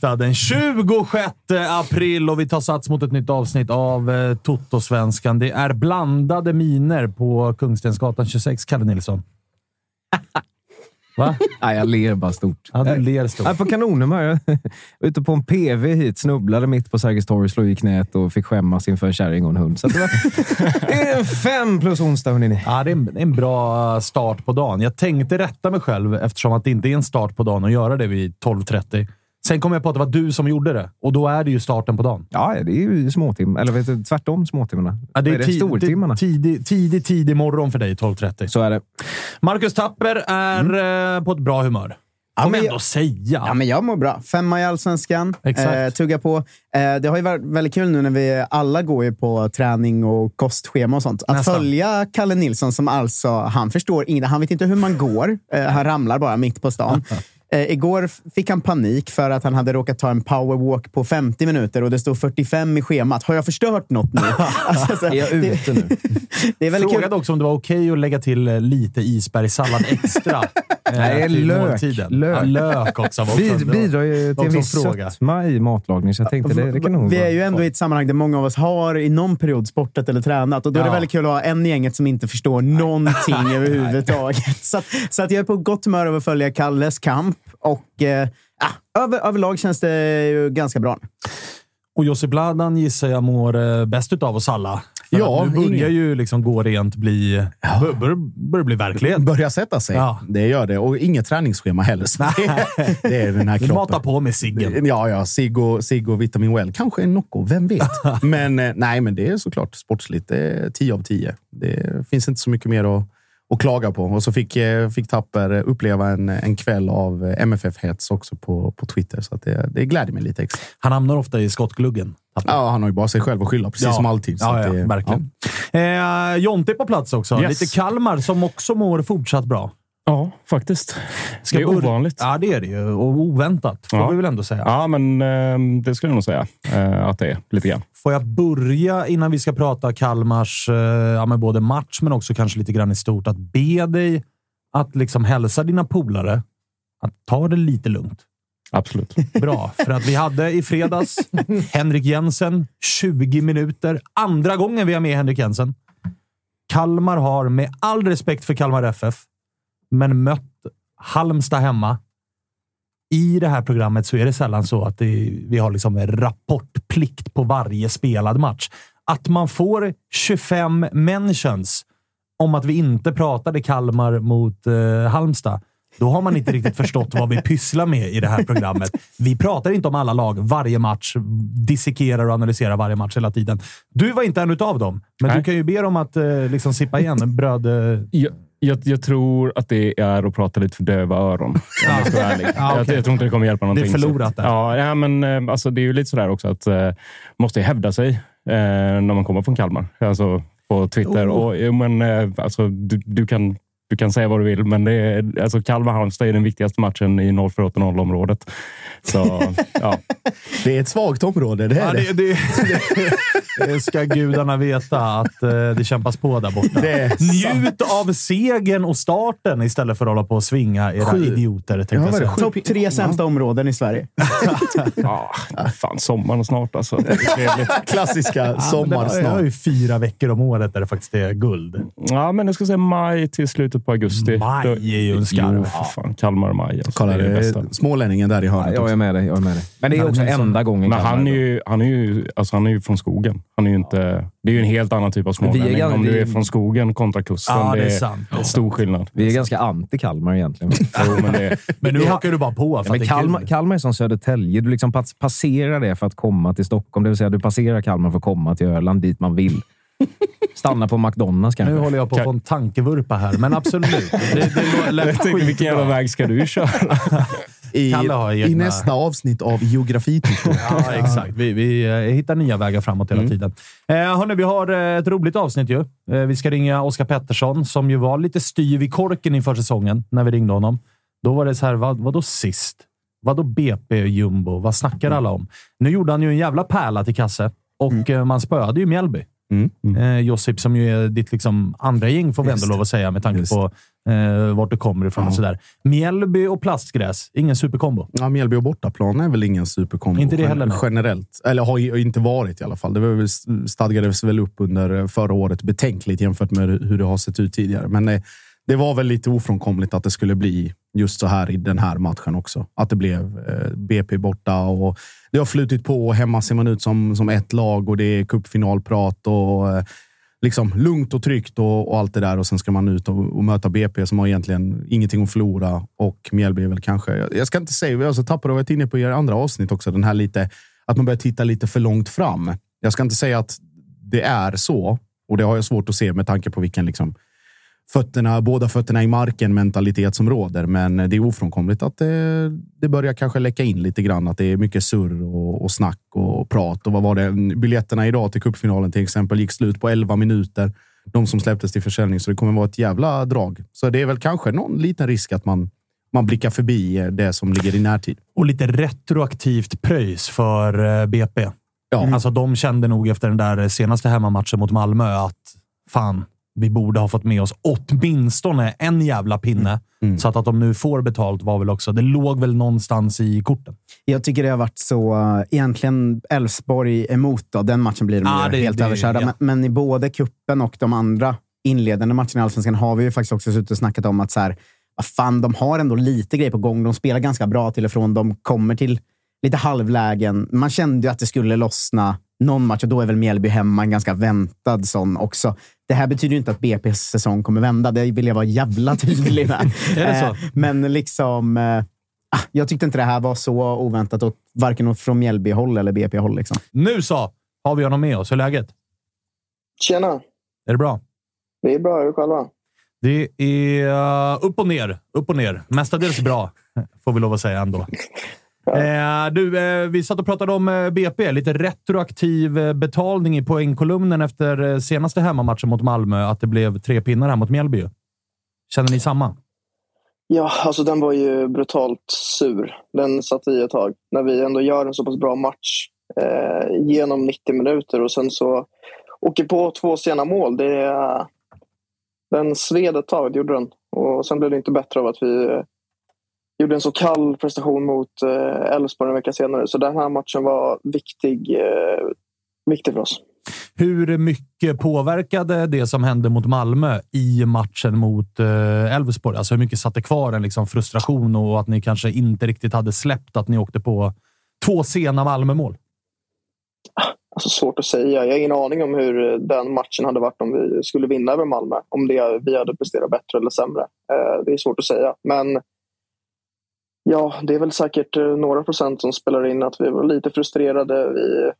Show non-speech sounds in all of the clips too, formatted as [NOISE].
Onsdag den 26 april och vi tar sats mot ett nytt avsnitt av eh, Toto-svenskan. Det är blandade miner på Kungstensgatan 26, Kalle Nilsson. Va? [LAUGHS] Nej, jag ler bara stort. Ja, du ler stort. Jag är på kanonhumör. Ute på en PV hit, snubblade mitt på Sergels torg, slog i knät och fick skämmas inför en kärring och en hund. Så det, var, [LAUGHS] det är en fem plus onsdag, hörni. Ja, det är en, det är en bra start på dagen. Jag tänkte rätta mig själv eftersom att det inte är en start på dagen att göra det vid 12.30. Sen kom jag på att det var du som gjorde det och då är det ju starten på dagen. Ja, det är ju småtimmar. Eller vet du, tvärtom småtimmarna. Ja, det är, Vad tid- stortimmarna. det- tidig, tidig, tidig morgon för dig 12.30. Så är det. Marcus Tapper är eh, på ett bra humör. Ja, men jag- ändå säga. Ja, men jag mår bra. Femma i Allsvenskan. Eh, tugga på. Eh, det har ju varit väldigt kul nu när vi alla går ju på träning och kostschema och sånt. Att Nästan. följa Kalle Nilsson som alltså, han förstår inget. Han vet inte hur man går. Eh, han ramlar bara mitt på stan. [LAUGHS] Eh, igår fick han panik för att han hade råkat ta en powerwalk på 50 minuter och det stod 45 i schemat. Har jag förstört något nu? [LAUGHS] Alltså, så- Är jag ute nu? det är väldigt kul. Frågade också om det var okej att lägga till eh, lite isbergssallad extra. [LAUGHS] eh, Nej, lök. Lök. Ja, lök också. en- bidrar ju till en viss sötma i matlagning, så jag tänkte det, det kan nog Vi är ju ändå i ett sammanhang där många av oss har i någon period sportat eller tränat. Och då är det Ja. väldigt kul att ha en i gänget som inte förstår någonting [LAUGHS] överhuvudtaget. Så, att, så att jag är på gott humör över att följa Kalles kamp. Och eh, över, överlag känns det ju ganska bra. Och Josip Bladan gissar jag mår eh, bäst utav oss alla. För Ja, nu börjar ingen- ju liksom gå rent bli... Bör, bör, börjar bli verklighet. Börjar sätta sig. Ja. Det gör det. Och inget träningsschema heller. Det, det är den här kroppen. matar på med ciggen. Ja, ja. Cigg och, cigg och Vitamin Well. Kanske en Nocco, vem vet? [LAUGHS] Men eh, nej, men det är såklart sportsligt. Det är 10 av 10. Det finns inte så mycket mer att, att klaga på. Och så fick, eh, fick Tapper uppleva en, en kväll av eh, MFF-hets också på, på Twitter. Så det, det gläder mig lite extra. Han hamnar ofta i skottgluggen. Ja, han har ju bara sig själv att skylla, precis Ja. som alltid. Så Ja, ja, det, verkligen. Eh, Jonte på plats också. Yes. Lite Kalmar som också mår fortsatt bra. Ja, faktiskt. Ska det är ovanligt. Ja, det är det ju. Och oväntat, får Ja. vi väl ändå säga. Ja, men eh, det skulle jag nog säga eh, att det är lite grann. Får jag börja innan vi ska prata Kalmars eh, ja, men både match, men också kanske lite grann i stort, att be dig att liksom hälsa dina polare att ta det lite lugnt. Absolut. [LAUGHS] Bra, för att vi hade i fredags Henrik Jensen, 20 minuter. Andra gången vi har med Henrik Jensen. Kalmar har, med all respekt för Kalmar FF, men mött Halmstad hemma. I det här programmet så är det sällan så att det, vi har liksom en rapportplikt på varje spelad match. Att man får 25 mentions om att vi inte pratade Kalmar mot eh, Halmstad, då har man inte riktigt förstått vad vi pysslar med i det här programmet. Vi pratar inte om alla lag varje match, dissekerar och analyserar varje match hela tiden. Du var inte en utav dem, men Nej. du kan ju be dem att eh, liksom sippa igen bröd... Eh, Jag, jag, jag tror att det är att prata lite för döva öron. Om jag ska vara ärlig. [LAUGHS] Ja, jag, okej. jag tror inte det kommer hjälpa någonting. Det är förlorat så. där. Ja, ja, men eh, alltså, det är ju lite sådär också att eh, måste ju hävda sig eh, när man kommer från Kalmar. Alltså på Twitter. Oh. Och, jo, men, eh, alltså, du, du kan du kan säga vad du vill, men det är, alltså Kalmar-Halmstad är den viktigaste matchen i 0480-området. Så, ja. [LAUGHS] det är ett svagt område. Det är ja, det. det, det, [LAUGHS] det ska gudarna veta att eh, det kämpas på där borta. Njut av segern och starten istället för att hålla på och svinga era Sju. idioter. Ja, jag Topp tre sämsta områden i Sverige. [LAUGHS] ja, fan sommaren snart alltså. Klassiska Ja, sommar det, det har ju fyra veckor om året där det faktiskt är guld. Ja, men jag ska säga maj till slutet på augusti. Maj är ju en skarv. Jo, för fan. Kalmar och maj. Alltså, Kolla, det är det bästa. smålänningen där i Ja, hörnet. jag också. är med dig. Jag är med dig. Men det är också enda gången Men Kalmar han är, är ju, han, är ju, alltså han är ju från skogen. Han är ju inte, det är ju en helt annan typ av smålänning. ganska- Om du är från skogen kontra kusten. Ja, det är det sant. Det är stor skillnad. Vi är ganska anti-Kalmar egentligen. [LAUGHS] Jo, men det, [LAUGHS] Men nu Ja. hakar du bara på för Ja, är Kalmar. Kalmar är som Södertälje. Du liksom pass, passerar det för att komma till Stockholm. Det vill säga, du passerar Kalmar för att komma till Öland, dit man vill. Stanna på McDonalds kanske. Nu håller jag på att få en tankevurpa här, men absolut. [LAUGHS] Det, det lät jag tänkte, vilken jävla väg ska du köra? [LAUGHS] I, I nästa avsnitt av Geografityckor. [LAUGHS] Ja, exakt. Vi, vi eh, hittar nya vägar framåt hela tiden. Eh, hörni, vi har eh, ett roligt avsnitt ju. Eh, vi ska ringa Oskar Pettersson, som ju var lite styv i korken inför säsongen när vi ringde honom. Då var det så här, vad, vadå sist? Vadå BP jumbo? Vad snackar alla om? Nu gjorde han ju en jävla pärla till kasse och eh, man spöade ju Mjällby. Mm. Eh, Josip, som ju är ditt liksom andra gäng, får vi ändå lov att säga, med tanke Just på eh, vart du kommer ifrån och Ja. sådär. Mjällby och plastgräs, ingen superkombo. Ja, Mjällby och bortaplan är väl ingen superkombo. Inte det heller, nej. Generellt. Eller har ju inte varit i alla fall. Det väl, stadgades väl upp under förra året betänkligt jämfört med hur det har sett ut tidigare. Men eh, det var väl lite ofrånkomligt att det skulle bli just så här i den här matchen också. Att det blev eh, BP borta och det har flutit på. Hemma ser man ut som, som ett lag och det är cupfinalprat och eh, liksom lugnt och tryggt och, och allt det där. Och sen ska man ut och, och möta BP som har egentligen ingenting att förlora och Mjällby är väl kanske. Jag, jag ska inte säga, vi har så alltså tappade och varit inne på er andra avsnitt också. Den här lite att man börjar titta lite för långt fram. Jag ska inte säga att det är så och det har jag svårt att se med tanke på vilken liksom fötterna, båda fötterna i marken mentalitet som råder. Men det är ofrånkomligt att det, det börjar kanske läcka in lite grann. Att det är mycket surr och, och snack och prat. Och vad var det? Biljetterna idag till cupfinalen till exempel gick slut på 11 minuter. De som släpptes till försäljning, så det kommer vara ett jävla drag. Så det är väl kanske någon liten risk att man, man blickar förbi det som ligger i närtid. Och lite retroaktivt pröjs för eh, BP. Ja, Alltså, de kände nog efter den där senaste hemmamatchen mot Malmö att fan, vi borde ha fått med oss åtminstone en jävla pinne. Mm. Så att, att de nu får betalt var väl också... Det låg väl någonstans i korten. Jag tycker det har varit så, uh, egentligen Elfsborg emot då. Den matchen blir de ju det- helt det- överkörda. ja. Men, men i både kuppen och de andra inledande matcherna i Allsvenskan har vi ju faktiskt också suttit och snackat om att så här, fan, de har ändå lite grejer på gång. De spelar ganska bra till och från. De kommer till lite halvlägen. Man kände ju att det skulle lossna någon match och då är väl Mjällby hemma en ganska väntad sån också. Det här betyder ju inte att BP's säsong kommer vända. Det vill jag vara jävla tydlig med. [LAUGHS] Eh, Men liksom... eh, ah, Jag tyckte inte det här var så oväntat, åt, varken från Mjällby-håll eller BP-håll. Liksom. Nu så har vi honom med oss. Hur är läget? Tjena! Är det bra? Det är bra, hur är det själva? Det är uh, upp och ner. Upp och ner. Mestadels bra, får vi lov att säga ändå. Eh, du, eh, vi satt och pratade om eh, BP. Lite retroaktiv eh, betalning i poängkolumnen efter eh, senaste hemmamatchen mot Malmö. Att det blev tre pinnar här mot Mjällby. Känner ni samma? Ja, alltså den var ju brutalt sur. Den satt i ett tag. När vi ändå gör en så pass bra match eh, genom 90 minuter och sen så åker på två sena mål. Det, den sved ett tag, det gjorde den. Och sen blev det inte bättre av att vi gjorde en så kall prestation mot eh, Elfsborg en vecka senare. Så den här matchen var viktig, eh, viktig för oss. Hur mycket påverkade det som hände mot Malmö i matchen mot eh, Elfsborg? Alltså hur mycket satte kvar en liksom frustration och att ni kanske inte riktigt hade släppt att ni åkte på två sena Malmö-mål? Alltså svårt att säga. Jag har ingen aning om hur den matchen hade varit om vi skulle vinna över Malmö. Om det, vi hade presterat bättre eller sämre. Det är svårt att säga. Men ja, det är väl säkert eh, några procent som spelar in att vi var lite frustrerade. Vi,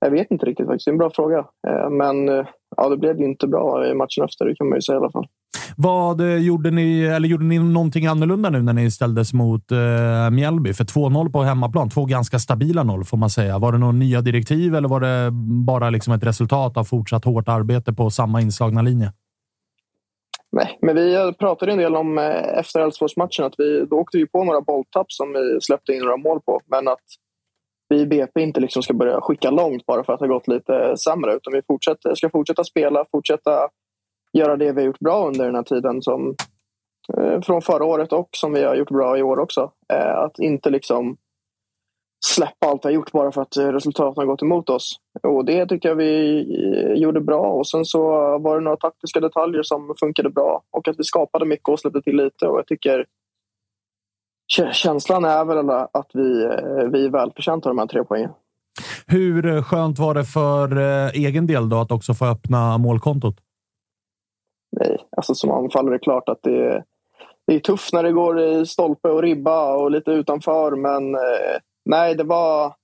jag vet inte riktigt faktiskt. Det är en bra fråga. Eh, men eh, ja, det blev inte bra i matchen efter. Det kan man ju säga i alla fall. Vad gjorde ni? Eller gjorde ni någonting annorlunda nu när ni ställdes mot eh, Mjällby? För 2-0 på hemmaplan. Två ganska stabila noll får man säga. Var det några nya direktiv eller var det bara liksom ett resultat av fortsatt hårt arbete på samma inslagna linje? Nej, men vi pratade en del om eh, efter Elfsborgsmatchen att vi då åkte vi på några bolltapp som vi släppte in några mål på. Men att vi i BP inte liksom ska börja skicka långt bara för att det har gått lite sämre. Utan vi fortsätter, ska fortsätta spela, fortsätta göra det vi har gjort bra under den här tiden. Som, eh, från förra året och som vi har gjort bra i år också. Eh, att inte liksom släppa allt vi har gjort bara för att eh, resultaten har gått emot oss. Och det tycker jag vi eh, gjorde bra. Och sen så var det några taktiska detaljer som funkade bra. Och att vi skapade mycket och släppte till lite. Och jag tycker kä- känslan är väl att vi, eh, vi är välförtjänta av de här tre poängen. Hur skönt var det för egen del då att också få öppna målkontot? Nej, alltså som anfallare är det klart att det är, det är tufft när det går i stolpe och ribba och lite utanför. Men nej, det var,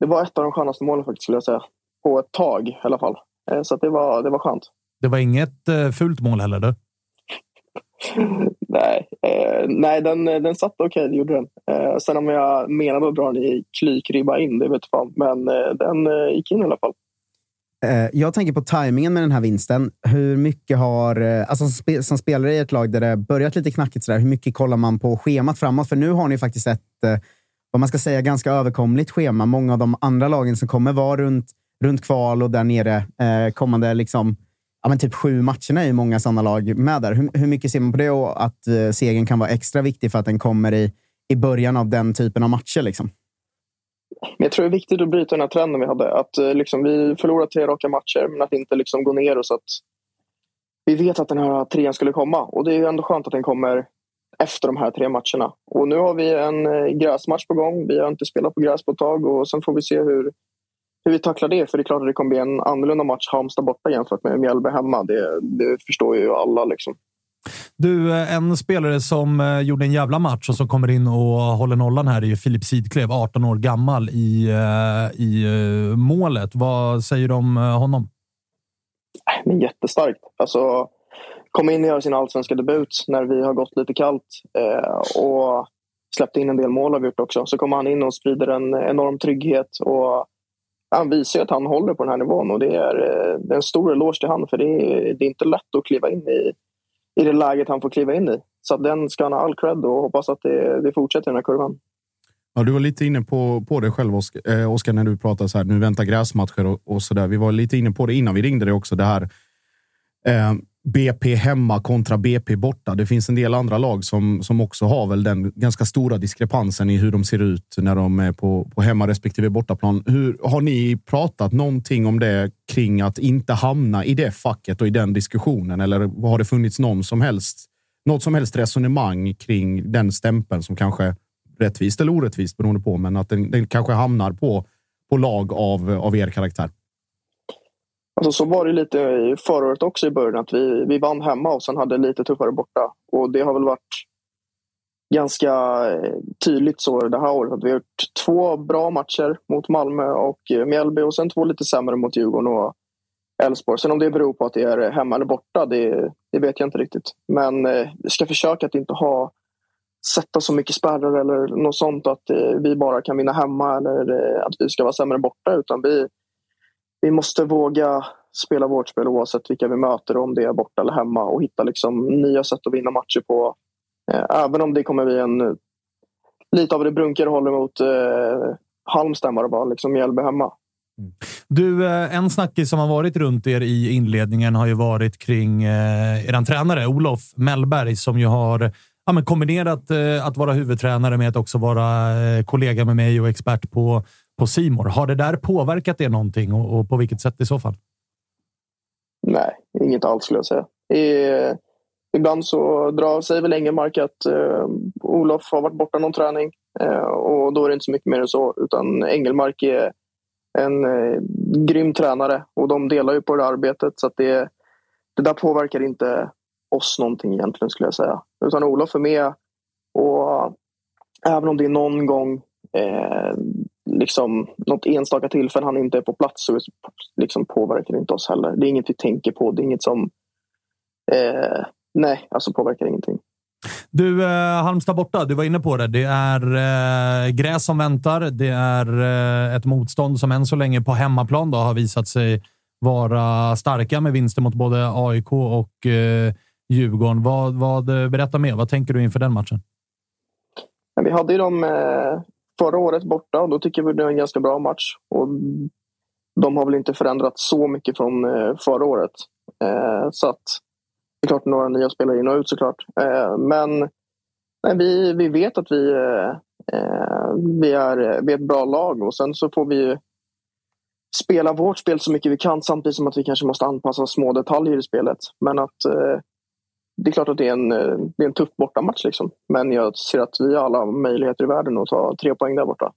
det var ett av de skönaste målen faktiskt skulle jag säga. På ett tag i alla fall. Eh, så att det, var, det var skönt. Det var inget eh, fult mål heller. Du. [LAUGHS] Nej, eh, nej den, den satt okej, det gjorde den. Eh, sen om jag menade att dra den i klykribba in, det vet jag fan. Men eh, den eh, gick in i alla fall. Eh, Jag tänker på tajmingen med den här vinsten. Hur mycket har, alltså som spe- som spelare i ett lag där det börjat lite knackigt, sådär, hur mycket kollar man på schemat framåt? För nu har ni faktiskt ett, vad man ska säga, ganska överkomligt schema. Många av de andra lagen som kommer vara runt runt kval och där nere eh, kommande liksom, ja, men typ sju matcherna är ju många sådana lag med där. Hur, hur mycket ser man på det och att eh, segern kan vara extra viktig för att den kommer i, i början av den typen av matcher? Liksom? Men jag tror det är viktigt att bryta den här trenden vi hade. Att eh, liksom, vi förlorar tre raka matcher, men att inte liksom gå ner oss. Att vi vet att den här trean skulle komma och det är ju ändå skönt att den kommer efter de här tre matcherna. Och nu har vi en eh, gräsmatch på gång. Vi har inte spelat på gräs på ett tag och sen får vi se hur, hur vi tacklar det. För det är klart att det kommer bli en annorlunda match Halmstad borta jämfört med Mjällby hemma. Det, det förstår ju alla. Liksom. Du, eh, en spelare som eh, gjorde en jävla match och som kommer in och håller nollan här är ju Filip Sidklev, 18 år gammal, i, i målet. Vad säger du om honom? Men jättestarkt. Alltså, komma in och göra sin allsvenska debut när vi har gått lite kallt eh, och släppt in en del mål har vi gjort också. Så kommer han in och sprider en enorm trygghet och han visar att han håller på den här nivån och det är, det är en stor eloge till han för det är, det är inte lätt att kliva in i, i det läget han får kliva in i. Så den ska han ha all cred och hoppas att det, det fortsätter i den här kurvan. Ja, du var lite inne på, på det själv, Oskar, eh, Oskar, när du pratade så här, nu väntar gräsmatcher och, och så där. Vi var lite inne på det innan vi ringde dig också. Det här eh, BP hemma kontra BP borta. Det finns en del andra lag som, som också har väl den ganska stora diskrepansen i hur de ser ut när de är på, på hemma respektive bortaplan. Hur, har ni pratat någonting om det kring att inte hamna i det facket och i den diskussionen? Eller har det funnits någon som helst, något som helst resonemang kring den stämpeln som kanske rättvist eller orättvist beroende på, men att den, den kanske hamnar på, på lag av, av er karaktär? Alltså så var det lite förra året också i början. att Vi, vi vann hemma och sen hade lite tuffare borta. Och det har väl varit ganska eh, tydligt så det här året. att Vi har gjort två bra matcher mot Malmö och eh, Mjällby och sen två lite sämre mot Djurgården och Elfsborg. Sen om det beror på att det är hemma eller borta, det, det vet jag inte riktigt. Men eh, vi ska försöka att inte ha sätta så mycket spärrar eller något sånt att eh, vi bara kan vinna hemma eller eh, att vi ska vara sämre borta. Utan vi, vi måste våga spela vårt spel oavsett vilka vi möter, om det är borta eller hemma och hitta liksom nya sätt att vinna matcher på. Eh, även om det kommer bli en lite av det Brunker håller mot eh, Halmstad var det var, liksom Mjällby hemma. Mm. Du, eh, en snackis som har varit runt er i inledningen har ju varit kring eh, er tränare Olof Mellberg som ju har ja, men kombinerat eh, att vara huvudtränare med att också vara eh, kollega med mig och expert på på Simor. Har det där påverkat er någonting och, och, på vilket sätt i så fall? Nej, inget alls skulle jag säga. I, ibland så drar sig väl Engelmark att eh, Olof har varit borta någon träning eh, och då är det inte så mycket mer än så. Utan Engelmark är en eh, grym tränare och de delar ju på det arbetet. Så att det, det där påverkar inte oss någonting egentligen skulle jag säga. Utan Olof är med och även om det är någon gång eh, liksom, något enstaka tillfälle han inte är på plats så liksom, påverkar det inte oss heller. Det är inget vi tänker på. Det är inget som... Eh, nej, alltså påverkar ingenting. Du, eh, Halmstad borta. Du var inne på det. Det är eh, gräs som väntar. Det är eh, ett motstånd som än så länge på hemmaplan då, har visat sig vara starka med vinster mot både AIK och eh, Djurgården. Vad, vad, eh, berätta mer. Vad tänker du inför den matchen? Vi hade ju de eh, förra året borta och då tycker vi det är en ganska bra match. Och de har väl inte förändrats så mycket från eh, förra året. Eh, så att det är klart några nya spelare in och ut såklart. Eh, men nej, vi, vi vet att vi, vi, är, vi är ett bra lag och sen så får vi spela vårt spel så mycket vi kan samtidigt som att vi kanske måste anpassa små detaljer i spelet. Men att det är klart att det är en, eh, det är en tuff bortamatch. Liksom. Men jag ser att vi har alla möjligheter i världen att ta tre poäng där borta.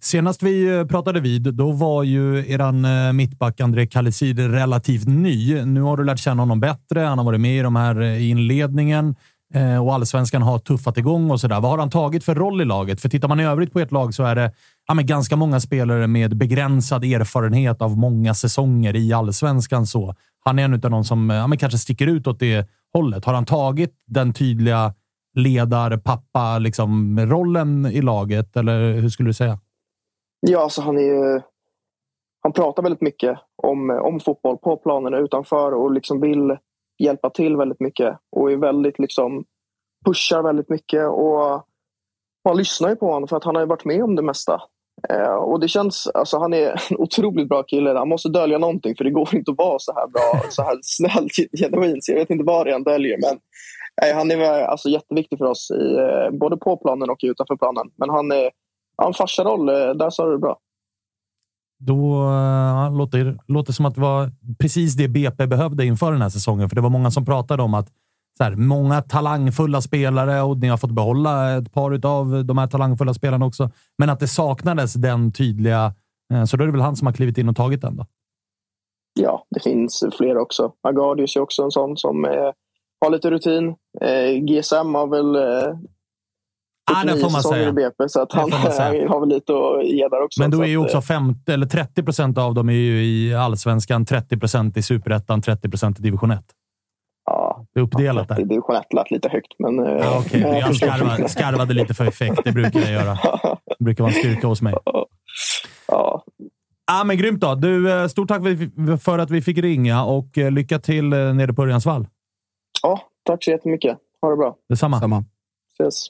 Senast vi eh, pratade vid, då var ju eran eh, mittback André Kalisid relativt ny. Nu har du lärt känna honom bättre. Han har varit med i de här inledningen Eh, och allsvenskan har tuffat igång och sådär. Vad har han tagit för roll i laget? För tittar man i övrigt på ett lag så är det ja, men ganska många spelare med begränsad erfarenhet av många säsonger i allsvenskan. Så han är en av de som ja, men kanske sticker ut åt det hållet? Har han tagit den tydliga ledar, pappa, liksom, rollen i laget? Eller hur skulle du säga? Ja, alltså han är ju... Han pratar väldigt mycket om, om fotboll på planen och utanför och liksom vill hjälpa till väldigt mycket och är väldigt liksom pushar väldigt mycket och man lyssnar ju på honom för att han har varit med om det mesta. Eh, och det känns, alltså han är [LAUGHS] en otroligt bra kille. Han måste dölja någonting för det går inte att vara så här bra, så här [LAUGHS] snäll, genuin. Så jag vet inte vad det han döljer. Men eh, han är alltså, jätteviktig för oss, i, eh, både på planen och utanför planen. Men han är ja, en farsaroll, eh, där sa du det bra. Då eh, ja, låter låter som att det var precis det BP behövde inför den här säsongen. För det var många som pratade om att så här, många talangfulla spelare och ni har fått behålla ett par av de här talangfulla spelarna också. Men att det saknades den tydliga... Eh, så då är det väl han som har klivit in och tagit den då? Ja, det finns fler också. Agardius är också en sån som eh, har lite rutin. Eh, GSM har väl eh, Ah, det får man 49 säsonger säga. BP, så att han, [LAUGHS] har väl lite att ge där också. Men då är ju också eh, 50, eller 30 procent av dem är ju i allsvenskan, 30 procent i superettan, 30 procent i division 1. Ja, Det är uppdelat det där. är division 1 lät lite högt, men... eh, Ja, men Jag skarvade, skarvade lite för effekt. Det brukar jag göra. [LAUGHS] Det brukar vara en styrka hos mig. ja, Ah, men grymt då. Du, eh, stort tack för- att vi fick ringa och eh, lycka till eh, nere på Örjansvall. ja, tack så jättemycket. Ha det bra. Detsamma. Samma. Ses.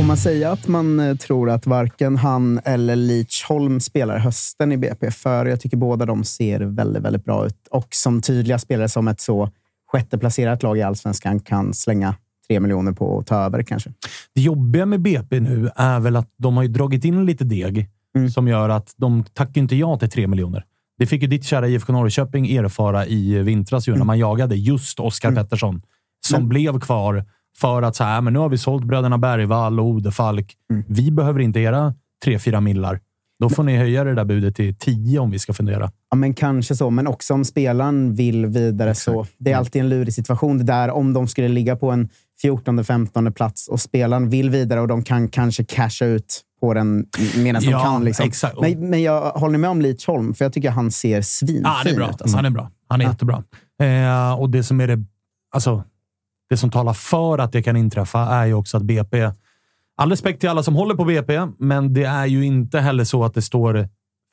Får man säga att man eh, tror att varken han eller Leachholm spelar hösten i BP? För jag tycker båda de ser väldigt, väldigt bra ut. Och som tydliga spelare som ett så sjätteplacerat lag i allsvenskan kan slänga tre miljoner på att ta över kanske. Det jobbiga med BP nu är väl att de har ju dragit in lite deg Mm. som gör att de tackar inte ja till tre miljoner. Det fick ju ditt kära IFK Norrköping erfara i vintras ju, när man jagade just Oskar Pettersson som Mm. Blev kvar för att så här, men nu har vi sålt bröderna Bergvall och Odefalk. Mm. Vi behöver inte era tre, fyra millar. Då får ni höja det där budet till tio om vi ska fundera. Ja, men kanske så. Men också om spelaren vill vidare så. Det är alltid en lurig situation. Det där om de skulle ligga på en 14-15 plats och spelaren vill vidare och de kan kanske casha ut på den medan de Ja, kan. Liksom. exakt. Men, men jag håller med om Leachholm, för jag tycker han ser svinfin Ja, det är bra. ut. Alltså. Han är bra. Han är Ja. jättebra. Eh, och det som är det, alltså, det som talar för att det kan inträffa är ju också att BP... All respekt till alla som håller på BP, men det är ju inte heller så att det står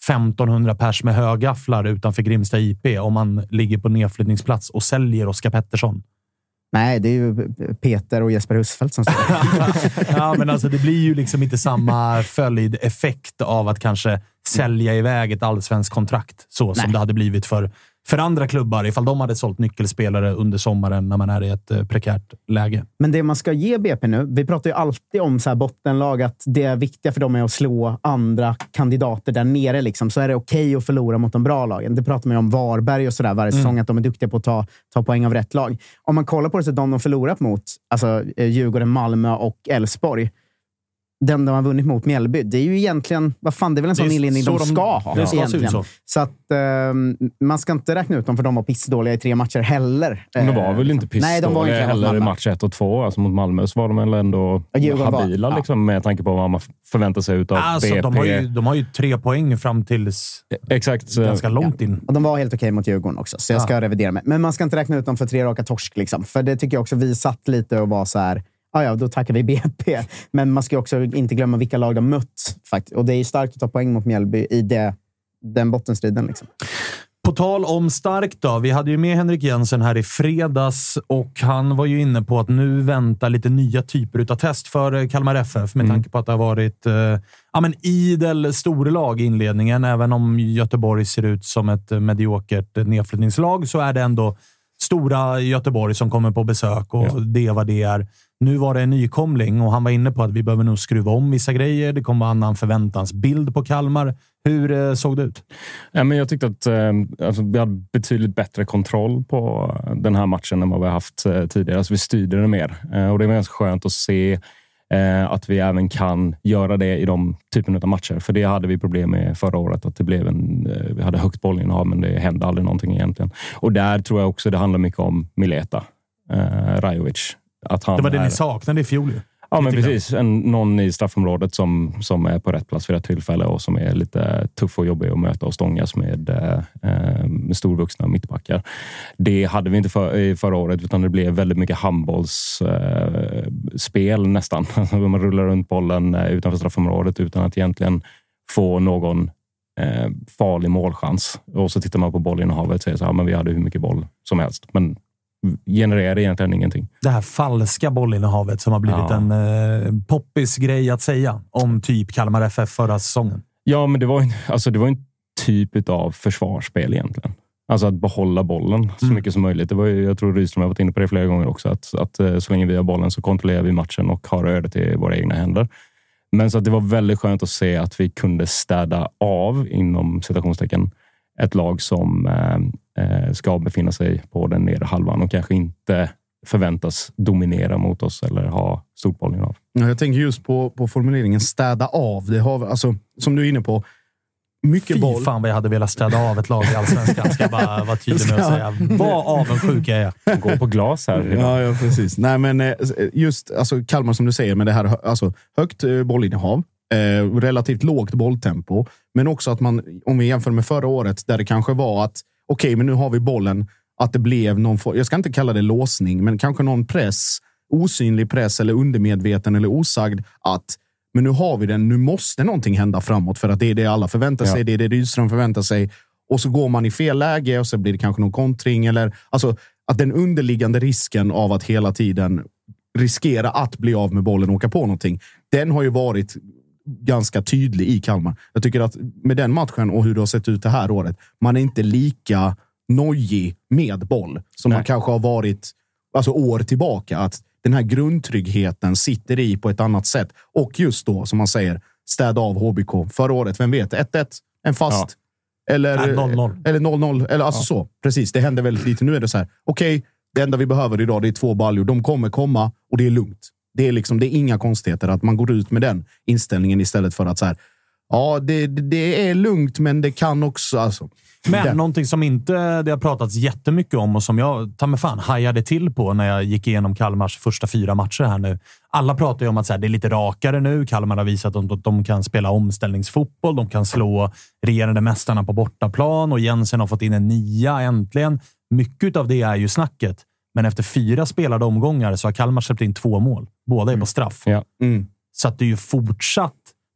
1500 pers med högafflar utanför Grimsta IP om man ligger på nedflyttningsplats och säljer Oskar Pettersson. Nej, det är ju Peter och Jesper Husfeldt som står [LAUGHS] ja, men alltså, det blir ju liksom inte samma följdeffekt av att kanske sälja iväg ett allsvenskt kontrakt så som Nej. det hade blivit för, för andra klubbar ifall de hade sålt nyckelspelare under sommaren när man är i ett eh, prekärt läge. Men det man ska ge BP nu, vi pratar ju alltid om så bottenlag, att det viktiga för dem är att slå andra kandidater där nere. Liksom. Så är det okej att förlora mot de bra lagen. Det pratar man ju om Varberg och sådär varje säsong, att de är duktiga på att ta, ta poäng av rätt lag. Om man kollar på det så de de förlorat mot, alltså eh, Djurgården, Malmö och Elfsborg, den de har vunnit mot Mjällby, det är ju egentligen, vad fan, det är väl en sån inledning så de de- ska ha. det ska egentligen. så. Så att ehm, man ska inte räkna ut dem för de var pissdåliga i tre matcher heller. Men de var Eh, väl inte Nej, de var inte pissdåliga det mot heller i match ett och två. Alltså mot Malmö så var de väl ändå var- habila ja. liksom, med tanke på vad man förväntar sig av Alltså, BP. de, har ju, de har ju tre poäng fram till Exakt. Så, ganska långt in. Och de var helt okej mot Djurgården också, så jag ska revidera mig. Men man ska inte räkna ut dem för tre raka torsk. Liksom. För det tycker jag också vi satt lite och var så här, "Ah, ja, då tackar vi BP. Men man ska också inte glömma vilka lag de mött. Fakt. Och det är starkt att ta poäng mot Mjällby i det, den bottenstriden. Liksom. På tal om starkt då. Vi hade ju med Henrik Jensen här i fredags och han var ju inne på att nu väntar lite nya typer av test för Kalmar FF med tanke på att det har varit eh, ja, men idel storlag i inledningen. Även om Göteborg ser ut som ett mediokert nedflyttningslag så är det ändå stora Göteborg som kommer på besök och Ja. det vad det är. Nu var det en nykomling och han var inne på att vi behöver nog skruva om vissa grejer. Det kommer annan förväntansbild på Kalmar. Hur eh, såg det ut? Ja, men jag tyckte att eh, alltså, vi hade betydligt bättre kontroll på den här matchen än vad vi har haft eh, tidigare. Alltså, vi styrde det mer och det var ganska skönt att se eh, att vi även kan göra det i de typen av matcher. För det hade vi problem med förra året. Att det blev en, eh, vi hade högt bollinnehav, men det hände aldrig någonting egentligen. Och där tror jag också det handlar mycket om Mileta eh, Rajovic. Att han Det var det är, ni saknade i fjol. Ja, men precis. En, någon i straffområdet som, som är på rätt plats vid rätt tillfälle och som är lite tuff och jobbig att möta och stångas med, eh, med storvuxna mittbackar. Det hade vi inte för, i förra året, utan det blev väldigt mycket handbollsspel eh, nästan. [LAUGHS] Man rullar runt bollen eh, utanför straffområdet utan att egentligen få någon eh, farlig målchans. Och så tittar man på bollinnehavet och säger så här, men vi hade hur mycket boll som helst. Men genererade egentligen ingenting. Det här falska bollinnehavet som har blivit Ja. en eh, poppis grej att säga om typ Kalmar FF förra säsongen. Ja, men det var, alltså, det var en typ av försvarsspel egentligen. Alltså att behålla bollen så Mm. mycket som möjligt. Det var ju, jag tror Rydström har varit inne på det flera gånger också. Att, att eh, så länge vi har bollen så kontrollerar vi matchen och har ödet i våra egna händer. Men så att det var väldigt skönt att se att vi kunde städa av, inom citationstecken, ett lag som eh, eh, ska befinna sig på den nedre halvan och kanske inte förväntas dominera mot oss eller ha stort bollinnehav. Ja, Jag tänker just på, på formuleringen städa av. Det har, alltså, som du är inne på, mycket Fy boll. fan vad jag hade velat städa av ett lag i Allsvenskan. Ska jag bara vara tydlig med att säga. Vad avundsjuk jag är. Gå på glas här. Ja, ja, precis. Nej, men eh, just alltså, Kalmar som du säger med det här alltså, högt eh, bollinnehav, eh, relativt lågt bolltempo, men också att man, om vi jämför med förra året, där det kanske var att okej, men nu har vi bollen, att det blev någon form, jag ska inte kalla det låsning, men kanske någon press, osynlig press eller undermedveten eller osagd att men nu har vi den, nu måste någonting hända framåt för att det är det alla förväntar Ja. sig, det är det Rydström förväntar sig. Och så går man i fel läge och så blir det kanske någon kontring. Eller, alltså, att den underliggande risken av att hela tiden riskera att bli av med bollen och åka på någonting, den har ju varit ganska tydlig i Kalmar. Jag tycker att med den matchen och hur det har sett ut det här året, man är inte lika nojig med boll som man Nej. kanske har varit alltså år tillbaka. Att den här grundtryggheten sitter i på ett annat sätt. Och just då, som man säger, städa av HBK. Förra året, vem vet? 1-1, en fast. Eller Nej, 0-0. Eller 0-0. Eller alltså så. Precis, det händer väldigt lite. Nu är det så här, okej, det enda vi behöver idag det är två baljor. De kommer komma och det är lugnt. Det är, liksom, det är inga konstigheter att man går ut med den inställningen istället för att så här, ja, det, det är lugnt, men det kan också... Alltså, Men den- någonting som inte det har pratats jättemycket om och som jag ta mig fan hajade till på när jag gick igenom Kalmars första fyra matcher här nu. Alla pratar ju om att så här, det är lite rakare nu. Kalmar har visat att de, de kan spela omställningsfotboll. De kan slå regerande mästarna på bortaplan och Jensen har fått in en nia äntligen. Mycket av det är ju snacket. Men efter fyra spelade omgångar så har Kalmar släppt in två mål. Båda är på straff. Ja. mm. Så att det är ju fortsatt,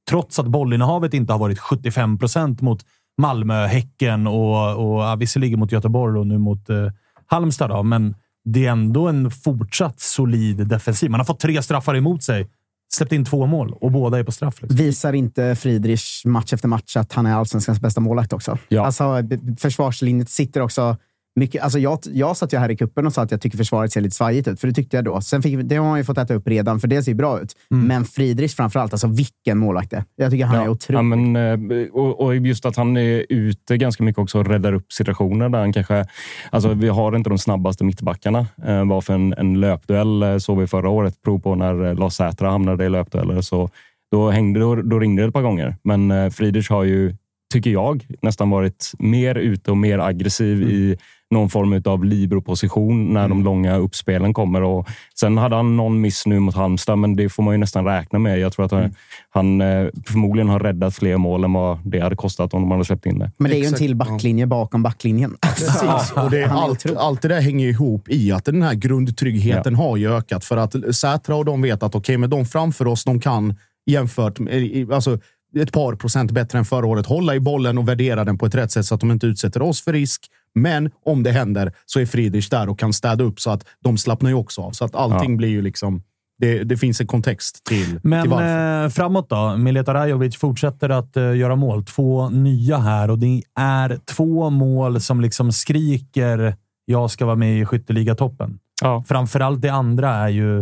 trots att bollinnehavet inte har varit 75 procent mot Malmö, Häcken och, och ja, visserligen mot Göteborg och nu mot eh, Halmstad. Då, men det är ändå en fortsatt solid defensiv. Man har fått tre straffar emot sig, släppt in två mål och båda är på straff. Liksom. Visar inte Friedrich match efter match att han är allsvenskans bästa målvakt också? Ja. Alltså, försvarslinjen sitter också mycket... Alltså jag, jag satt ju här i kuppen och sa att jag tycker försvaret ser lite svajigt ut, för det tyckte jag då. Sen fick, det har man ju fått äta upp redan, för det ser bra ut. Men Friedrich framför allt, alltså vilken målvakt det är. Jag tycker han är otrolig. Ja, men, eh, och, och just att han är ute ganska mycket också och räddar upp situationer där han kanske... Alltså, vi har inte de snabbaste mittbackarna. Eh, Bara för en, en löpduell eh, såg vi förra året prov på när Lars Sätra hamnade i löpdueller. Så då, hängde, då, då ringde det ett par gånger. Men eh, Friedrich har ju, tycker jag, nästan varit mer ute och mer aggressiv i någon form av libero-position när de långa uppspelen kommer. Och sen hade han någon miss nu mot Halmstad, men det får man ju nästan räkna med. Jag tror att han, han eh, förmodligen har räddat fler mål än vad det hade kostat om de hade släppt in det. Men det är ju en till backlinje bakom backlinjen. [LAUGHS] Precis. Och det, allt, allt det där hänger ihop i att den här grundtryggheten har ju ökat. För att Sätra och de vet att okej, men de framför oss, de kan jämfört med, alltså, ett par procent bättre än förra året hålla i bollen och värdera den på ett rätt sätt så att de inte utsätter oss för risk. Men om det händer så är Friedrich där och kan städa upp så att de slappnar ju också av. Så att allting blir ju liksom... Det, det finns en kontext till, till Men varför. eh, framåt då? Mileta Rajovic fortsätter att eh, göra mål. Två nya här och det är två mål som liksom skriker jag ska vara med i skytteligatoppen. Ja. Framförallt det andra är ju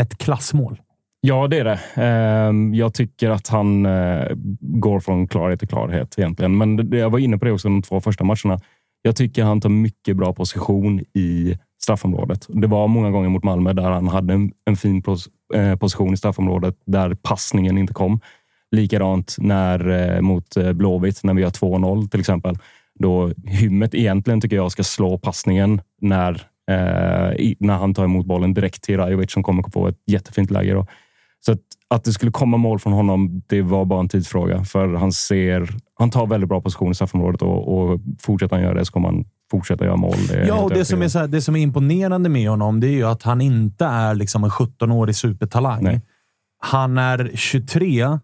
ett klassmål. Ja, det är det. Ehm, Jag tycker att han eh, går från klarhet till klarhet egentligen. Men det- jag var inne på det också de två första matcherna. Jag tycker han tar mycket bra position i straffområdet. Det var många gånger mot Malmö där han hade en, en fin pos, eh, position i straffområdet där passningen inte kom. Likadant när, eh, mot eh, Blåvitt när vi har 2-0 till exempel. Då Hymmet egentligen tycker jag ska slå passningen när, eh, i, när han tar emot bollen direkt till Rajovic som kommer få ett jättefint läge. Då. Att, det skulle komma mål från honom, det var bara en tidsfråga. För han ser, han tar väldigt bra position i straffområdet och, och fortsätter han göra det så kommer han fortsätta göra mål. Ja, och det som, är så här, det som är imponerande med honom, det är ju att han inte är liksom en 17-årig supertalang. Nej. Han är 23,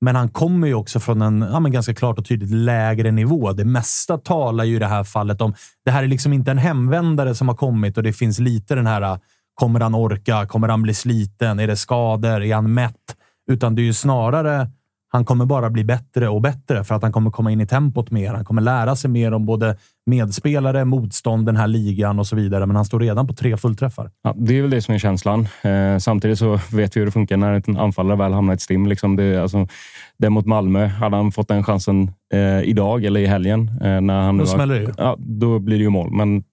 Men han kommer ju också från en ja, men ganska klart och tydligt lägre nivå. Det mesta talar ju i det här fallet om... Det här är liksom inte en hemvändare som har kommit och det finns lite den här... Kommer han orka? Kommer han bli sliten? Är det skador? Är han mätt? Utan det är ju snarare han kommer bara bli bättre och bättre för att han kommer komma in i tempot mer. Han kommer lära sig mer om både medspelare, motstånd, den här ligan och så vidare. Men han står redan på tre fullträffar. Ja, det är väl det som är känslan. Eh, samtidigt så vet vi hur det funkar när en anfallare väl hamnar i ett stim. Liksom det, alltså, det mot Malmö, hade han fått den chansen eh, idag eller i helgen. Eh, när han då smäller det ju. Ja, då blir det ju mål. Men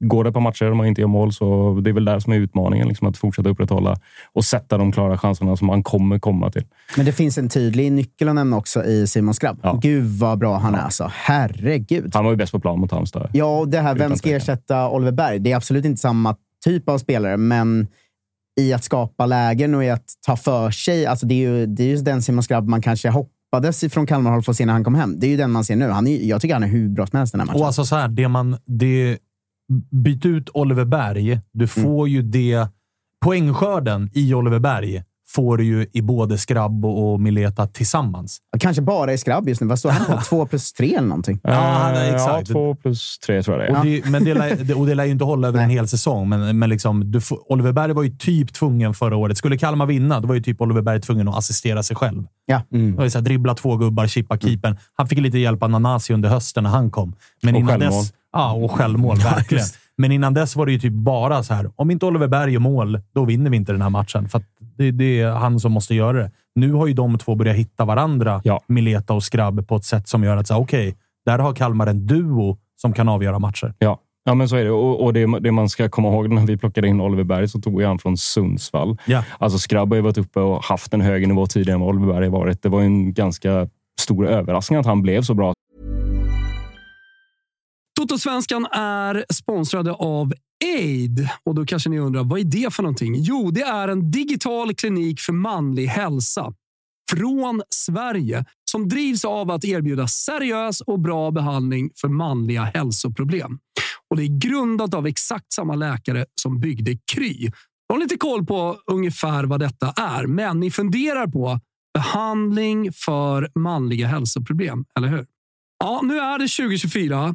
går det på matcher och man inte gör mål så det är väl där som är utmaningen. Liksom, att fortsätta upprätthålla och sätta de klara chanserna som man kommer komma till. Men det finns en tydlig nyckel att nämna också i Simon Skrabb. Ja. Gud vad bra han är alltså. Herregud. Han var ju bäst på plan mot Halmstad. Ja, och det här, vem ska ersätta Oliver Berg? Det är absolut inte samma typ av spelare, men i att skapa lägen och i att ta för sig. Alltså det, är ju, det är ju den Simon Skrabb man kanske hoppades ifrån Kalmar håll få se när han kom hem. Det är ju den man ser nu. Han är, jag tycker han är hur bra som helst den här matchen. Och alltså så här, det man... Det, byt ut Oliver Berg. Du får ju det... Poängskörden i Oliver Berg får du ju i både Skrabb och Mileta tillsammans. Kanske bara i Skrabb just nu. Vad står han på? [LAUGHS] Två plus tre eller någonting? Ja, han är Eh, exakt. Ja, två plus tre tror jag det är. Och det, men det lär, det- och det lär ju inte hålla över en hel säsong. Men, men liksom, du får, Oliver Berg var ju typ tvungen förra året. Skulle Kalmar vinna, då var ju typ Oliver Berg tvungen att assistera sig själv. Ja. Det var ju så här, dribbla två gubbar, chippa keepern. Han fick lite hjälp av Nanasi under hösten när han kom. Men Och innan självmål. Dess, ja, och självmål. [LAUGHS] Verkligen. Men innan dess var det ju typ bara så här. Om inte Oliver Berg gör mål, då vinner vi inte den här matchen. För det, det är han som måste göra det. Nu har ju de två börjat hitta varandra, Ja. Mileta och Skrabb, på ett sätt som gör att okej, där har Kalmar en duo som kan avgöra matcher. Ja. Ja, men så är det. Och, och det, det man ska komma ihåg när vi plockade in Oliver Berg så tog ju han från Sundsvall. Ja. Alltså Skrabb har ju varit uppe och haft en högre nivå tidigare än vad Oliver Berg har varit. Det var ju en ganska stor överraskning att han blev så bra. Totosvenskan är sponsrade av Aid. Och då kanske ni undrar, vad är det för någonting? Jo, det är en digital klinik för manlig hälsa från Sverige som drivs av att erbjuda seriös och bra behandling för manliga hälsoproblem. Och Det är grundat av exakt samma läkare som byggde Kry. Jag har lite koll på ungefär vad detta är, men ni funderar på behandling för manliga hälsoproblem, eller hur? Ja, nu är det 2024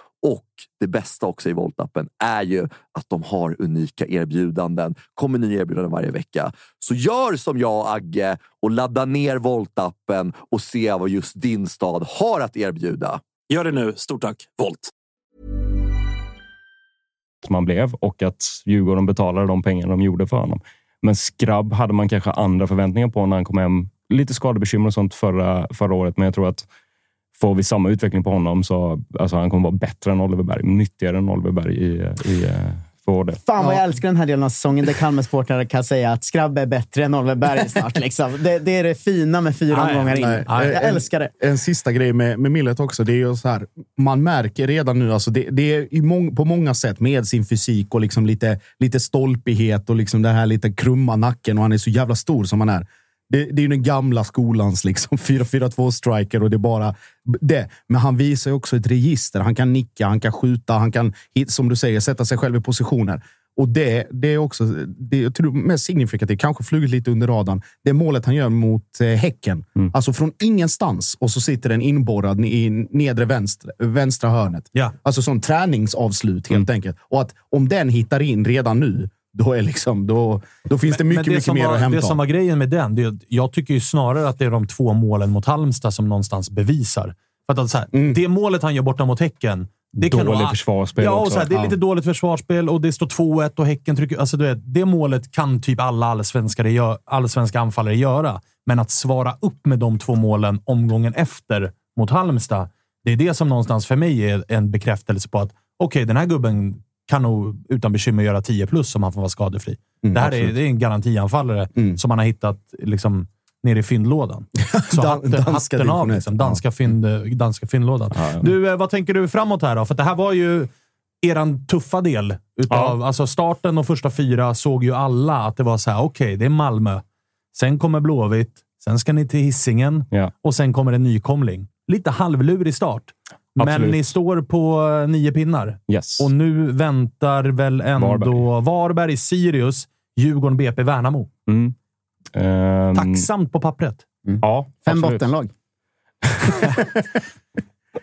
Och det bästa också i Volt-appen är ju att de har unika erbjudanden. kommer nya erbjudanden varje vecka. Så gör som jag och Agge och ladda ner Volt-appen och se vad just din stad har att erbjuda. Gör det nu. Stort tack, Volt! man blev och att Djurgården betalade de pengar de gjorde för honom. Men Skrabb hade man kanske andra förväntningar på när han kom hem. Lite skadebekymmer och sånt förra, förra året, men jag tror att får vi samma utveckling på honom så alltså han kommer vara bättre än Oliver Berg. Nyttigare än Oliver Berg i, i, eh, för det. Fan vad jag älskar den här delen av säsongen där Kalmarsportare kan säga att Skrabb är bättre än Oliver Berg snart. [LAUGHS] Liksom. Det, det är det fina med fyra omgångar in. nej. Jag En- älskar det. En sista grej med, med Millet också. Det är ju så här, man märker redan nu, alltså det, det är mång, på många sätt med sin fysik och liksom lite, lite stolpighet och liksom det här lite krumma nacken och han är så jävla stor som han är. Det, det är ju den gamla skolans liksom [LAUGHS] 4-4-2 striker och det är bara det. Men han visar ju också ett register. Han kan nicka, han kan skjuta, han kan, som du säger, sätta sig själv i positioner. Och det, det är också det jag tror mest signifikativt, kanske flugit lite under radarn. Det målet han gör mot eh, Häcken. Alltså från ingenstans och så sitter den inborrad i nedre vänstra, vänstra hörnet. Ja. Alltså sån träningsavslut helt enkelt. Och att om den hittar in redan nu, då, är liksom, då, då finns det mycket, det mycket mer var, att hämta. Det som var grejen med den, det, jag tycker ju snarare att det är de två målen mot Halmstad som någonstans bevisar. För att, alltså, så här, Mm. Det målet han gör borta mot Häcken, det kan Dåligt nog- försvarsspel Ja, och också. så här, det är Ja. lite dåligt försvarsspel och det står 2-1 och Häcken trycker... Alltså, du vet, det målet kan typ alla allsvenska, allsvenska anfallare göra. Men att svara upp med de två målen omgången efter mot Halmstad, det är det som någonstans för mig är en bekräftelse på att okej, den här gubben kan nog utan bekymmer göra 10 plus om han får vara skadefri. Mm, det här är, det är en garantianfallare Mm. som man har hittat liksom, nere i fyndlådan. [LAUGHS] Så Dan- hatten, av. Liksom, danska, fynd, danska fyndlådan. Du, eh, vad tänker du framåt här då? För det här var ju eran tuffa del. Utav, Alltså starten och första fyra såg ju alla att det var så här, okej, det är Malmö. Sen kommer Blåvitt. Sen ska ni till Hisingen Ja. och sen kommer en nykomling. Lite halvlurig start. Men Absolut. ni står på eh, nio pinnar. Yes. Och nu väntar väl ändå Varberg, Varberg. Sirius, Djurgården, BP, Värnamo. Mm. Ehm, Tacksamt på pappret. Ja, Fem absolut. bottenlag. [LAUGHS]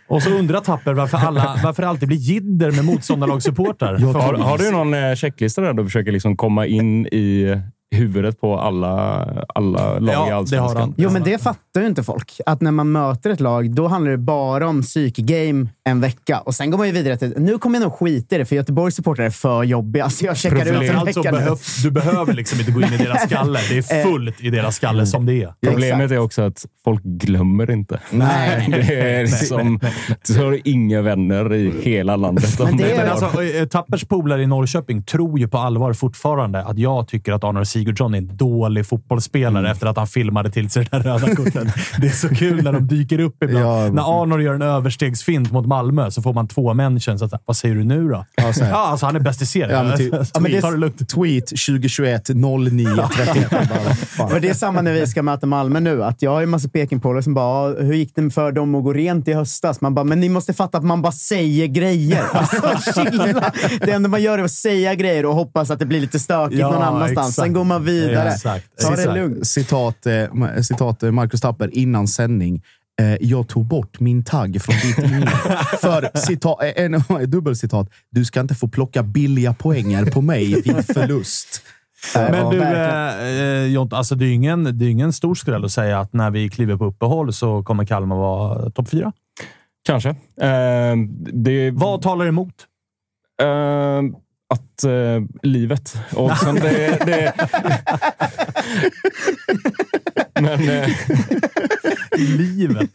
Och så undrar Tapper varför, alla, varför det alltid blir jidder med motståndarlagssupportrar. [LAUGHS] Har, har du någon eh, checklista där du försöker liksom komma in i huvudet på alla, alla lag Ja, i det har Allsvenskan? han. Jo, men det fattar ju inte folk. Att när man möter ett lag, då handlar det bara om psykgame en vecka. Och sen går man ju vidare till, nu kommer jag nog skita i det, för Göteborgs supportrar är för jobbiga. Så jag checkar ut en Framförallt så vecka behövs, du behöver liksom inte gå in i deras [LAUGHS] skalle. Det är fullt i deras skalle som det är. Problemet är också att folk glömmer inte. Nej. [LAUGHS] Det är som, så har du inga vänner i hela landet. Men det är- Men alltså, eh, Tappers polare i Norrköping tror ju på allvar fortfarande att jag tycker att Arnor Sigurdsson är en dålig fotbollsspelare efter att han filmade till sig det där röda kortet. Det är så kul när de dyker upp ibland. Ja. När Arnor gör en överstegsfint mot Malmö så får man två mentions. Så att, vad säger du nu då? Ja. Ja, alltså han är bäst i serien. Ja, men typ- [LAUGHS] ja, men det det- är lugnt. Tweet 2021 09 31. Bara, vad fan. Och det är samma när vi ska möta Malmö nu. Att jag har ju en massa pekingpolare som bara, "Ja, hur gick det för dem att gå rent i höstas? Man bara, men ni måste fatta att man bara säger grejer. [LAUGHS] Alltså, chilla. det enda man gör är att säga grejer och hoppas att det blir lite stökigt Ja, någon annanstans. exakt. Sen går man vidare. Exakt, Ta det exakt. lugnt. Citat, eh, citat eh, Marcus Tapper innan sändning. Eh, jag tog bort min tagg från ditt inlägg. [LAUGHS] För citat, eh, en, [LAUGHS] dubbelcitat. Du ska inte få plocka billiga poänger på mig vid [LAUGHS] förlust. Men Ja, du, eh, eh, Jonte, alltså det är ju ingen, det är ingen stor skräll att säga att när vi kliver på uppehåll så kommer Kalmar vara topp fyra. Kanske. Ehm, det, Vad talar emot? ehm, att eh, livet. Och sen det, det, Men, eh, Livet.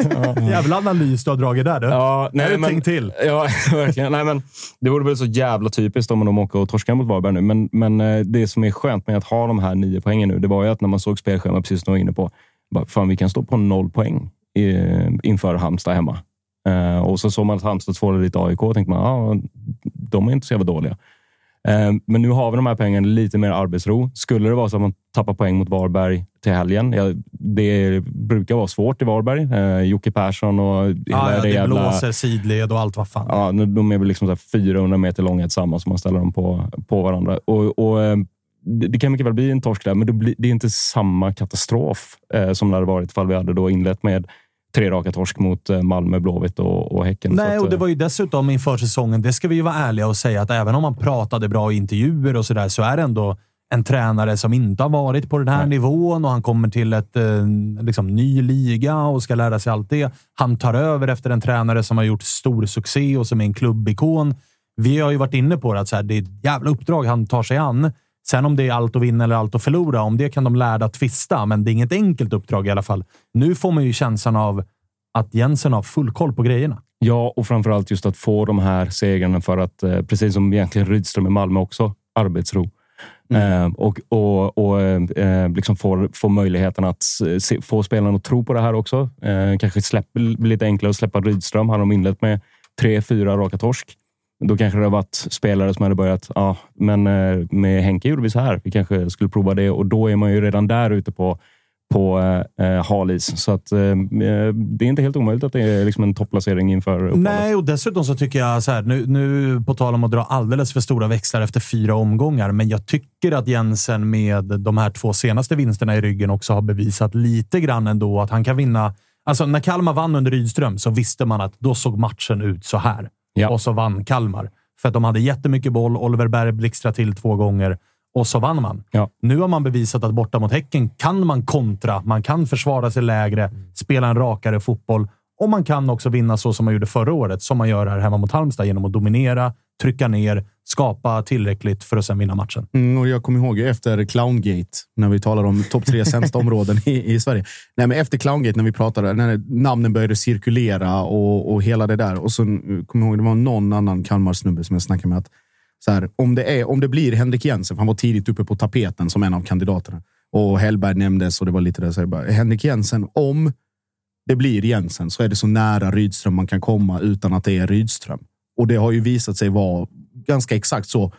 Jävla analys du har dragit där du. ja, Nej, nej, men, till. Ja, [LAUGHS] verkligen. Nej, men det vore väl så jävla typiskt om de åker och torskar mot Varberg nu. Men, men eh, det som är skönt med att ha de här nio poängen nu, det var ju att när man såg spelschemat, precis som du var inne på, bara, fan, vi kan stå på noll poäng i, inför Halmstad hemma. Eh, och så såg man att Halmstad tvålade lite AIK och tänkte man, ja, de är inte så jävla dåliga. Eh, Men nu har vi de här pengarna lite mer arbetsro. Skulle det vara så att man tappar poäng mot Varberg till helgen. Det brukar vara svårt i Varberg. Eh, Jocke Persson och hela Ja, ja, det jävla... blåser sidled och allt vad fan. Ja, de är väl liksom så här 400 meter långa tillsammans om man ställer dem på, på varandra. Och, och, eh, det, kan mycket väl bli en torsk där, men det, blir, det är inte samma katastrof som det hade varit ifall vi hade då inlett med tre raka torsk mot eh, Malmö, Blåvitt och, och Häcken. Nej, att, och det eh, var ju dessutom inför säsongen, det ska vi ju vara ärliga och säga att även om man pratade bra i intervjuer och sådär, så är det ändå en tränare som inte har varit på den här nivån och han kommer till ett eh, liksom, ny liga och ska lära sig allt det. Han tar över efter en tränare som har gjort stor succé och som är en klubbikon. Vi har ju varit inne på det, att så här, det är ett jävla uppdrag han tar sig an. Sen om det är allt att vinna eller allt att förlora, om det kan de lärda tvista, men det är inget enkelt uppdrag i alla fall. Nu får man ju känslan av att Jensen har full koll på grejerna. Ja, och framförallt just att få de här segrarna för att, eh, precis som egentligen Rydström i Malmö också, arbetsro. Eh, och och, och eh, liksom få, få möjligheten att se, få spelarna att tro på det här också. Eh, kanske släpp, lite enklare att släppa Rydström. Hade de inlett med tre, fyra raka torsk. Då kanske det har varit spelare som hade börjat, ja, men eh, med Henke gjorde vi så här. Vi kanske skulle prova det och då är man ju redan där ute på på eh, eh halis. Så att, eh, eh, det är inte helt omöjligt att det är liksom en topplacering inför uppehållet. Nej, och dessutom så tycker jag så här, nu, nu på tal om att dra alldeles för stora växlar efter fyra omgångar, men jag tycker att Jensen med de här två senaste vinsterna i ryggen också har bevisat lite grann ändå att han kan vinna. Alltså när Kalmar vann under Rydström så visste man att då såg matchen ut så här. Ja. Och så vann Kalmar. För att de hade jättemycket boll. Oliver Berg blixtrade till två gånger och så vann man. Ja. Nu har man bevisat att borta mot Häcken kan man kontra. Man kan försvara sig lägre, spela en rakare fotboll och man kan också vinna så som man gjorde förra året, som man gör här hemma mot Halmstad genom att dominera, trycka ner, skapa tillräckligt för att sen vinna matchen. Mm, och jag kommer ihåg efter Clowngate, när vi talar om topp tre sämsta [LAUGHS] områden i, i Sverige. Nej, men efter Clowngate, när vi pratade, när namnen började cirkulera och, och hela det där. Och så mm, kommer jag ihåg, det var någon annan Kalmar-snubbe som jag snackade med. att så här, om, det är, om det blir Henrik Jensen, för han var tidigt uppe på tapeten som en av kandidaterna. Och Hellberg nämndes och det var lite där. Så jag bara, Henrik Jensen, om det blir Jensen så är det så nära Rydström man kan komma utan att det är Rydström. Och det har ju visat sig vara ganska exakt så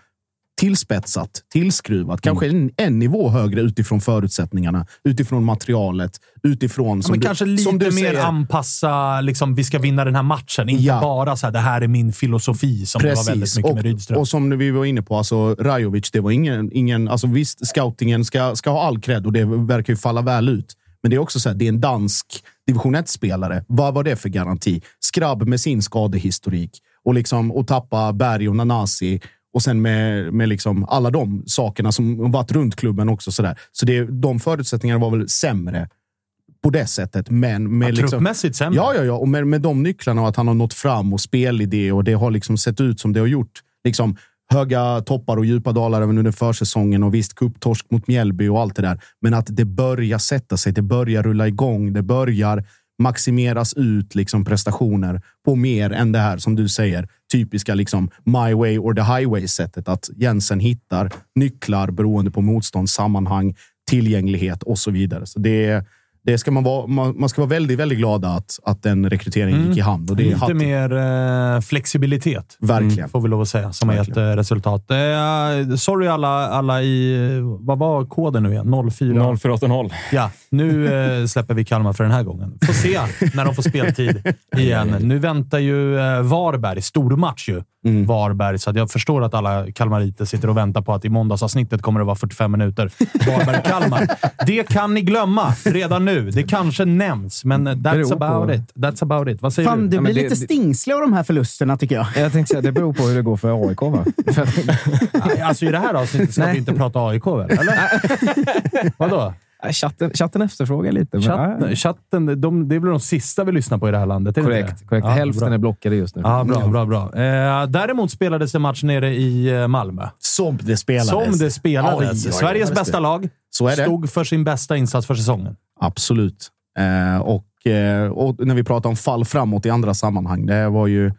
tillspetsat, tillskruvat, kanske en, en nivå högre utifrån förutsättningarna, utifrån materialet, utifrån... Ja, Som men du, kanske som lite du mer säger, anpassa, liksom, vi ska vinna den här matchen. Inte Ja. bara så här, det här är min filosofi som det var väldigt mycket och, med Rydström. och som vi var inne på, alltså Rajovic, det var ingen... ingen alltså visst, scoutingen ska, ska ha all cred och det verkar ju falla väl ut. Men det är också så här, det är en dansk division 1-spelare. Vad var det för garanti? Skrabb med sin skadehistorik och, liksom, och tappa Berg och Nanasi och sen med, med liksom alla de sakerna som varit runt klubben också. Så, där. så det, de förutsättningarna var väl sämre på det sättet. Men med Ja, liksom, truppmässigt sämre. Ja, ja, ja. Och med, med de nycklarna och att han har nått fram och spelidé och det har liksom sett ut som det har gjort. Liksom, höga toppar och djupa dalar även under försäsongen och visst kupptorsk mot Mjällby och allt det där. Men att det börjar sätta sig. Det börjar rulla igång. Det börjar maximeras ut liksom prestationer på mer än det här som du säger typiska liksom my way or the highway sättet att Jensen hittar nycklar beroende på motstånd, sammanhang, tillgänglighet och så vidare. Så det, det ska man, vara, man, man ska vara väldigt, väldigt glad att, att den rekryteringen gick i hamn. Och det är Lite hatten. mer eh, flexibilitet. Verkligen. Får vi lov att säga. Som har gett Verkligen. eh, resultat. Eh, sorry alla, alla i... Vad var koden nu igen? 04? 0480. Ja, nu eh, [LAUGHS] släpper vi Kalmar för den här gången. Får se när de får speltid [LAUGHS] igen. Nu väntar ju eh, Varberg. Stormatch ju. Mm. Varberg, så att jag förstår att alla kalmariter sitter och väntar på att i måndagsavsnittet kommer det vara 45 minuter. Varberg-Kalmar. [LAUGHS] Det kan ni glömma redan nu. Det kanske nämns, men that's Beror på- about it. That's about it. Vad säger Fan, du? du Ja, men blir det- lite stingslig av de här förlusterna tycker jag. Jag tänkte säga, det beror på hur det går för AIK, va? [LAUGHS] Alltså i det här avsnittet ska Nej. vi inte prata AIK väl? Eller? [LAUGHS] Vadå? Chatten, chatten efterfrågar lite. men- Chatten, chatten de, det är väl de sista vi lyssnar på i det här landet? Är Korrekt. det? korrekt. Ja, Hälften bra. är blockade just nu. Ja, bra, bra, bra. Eh, däremot spelades det match nere i eh, Malmö. Som det spelades. Som det spelades. Oj, oj, oj, Sveriges det bästa lag Så är det. stod för sin bästa insats för säsongen. Absolut. Eh, och, eh, och när vi pratar om fall framåt i andra sammanhang. Det var ju...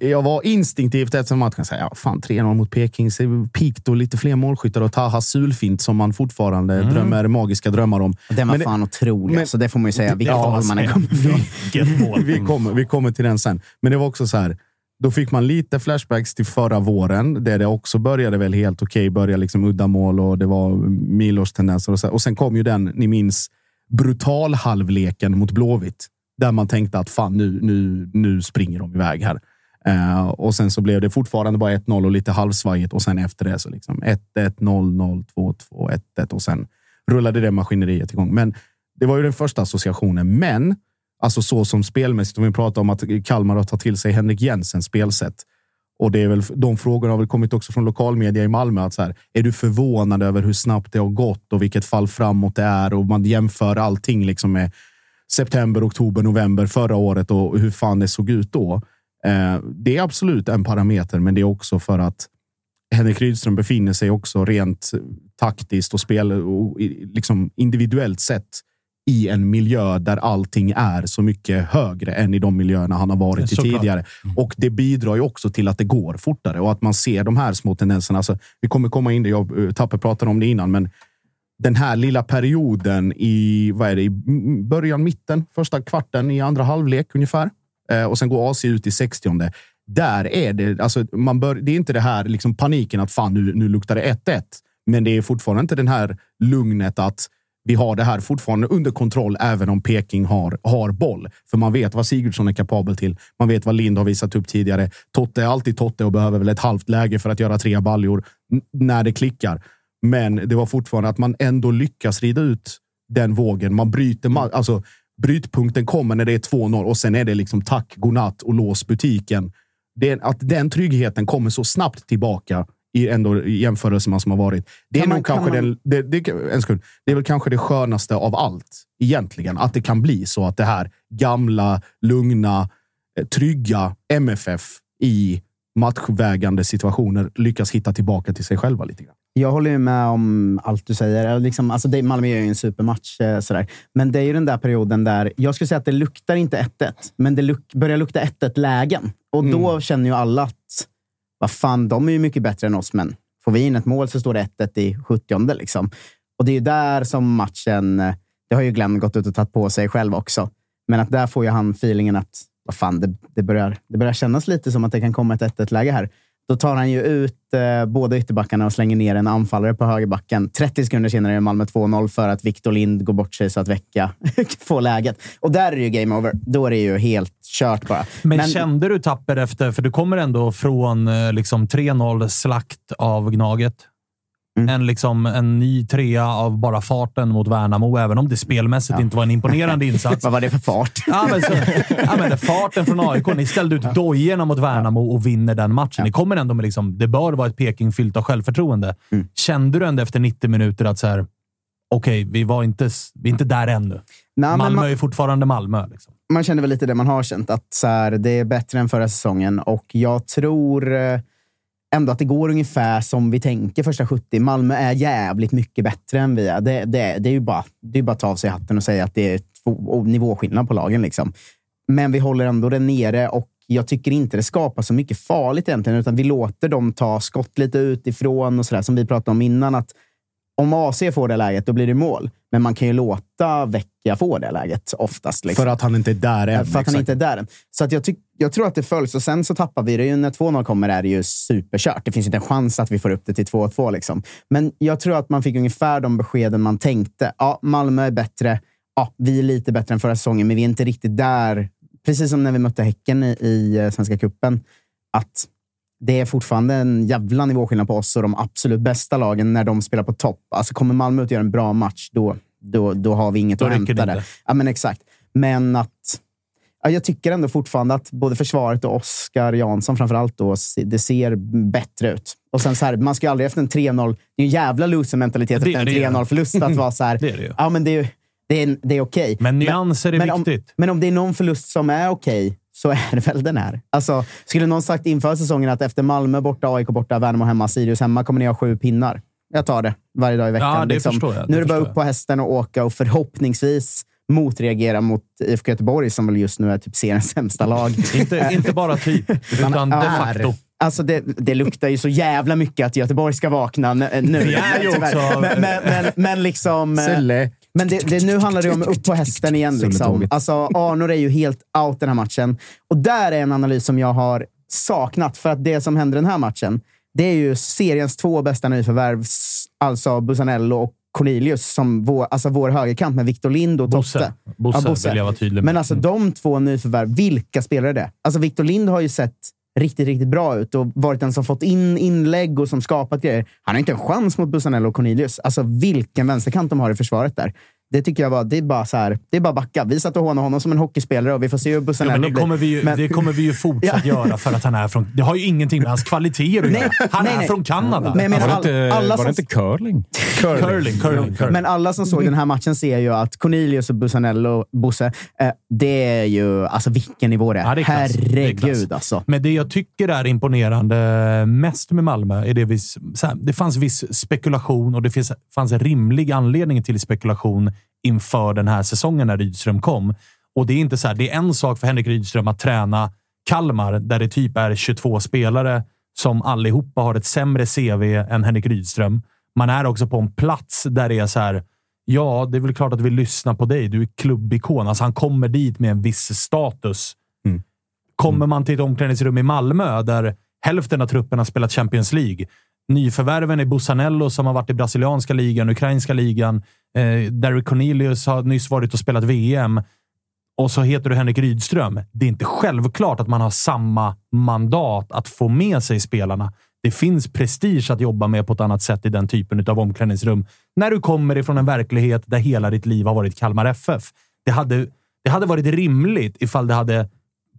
Jag var instinktivt efter matchen säga ja, fan 3-0 mot Peking. Pikt och lite fler målskyttar och Taha Sulfint som man fortfarande Mm. drömmer magiska drömmar om. Den var Men fan otrolig. men- så det får man ju säga. Vilket Ja, håll man än alltså, kommer ifrån. Vi kommer, vi kommer till den sen. Men det var också så här. Då fick man lite flashbacks till förra våren, där det också började väl helt okej. Började liksom uddamål och det var Milos tendenser. Och, så, och sen kom ju den, ni minns, brutal-halvleken mot Blåvitt. Där man tänkte att fan, nu, nu, nu springer de iväg här. Eh, och sen så blev det fortfarande bara 1-0 och lite halvsvajigt. Och sen efter det så liksom 1-1, 0-0, 2-2, 1-1 och sen rullade det maskineriet igång. Men det var ju den första associationen. Men Alltså så som spelmässigt, om vi pratar om att Kalmar har tagit till sig Henrik Jensens spelsätt. Och det är väl, de frågorna har väl kommit också från lokalmedia i Malmö. Att så här, är du förvånad över hur snabbt det har gått och vilket fall framåt det är? Och man jämför allting liksom med september, oktober, november förra året och hur fan det såg ut då. Eh, det är absolut en parameter, men det är också för att Henrik Rydström befinner sig också rent taktiskt och spel och liksom individuellt sett i en miljö där allting är så mycket högre än i de miljöerna han har varit i tidigare. Och det bidrar ju också till att det går fortare och att man ser de här små tendenserna. Alltså, vi kommer komma in det. Jag, eh, Tapper pratade om det innan, men den här lilla perioden i, vad är det, i början, mitten, första kvarten i andra halvlek ungefär. Eh, och sen går AC ut i 60 Där är det, alltså, man bör, det är inte det här liksom paniken att fan nu, nu luktar det 1-1. Men det är fortfarande inte den här lugnet att vi har det här fortfarande under kontroll även om Peking har, har boll. För man vet vad Sigurdsson är kapabel till. Man vet vad Lind har visat upp tidigare. Totte är alltid Totte och behöver väl ett halvt läge för att göra tre baljor när det klickar. Men det var fortfarande att man ändå lyckas rida ut den vågen. Man bryter, alltså brytpunkten kommer när det är 2-0 och sen är det liksom tack, godnatt och lås butiken. Det att den tryggheten kommer så snabbt tillbaka i ändå i jämförelse med som har varit. Det är man- nog kanske kan man- det, det, en sekund. Det är väl kanske det skönaste av allt egentligen. Att det kan bli så att det här gamla, lugna, eh, trygga MFF i matchvägande situationer lyckas hitta tillbaka till sig själva lite grann. Jag håller ju med om allt du säger. Liksom, alltså det, Malmö gör ju en supermatch. Eh, sådär. Men det är ju den där perioden där, jag skulle säga att det luktar inte 1-1, men det luk, börjar lukta 1-1-lägen. Och då känner ju alla att, vad fan, de är ju mycket bättre än oss, men får vi in ett mål så står det 1-1 i 70 liksom. Och det är ju där som matchen, det har ju Glenn gått ut och tagit på sig själv också. Men att där får ju han feelingen att, vad fan, det, det, börjar, det börjar kännas lite som att det kan komma ett 1-1-läge här. Då tar han ju ut eh, båda ytterbackarna och slänger ner en anfallare på högerbacken. 30 sekunder senare är Malmö 2-0 för att Victor Lind går bort sig så att Vecka [LAUGHS] får läget. Och där är det ju game over. Då är det ju helt kört bara. Men, kände du Tapper efter, för du kommer ändå från eh, liksom 3-0 slakt av Gnaget. Mm. En, liksom, en ny trea av bara farten mot Värnamo, även om det spelmässigt inte var en imponerande [LAUGHS] insats. Vad var det för fart? Ja, men, så, ja, men farten från AIK. Ni ställde ut dojorna mot Värnamo och vinner den matchen. Ni kommer ändå med liksom, det bör vara ett Peking fyllt av självförtroende. Mm. Kände du ändå efter 90 minuter att så här, okej, vi, var inte, vi är inte där ännu. Nej, Malmö man- är fortfarande Malmö. Liksom. man känner väl lite det man har känt, att så här, det är bättre än förra säsongen. Och jag tror eh, ändå att det går ungefär som vi tänker första 70. Malmö är jävligt mycket bättre än vi är. Det, det, det är ju bara, det är bara att ta av sig hatten och säga att det är två nivåskillnad på lagen. Liksom. Men vi håller ändå det nere och jag tycker inte det skapar så mycket farligt egentligen, utan vi låter dem ta skott lite utifrån och sådär som vi pratade om innan. att om AC får det läget, då blir det mål. Men man kan ju låta Vecchia få det läget oftast. Liksom. För att han inte är där än. För att han exakt. inte är där än. Så att jag, tyck, jag tror att det följs och sen så tappar vi det ju. När 2-0 kommer är det ju superkört. Det finns inte en chans att vi får upp det till 2-2. Liksom. Men jag tror att man fick ungefär de beskeden man tänkte. Ja, Malmö är bättre. Ja, vi är lite bättre än förra säsongen, men vi är inte riktigt där. Precis som när vi mötte Häcken i, i eh, Svenska Cupen. Att det är fortfarande en jävla nivåskillnad på oss och de absolut bästa lagen när de spelar på topp. Alltså kommer Malmö ut och gör en bra match, då, då, då har vi inget Då att hämta det där. inte. Ja, men exakt. Men att... Ja, jag tycker ändå fortfarande att både försvaret och Oskar Jansson framför allt då, det ser bättre ut. Och sen så här, man ska ju aldrig efter en 3-0... Det är en jävla loser-mentalitet efter en det är det. 3-0-förlust att vara så här... [LAUGHS] Det är det. Ja, men det är, det är, det är okej. Men nyanser är men om, viktigt. men om det är någon förlust som är okej, så är det väl den här. Alltså, skulle någon sagt inför säsongen att efter Malmö borta, AIK borta, Värnamo hemma, Sirius hemma kommer ni ha sju pinnar. Jag tar det varje dag i veckan. Ja, det liksom. förstår jag. Nu är Det bara upp på hästen och åka och förhoppningsvis motreagera mot IFK Göteborg som väl just nu är typ seriens sämsta lag. [LAUGHS] Inte, inte bara typ, [LAUGHS] utan de är. facto. Alltså det, det luktar ju så jävla mycket att Göteborg ska vakna nu. Vi är ju tyvärr. också- Men, men, men, men liksom... eh, Sulle. Men det, det, nu handlar det om upp på hästen igen. Liksom. Alltså, Arnor är ju helt out den här matchen. Och där är en analys som jag har saknat. För att det som händer den här matchen, det är ju seriens två bästa nyförvärv. Alltså Busanello och Cornelius, som vår, alltså vår högerkant med Victor Lind och Bosse. Totte. Bosse, Ja, Bosse. vill jag vara tydlig med. Men alltså de två nyförvärv, vilka spelare är det? Alltså Victor Lind har ju sett riktigt, riktigt bra ut och varit den som fått in inlägg och som skapat grejer. Han har inte en chans mot Busanello och Cornelius. Alltså vilken vänsterkant de har i försvaret där. Det tycker jag var, det är bara så här, det är bara backa. Vi satt och hånade honom som en hockeyspelare och vi får se hur Ja, men Busanello det, kommer vi ju, Men- det kommer vi ju [LAUGHS] fortsatt göra för att han är från... Det har ju ingenting med hans kvaliteter att göra. Han nej, är nej. från Kanada. Men menar, Var det inte, alla var som, det inte curling? curling, curling, curling. men alla som såg den här matchen ser ju att Cornelius och Busanello, Bosse, eh, det är ju... Alltså vilken nivå det är. Ja, det är klass. Det är Herregud alltså. Men det jag tycker är imponerande mest med Malmö är det vi, så här, det fanns viss spekulation och det finns, fanns en rimlig anledning till spekulation inför den här säsongen när Rydström kom. Och det är inte så här, det är en sak för Henrik Rydström att träna Kalmar där det typ är 22 spelare som allihopa har ett sämre CV än Henrik Rydström. Man är också på en plats där det är så här, ja, det är väl klart att vi lyssnar på dig. Du är klubbikon. Alltså han kommer dit med en viss status. Kommer man till ett omklädningsrum i Malmö där hälften av truppen har spelat Champions League. Nyförvärven är Bussanello som har varit i brasilianska ligan, ukrainska ligan. Eh, Derek Cornelius har nyss varit och spelat VM. Och så heter du Henrik Rydström. Det är inte självklart att man har samma mandat att få med sig spelarna. Det finns prestige att jobba med på ett annat sätt i den typen av omklädningsrum. När du kommer ifrån en verklighet där hela ditt liv har varit Kalmar FF. Det hade, det hade varit rimligt ifall det hade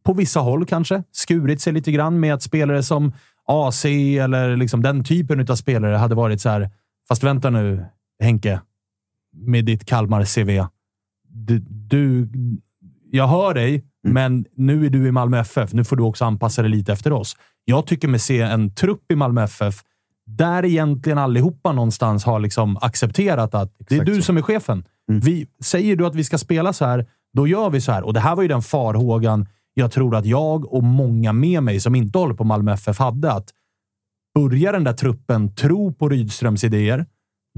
på vissa håll kanske skurit sig lite grann med att spelare som AC eller liksom den typen av spelare hade varit så här. Fast vänta nu, Henke, med ditt Kalmar-CV. Du, du, jag hör dig, men nu är du i Malmö FF. Nu får du också anpassa dig lite efter oss. Jag tycker mig se en trupp i Malmö FF där egentligen allihopa någonstans har liksom accepterat att det är Exakt du så. som är chefen. Vi, säger du att vi ska spela så här, då gör vi så här. Och det här var ju den farhågan jag tror att jag och många med mig som inte håller på Malmö FF hade. Att börjar den där truppen tro på Rydströms idéer,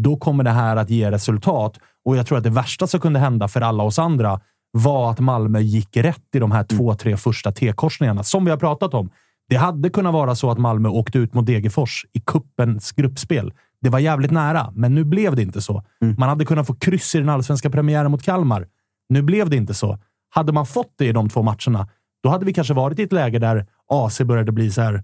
då kommer det här att ge resultat. Och jag tror att det värsta som kunde hända för alla oss andra var att Malmö gick rätt i de här två, tre första T-korsningarna, som vi har pratat om. Det hade kunnat vara så att Malmö åkte ut mot Degerfors i kuppens gruppspel. Det var jävligt nära, men nu blev det inte så. Man hade kunnat få kryss i den allsvenska premiären mot Kalmar. Nu blev det inte så. Hade man fått det i de två matcherna, då hade vi kanske varit i ett läge där AC började bli så här.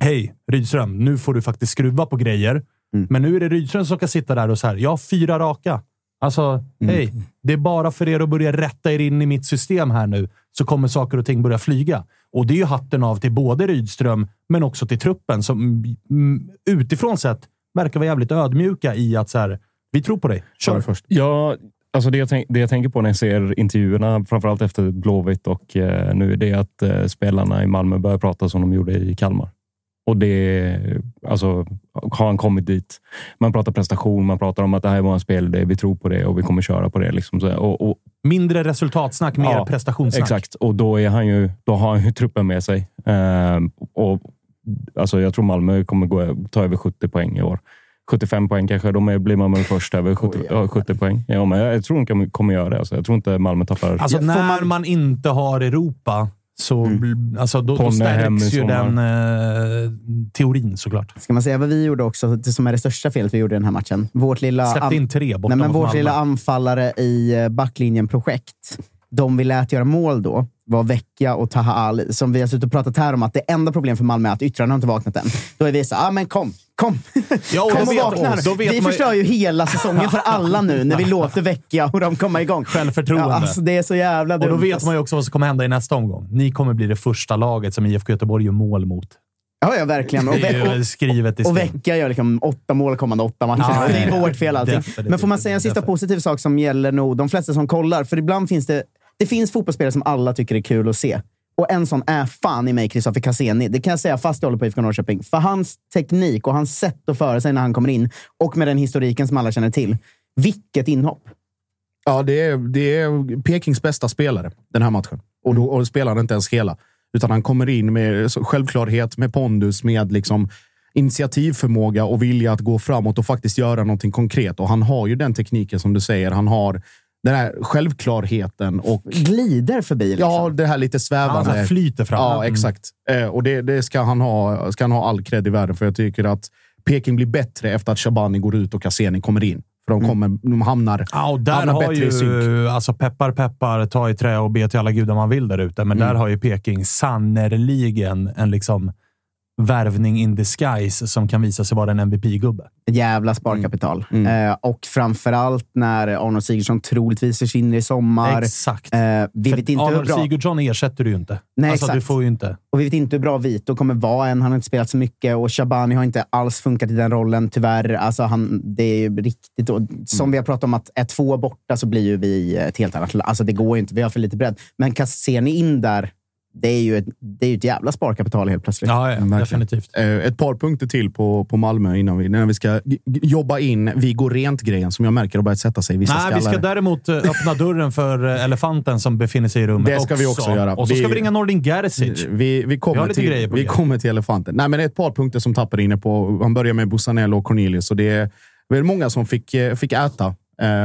Hej Rydström, nu får du faktiskt skruva på grejer. Men nu är det Rydström som ska sitta där och så här. Jag har fyra raka. Alltså, hej. Det är bara för er att börja rätta er in i mitt system här nu, så kommer saker och ting börja flyga. Och det är ju hatten av till både Rydström, men också till truppen som mm, utifrån sett verkar vara jävligt ödmjuka i att så här, vi tror på dig. Kör. först. Ja, alltså det, jag tänk, det jag tänker på när jag ser intervjuerna, framförallt efter Blåvitt och eh, nu, det är att eh, spelarna i Malmö börjar prata som de gjorde i Kalmar. Och det, alltså, har han kommit dit? Man pratar prestation, man pratar om att det här är vår spelidé, vi tror på det och vi kommer köra på det. Liksom. Och, och, Mindre resultatsnack, mer Ja, prestationssnack. Exakt, och då, är han ju, då har han ju truppen med sig. Ehm, och, alltså, jag tror Malmö kommer gå, ta över 70 poäng i år. 75 poäng kanske. Då är- blir Malmö först över 70, ja, 70 poäng. Ja, men jag, jag tror de kommer göra det. Alltså, jag tror inte Malmö tappar... Alltså, Ja, får när man- man... inte har Europa, så bl- alltså, då, då stärks ju den eh, teorin såklart. Ska man säga vad vi gjorde också, det som är det största felet vi gjorde i den här matchen? Vårt lilla, Släppte an- in tre nej, men vårt lilla anfallare i eh, backlinjen projekt, de vi lät göra mål då, var Vecchia och Taha Ali. Som vi har suttit och pratat här om att det enda problemet för Malmö är att yttrarna har inte vaknat än. Då är vi så ah, men kom, kom! Ja, och kom och vakna nu. då vet Vi man förstör ju hela säsongen för alla nu när vi [LAUGHS] låter Vecchia och de komma igång. Självförtroende. Ja, alltså, det är så jävla Och dumt. då vet alltså. man ju också vad som kommer hända i nästa omgång. Ni kommer bli det första laget som IFK Göteborg gör mål mot. Ja, ja, verkligen. Och, Ve- och, och. Vecka gör liksom åtta mål kommande åtta matcher. Ja, det är vårt fel allting. definitivt, Men får man säga en sista positiv sak som gäller nog de flesta som kollar? För ibland finns det, det finns fotbollsspelare som alla tycker är kul att se. Och en sån är fan i mig Kristoffer Cassini. Det kan jag säga fast jag håller på IFK Norrköping. För hans teknik och hans sätt att föra sig när han kommer in och med den historiken som alla känner till. Vilket inhopp! Ja, det är, det är Pekings bästa spelare den här matchen. Och då och spelar han inte ens hela. Utan han kommer in med självklarhet, med pondus, med liksom initiativförmåga och vilja att gå framåt och faktiskt göra någonting konkret. Och han har ju den tekniken som du säger. Han har den här självklarheten och Glider förbi. Liksom. ja, det här lite svävande. flyter fram. Ja, Mm. exakt. Eh, och det, det ska, han ha, ska han ha all cred i världen för. Jag tycker att Peking blir bättre efter att Shabani går ut och Cassini kommer in. För de, kommer, de hamnar, Ja, och där hamnar har bättre i synk. ju, alltså peppar peppar, ta i trä och be till alla gudar man vill där ute. Men Mm. där har ju Peking sannerligen en liksom värvning in disguise som kan visa sig vara en MVP-gubbe. Jävla sparkapital. Mm. Eh, och framförallt när Arnold Sigurdsson troligtvis försvinner i sommar. Exakt. Eh, vi För vet inte hur Arnold bra... Sigurdsson ersätter du ju inte. Nej, alltså, du exakt. får ju inte. Och vi vet inte hur bra Vito kommer vara än. Han har inte spelat så mycket och Shabani har inte alls funkat i den rollen, tyvärr. Alltså han, det är ju riktigt... Och som Mm. vi har pratat om, att är två borta så blir ju vi ett helt annat Alltså det går ju inte. Vi har för lite bredd. Men ser ni in där, det är ju ett, det är ju ett jävla sparkapital helt plötsligt. Ja, ja definitivt. Eh, ett par punkter till på, på Malmö innan vi, innan vi ska jobba in vi går rent-grejen som jag märker har börjat sätta sig i vissa Nej, vi ska skallar. däremot eh, öppna dörren för eh, elefanten som befinner sig i rummet Det ska vi också göra. Och så ska Vi- vi ringa Nordin Gerzic. Vi, vi, Vi kommer, har lite till, grejer på vi kommer till elefanten. Nej, men det är ett par punkter som tappar inne på. Han börjar med Bussanello och Cornelius. Och det är väl många som fick, fick äta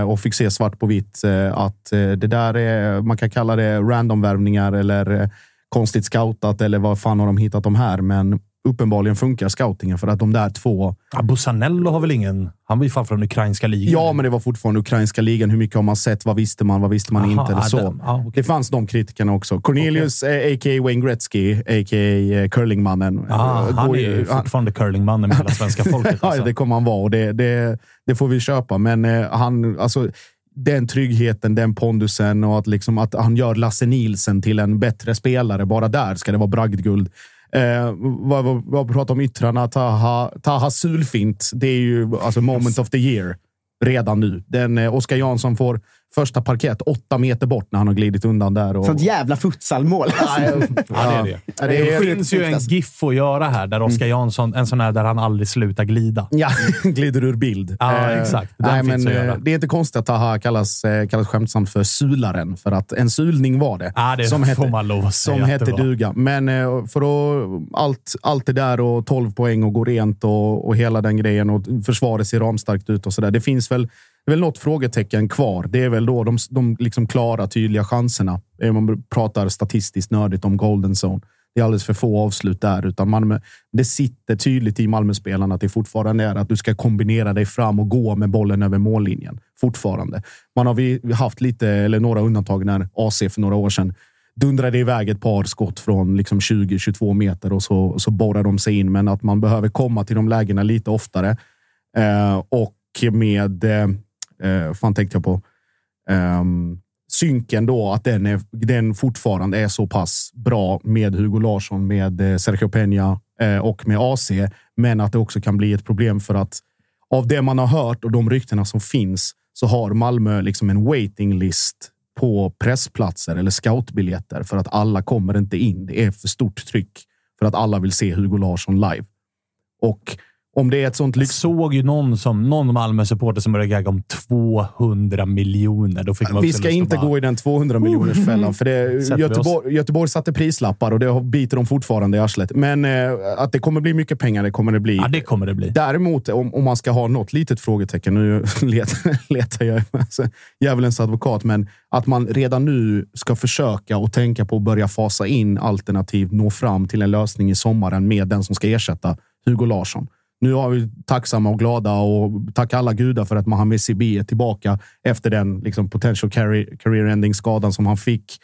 och fick se svart på vitt att det där är, man kan kalla det randomvärvningar eller eh, konstigt scoutat eller vad fan har de hittat de här? Men uppenbarligen funkar scoutingen för att de där två Ja, Busanello har väl ingen... Han var ju fan från ukrainska ligan. Ja, men det var fortfortande ukrainska ligan. Hur mycket har man sett? Vad visste man? Vad visste man Aha, inte? Eller ja, så. ja, okej. Det fanns de kritikerna också. Cornelius, eh, a.k.a. Wayne Gretzky, a.k.a. curlingmannen. Ah, eh, han går är ju han- fortfarande curlingmannen med hela svenska folket. [LAUGHS] ja, Alltså. det kommer han vara och det, det, det får vi köpa. Men eh, han, alltså, den tryggheten, den pondusen och att, liksom, att han gör Lasse Nielsen till en bättre spelare. Bara där ska det vara bragdguld. Eh, vad, vad, vad pratar om yttrarna? Taha, Taha Sulfint. Det är ju alltså moment of the year redan nu. Den, eh, Oskar Jansson får första parkett åtta meter bort när han har glidit undan där. Och, Sånt jävla futsalmål. Ja, det är det. Ja, Det, det är- finns ju en GIF att göra här, där Oskar Jansson, en sån här där han aldrig slutar glida. Ja, [LAUGHS] glider ur bild. Ja, Eh, exakt. Den nej, finns men, att göra. eh, det är inte konstigt att Taha kallas, eh, kallas skämtsamt för sularen, för att en sulning var det. Ja, det som får hette, man lov att säga som hette det duga. Men för att, allt, allt det där och 12 poäng och gå rent och, och hela den grejen och försvaret ser ramstarkt ut och så där. Det finns väl, det är väl något frågetecken kvar. Det är väl då de, de liksom klara, tydliga chanserna. Eh, man pratar statistiskt nördigt om golden zone. Det är alldeles för få avslut där, utan Malmö, det sitter tydligt i Malmöspelarna att det fortfarande är att du ska kombinera dig fram och gå med bollen över mållinjen. Fortfarande. Man har vi haft lite, eller några undantag när AC för några år sedan dundrade iväg ett par skott från liksom 20-22 meter och så, så borrar de sig in. Men att man behöver komma till de lägena lite oftare. Eh, och med, eh, eh, fan tänkte jag på, Ehm, synken då, att den, är, den fortfarande är så pass bra med Hugo Larsson, med eh, Sergio Peña eh, och med AC. Men att det också kan bli ett problem för att av det man har hört och de ryktena som finns så har Malmö liksom en waiting list på pressplatser eller scoutbiljetter för att alla kommer inte in. Det är för stort tryck för att alla vill se Hugo Larsson live. Och om det är ett sånt lyx... såg ju någon, som, någon Malmö-supporter som började gagga om 200 miljoner. Då fick man Vi ska inte bara- gå i den 200 miljoners fällan för det. Göteborg, Göteborg satte prislappar och det biter de fortfarande i arslet. Men eh, att det kommer bli mycket pengar, det kommer det bli. Ja, det kommer det bli. Däremot, om, om man ska ha något litet frågetecken, nu [LAUGHS] letar, letar jag alltså, djävulens advokat, men att man redan nu ska försöka och tänka på att börja fasa in alternativt nå fram till en lösning i sommaren med den som ska ersätta Hugo Larsson. Nu har vi tacksamma och glada och tacka alla gudar för att Mohamed Sibi är tillbaka efter den liksom, potential career ending skadan som han fick.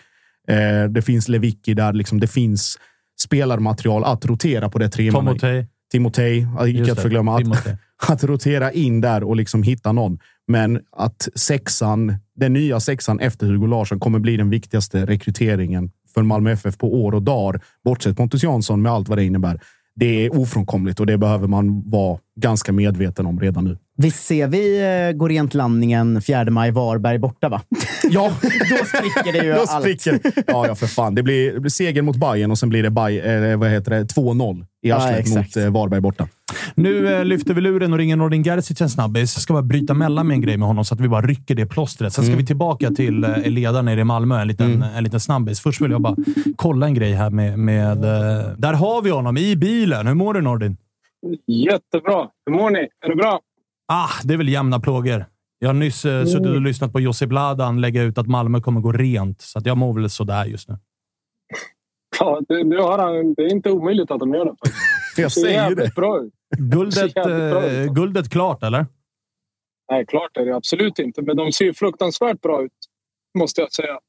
Eh, det finns Lewicki där. Liksom, det finns spelarmaterial att rotera på det tre Tomotej. Timotej, icke att förglömma. Att, Timotej. [LAUGHS] att rotera in där och liksom hitta någon. Men att sexan, den nya sexan efter Hugo Larsson kommer bli den viktigaste rekryteringen för Malmö FF på år och dagar. Bortsett Pontus Jansson med allt vad det innebär. Det är ofrånkomligt och det behöver man vara ganska medveten om redan nu. Visst ser vi eh, gå rent landningen 4 maj Varberg borta, va? [LAUGHS] Ja, Då spricker det ju [LAUGHS] då allt. spricker Ja, ja, för fan. Det blir, det blir seger mot Bayern och sen blir det Bay, eh, vad heter det, 2-0 i arslet exakt. mot eh, Varberg borta. Nu eh, lyfter vi luren och ringer Nordin Gerzic en snabbis. Jag ska bara bryta mellan med en grej med honom så att vi bara rycker det plåstret. Sen ska vi tillbaka till eh, ledaren nere i Malmö. En liten, en liten snabbis. Först vill jag bara kolla en grej här med... med eh, där har vi honom i bilen. Hur mår du Nordin? Jättebra. Hur mår ni? Är det bra? Ah, det är väl jämna plågor. Jag har nyss eh, suttit och lyssnat på Jussi Bladan lägga ut att Malmö kommer gå rent, så att jag mår väl sådär just nu. Ja, det, det, har han, det är inte omöjligt att de gör det. [LAUGHS] Jag säger det. bra ut. Guldet, bra eh, ut. guldet klart, eller? Nej, klart är det absolut inte. Men de ser fruktansvärt bra ut, måste jag säga.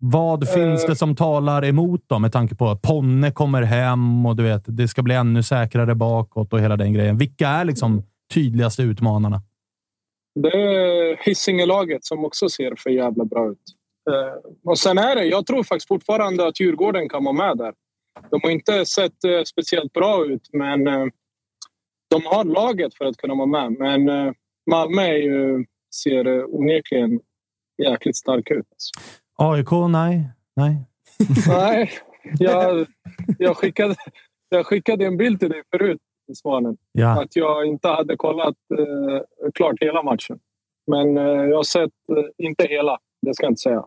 Vad finns Eh. det som talar emot dem med tanke på att Ponne kommer hem och du vet, det ska bli ännu säkrare bakåt och hela den grejen. Vilka är liksom tydligaste utmanarna? Det är Hisingelaget som också ser för jävla bra ut. Eh, och sen är det, jag tror faktiskt fortfarande att Djurgården kan vara med där. De har inte sett eh, speciellt bra ut, men eh, de har laget för att kunna vara med. Men Malmö är ju, ser onekligen jäkligt stark ut. AIK? Nej. Nej. Nej, jag, jag, skickade, jag skickade en bild till dig förut, Svanen. Ja. Att jag inte hade kollat eh, klart hela matchen. Men eh, jag har sett, eh, inte hela, det ska jag inte säga.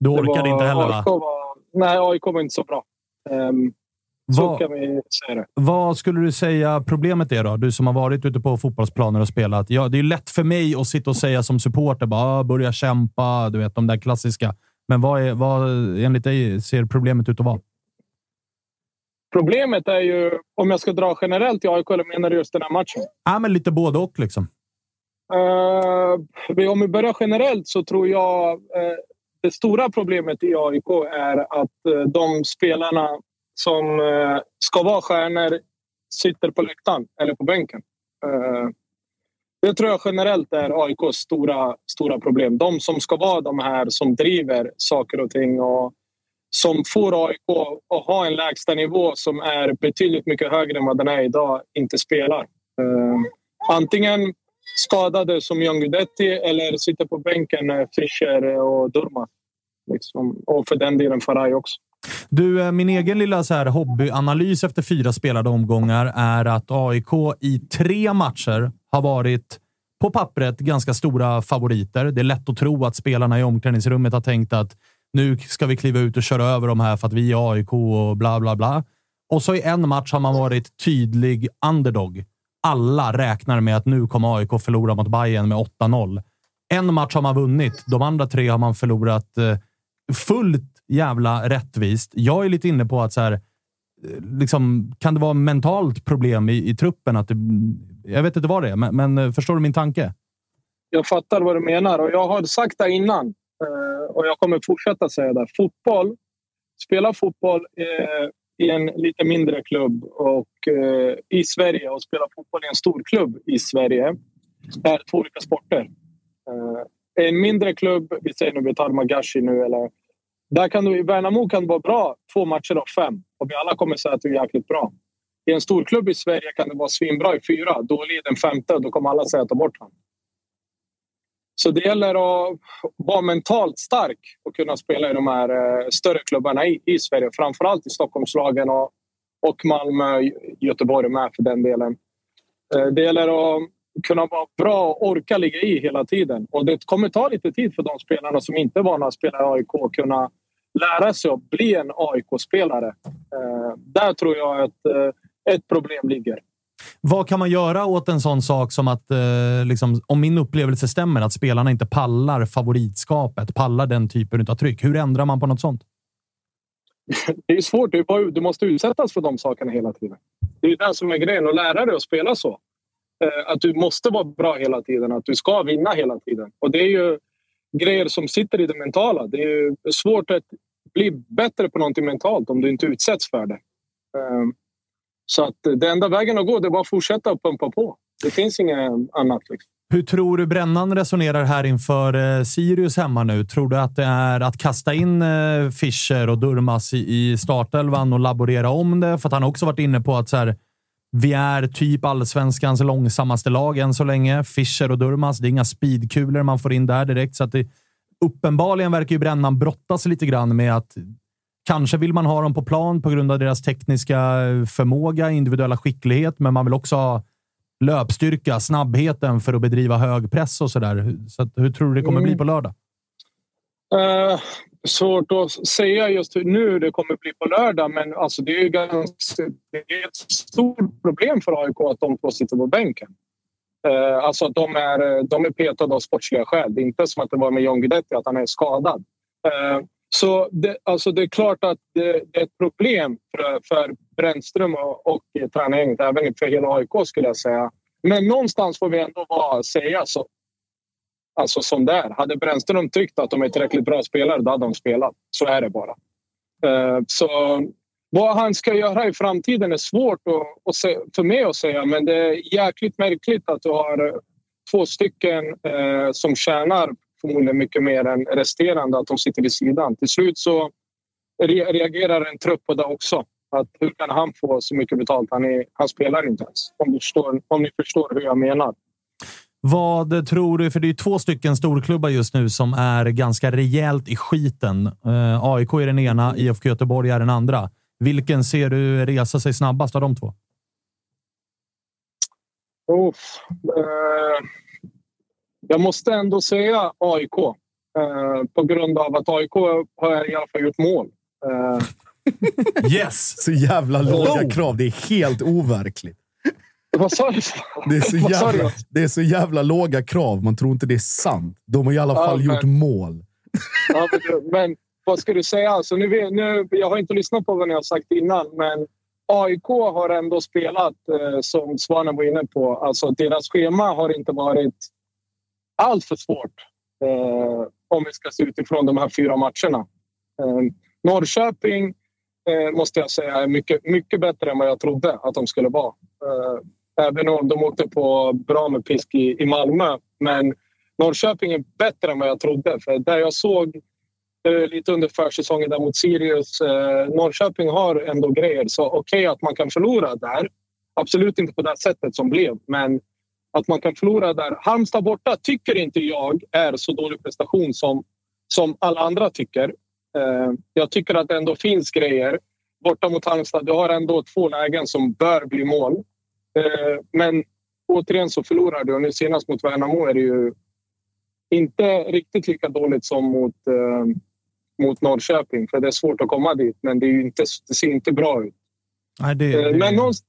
Du orkade var- inte heller, AIK va? var, nej, AIK var inte så bra. Ehm, så kan vi säga det. Vad skulle du säga problemet är då? Du som har varit ute på fotbollsplaner och spelat. Ja, det är lätt för mig att sitta och säga som supporter bara "Ah, börja kämpa. Du vet, de där klassiska. Men vad, är, vad enligt dig ser problemet ut att vara? Problemet är ju, om jag ska dra generellt i AIK, eller menar du just den här matchen? Ja, men lite både och liksom. Eh, om vi börjar generellt så tror jag eh, det stora problemet i AIK är att eh, de spelarna som eh, ska vara stjärnor sitter på läktaren eller på bänken. Det tror jag generellt är AIKs stora, stora problem. De som ska vara de här som driver saker och ting och som får AIK att ha en lägsta nivå som är betydligt mycket högre än vad den är idag, inte spelar. Uh, antingen skadade som John Guidetti eller sitter på bänken Fischer och Durmaz. Liksom. Och för den delen Faraj också. Du, eh, min egen lilla så här hobbyanalys efter fyra spelade omgångar är att AIK i tre matcher har varit på pappret ganska stora favoriter. Det är lätt att tro att spelarna i omklädningsrummet har tänkt att nu ska vi kliva ut och köra över de här för att vi är AIK och bla bla bla. Och så i en match har man varit tydlig underdog. Alla räknar med att nu kommer AIK förlora mot Bayern med 8-0. En match har man vunnit. De andra tre har man förlorat eh, fullt jävla rättvist. Jag är lite inne på att så här, eh, liksom, kan det vara mentalt problem i, i truppen? Att det, jag vet inte vad det är, men, men eh, förstår du min tanke? Jag fattar vad du menar och jag har sagt det innan Eh, och jag kommer fortsätta säga det. Fotboll, spela fotboll eh, i en lite mindre klubb och eh, i Sverige och spela fotboll i en stor klubb i Sverige är två olika sporter. En mindre klubb, vi säger nu vi tar Magashi nu eller där kan du, I Värnamo kan det vara bra två matcher av fem och vi alla kommer säga att du är jäkligt bra. I en storklubb i Sverige kan det vara svinbra i fyra, dålig i den femte och då kommer alla säga att ta bort honom. Så det gäller att vara mentalt stark och kunna spela i de här eh, större klubbarna i, i Sverige. Framförallt i Stockholmslagen och, och Malmö, Göteborg med för den delen. Eh, det gäller att kunna vara bra och orka ligga i hela tiden. Och det kommer ta lite tid för de spelarna som inte är vana att spela i AIK att kunna lära sig att bli en AIK-spelare. Eh, där tror jag att ett problem ligger. Vad kan man göra åt en sån sak som att, eh, liksom, om min upplevelse stämmer, att spelarna inte pallar favoritskapet, pallar den typen av tryck? Hur ändrar man på något sånt? [LAUGHS] Det är svårt. Du måste utsättas för de sakerna hela tiden. Det är det som är grejen. Att lära dig att spela så. Eh, att du måste vara bra hela tiden. Att du ska vinna hela tiden. Och det är ju grejer som sitter i det mentala. Det är svårt att bli bättre på någonting mentalt om du inte utsätts för det. Ehm, så att det enda vägen att gå det är bara att fortsätta att pumpa på. Det finns inget annat. Liksom. Hur tror du Brännan resonerar här inför eh, Sirius hemma nu? Tror du att det är att kasta in eh, Fischer och Durmas i, startelvan och laborera om det? För att han har också varit inne på att så här, Vi är typ allsvenskans långsammaste lag än så länge. Fischer och Durmaz. Det är inga speedkulor man får in där direkt, så att det, uppenbarligen verkar ju Brännan brottas lite grann med att kanske vill man ha dem på plan på grund av deras tekniska förmåga, individuella skicklighet, men man vill också ha löpstyrka, snabbheten för att bedriva hög press och sådär. Så att, hur tror du det kommer bli på lördag? Eh, svårt att säga just hur nu det kommer bli på lördag, men alltså det är ganska, det är ett stort problem för AIK att de två sitter på bänken. Eh, alltså att de är, de är petade av sportsliga skäl. Det är inte som att det var med John Guidetti, att han är skadad. Eh, så det, alltså det är klart att det, det är ett problem för, för Brännström och, och tränargänget, även för hela AIK skulle jag säga. Men någonstans får vi ändå bara säga så, alltså som det är. Hade Brännström tyckt att de är tillräckligt bra spelare, då hade de spelat. Så är det bara. Uh, så vad han ska göra i framtiden är svårt att, att se, för mig att säga, men det är jäkligt märkligt att du har två stycken eh, som tjänar förmodligen mycket mer än resterande, att de sitter vid sidan. Till slut så re reagerar en trupp på det också. Att hur kan han få så mycket betalt? Han, är, han spelar inte ens. Om ni, förstår, om ni förstår hur jag menar. Vad tror du? För det är två stycken storklubbar just nu som är ganska rejält i skiten. Eh, AIK är den ena, IFK Göteborg är den andra. Vilken ser du resa sig snabbast av de två? Uff, eh, jag måste ändå säga AIK. Eh, på grund av att AIK har i alla fall gjort mål. Eh, [LAUGHS] Yes! Så jävla låga Oh. krav. Det är helt overkligt. vad sa du? Det är, så jävla, du? det är så jävla låga krav. Man tror inte det är sant. De har i alla Ja, fall men- gjort mål. Ja, men, vad ska du säga? Alltså, nu, nu, jag har inte lyssnat på vad ni har sagt innan, men AIK har ändå spelat, eh, som Svanen var inne på. Alltså, deras schema har inte varit allt för svårt eh, om vi ska se utifrån de här fyra matcherna. Eh, Norrköping eh, måste jag säga är mycket, mycket bättre än vad jag trodde att de skulle vara. Eh, även om de åkte på bra med pisk i, i Malmö. Men Norrköping är bättre än vad jag trodde. För där jag såg lite under försäsongen där mot Sirius. Eh, Norrköping har ändå grejer. Så okej att man kan förlora där. Absolut inte på det sättet som blev, men att man kan förlora där. Halmstad borta tycker inte jag är så dålig prestation som, som alla andra tycker. Eh, jag tycker att det ändå finns grejer. Borta mot Halmstad, du har ändå två lägen som bör bli mål. Eh, men återigen så förlorar du och nu senast mot Värnamo är det ju inte riktigt lika dåligt som mot, eh, mot Norrköping. För det är svårt att komma dit, men det, är inte, det ser inte bra ut. Nej, det, det, Men, någonstans,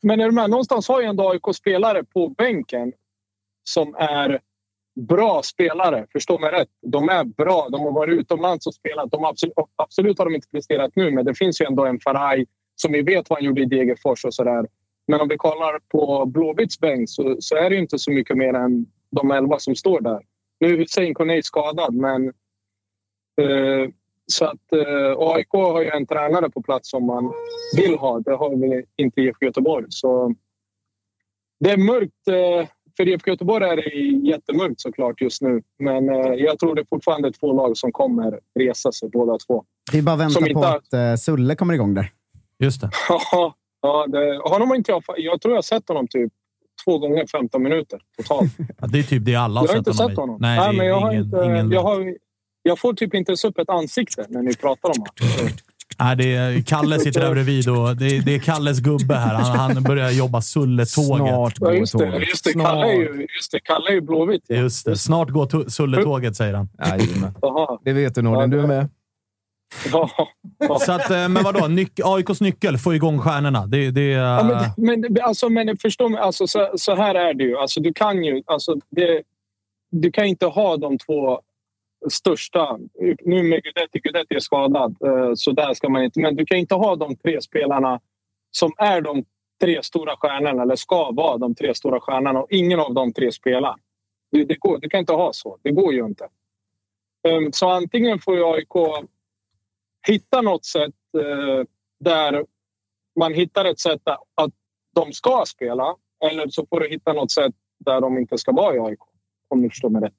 men är du med? någonstans har ju ändå AIK-spelare på bänken som är bra spelare. Förstå mig rätt. De är bra. De har varit utomlands och spelat. De absolut, absolut har de inte presterat nu, men det finns ju ändå en Faraj som vi vet vad han gjorde i Degerfors och sådär. Men om vi kollar på Blåvitts bänk så, så är det ju inte så mycket mer än de elva som står där. Nu är Hussein Koney skadad, men eh, så att eh, AIK har ju en tränare på plats som man vill ha. Det har vi inte i IFK Göteborg. Så det är mörkt. Eh, för IFK Göteborg är det jättemörkt såklart just nu. Men eh, jag tror det är fortfarande två lag som kommer resa sig båda två. Det är bara att vänta Som på inte har- att uh, Sulle kommer igång där. Just det. [LAUGHS] Ja, ja, det, honom har inte jag... Jag tror jag har sett honom typ två gånger 15 minuter totalt. [LAUGHS] Ja, det är typ det alla har Jag har sett inte honom sett honom. Nej, Nej, men jag, har ingen, inte, ingen jag, har, jag får typ inte ens upp ett ansikte när ni pratar om honom. Nej, det är, Kalle sitter där bredvid och det är, det är Kalles gubbe här. Han, han börjar jobba Sulletåget. Snart Ja, går just det. Just det, Kalle är ju, just det, Kalle är ju blåvitt. ja. Just det. Snart går Sulletåget, säger han. Jaha. Det vet du Norden, du är med. Ja. Ja. Så att, eh, men vadå? Nyc- AIKs nyckel, få igång stjärnorna. Det, det, Ja, men, men, alltså, men förstå mig, alltså, så, så här är det ju. Alltså, du kan ju... Alltså, det, du kan inte ha de två största... Nu med Guidetti, Gudetti är skadad, eh, så där ska man inte... Men du kan inte ha de tre spelarna som är de tre stora stjärnorna, eller ska vara de tre stora stjärnorna, och ingen av de tre spelar. Det, det går, du kan inte ha så. Det går ju inte. Ehm, så antingen får AIK hitta något sätt eh, där man hittar ett sätt att de ska spela eller så får du hitta något sätt där de inte ska vara i AIK. Om du förstår mig rätt.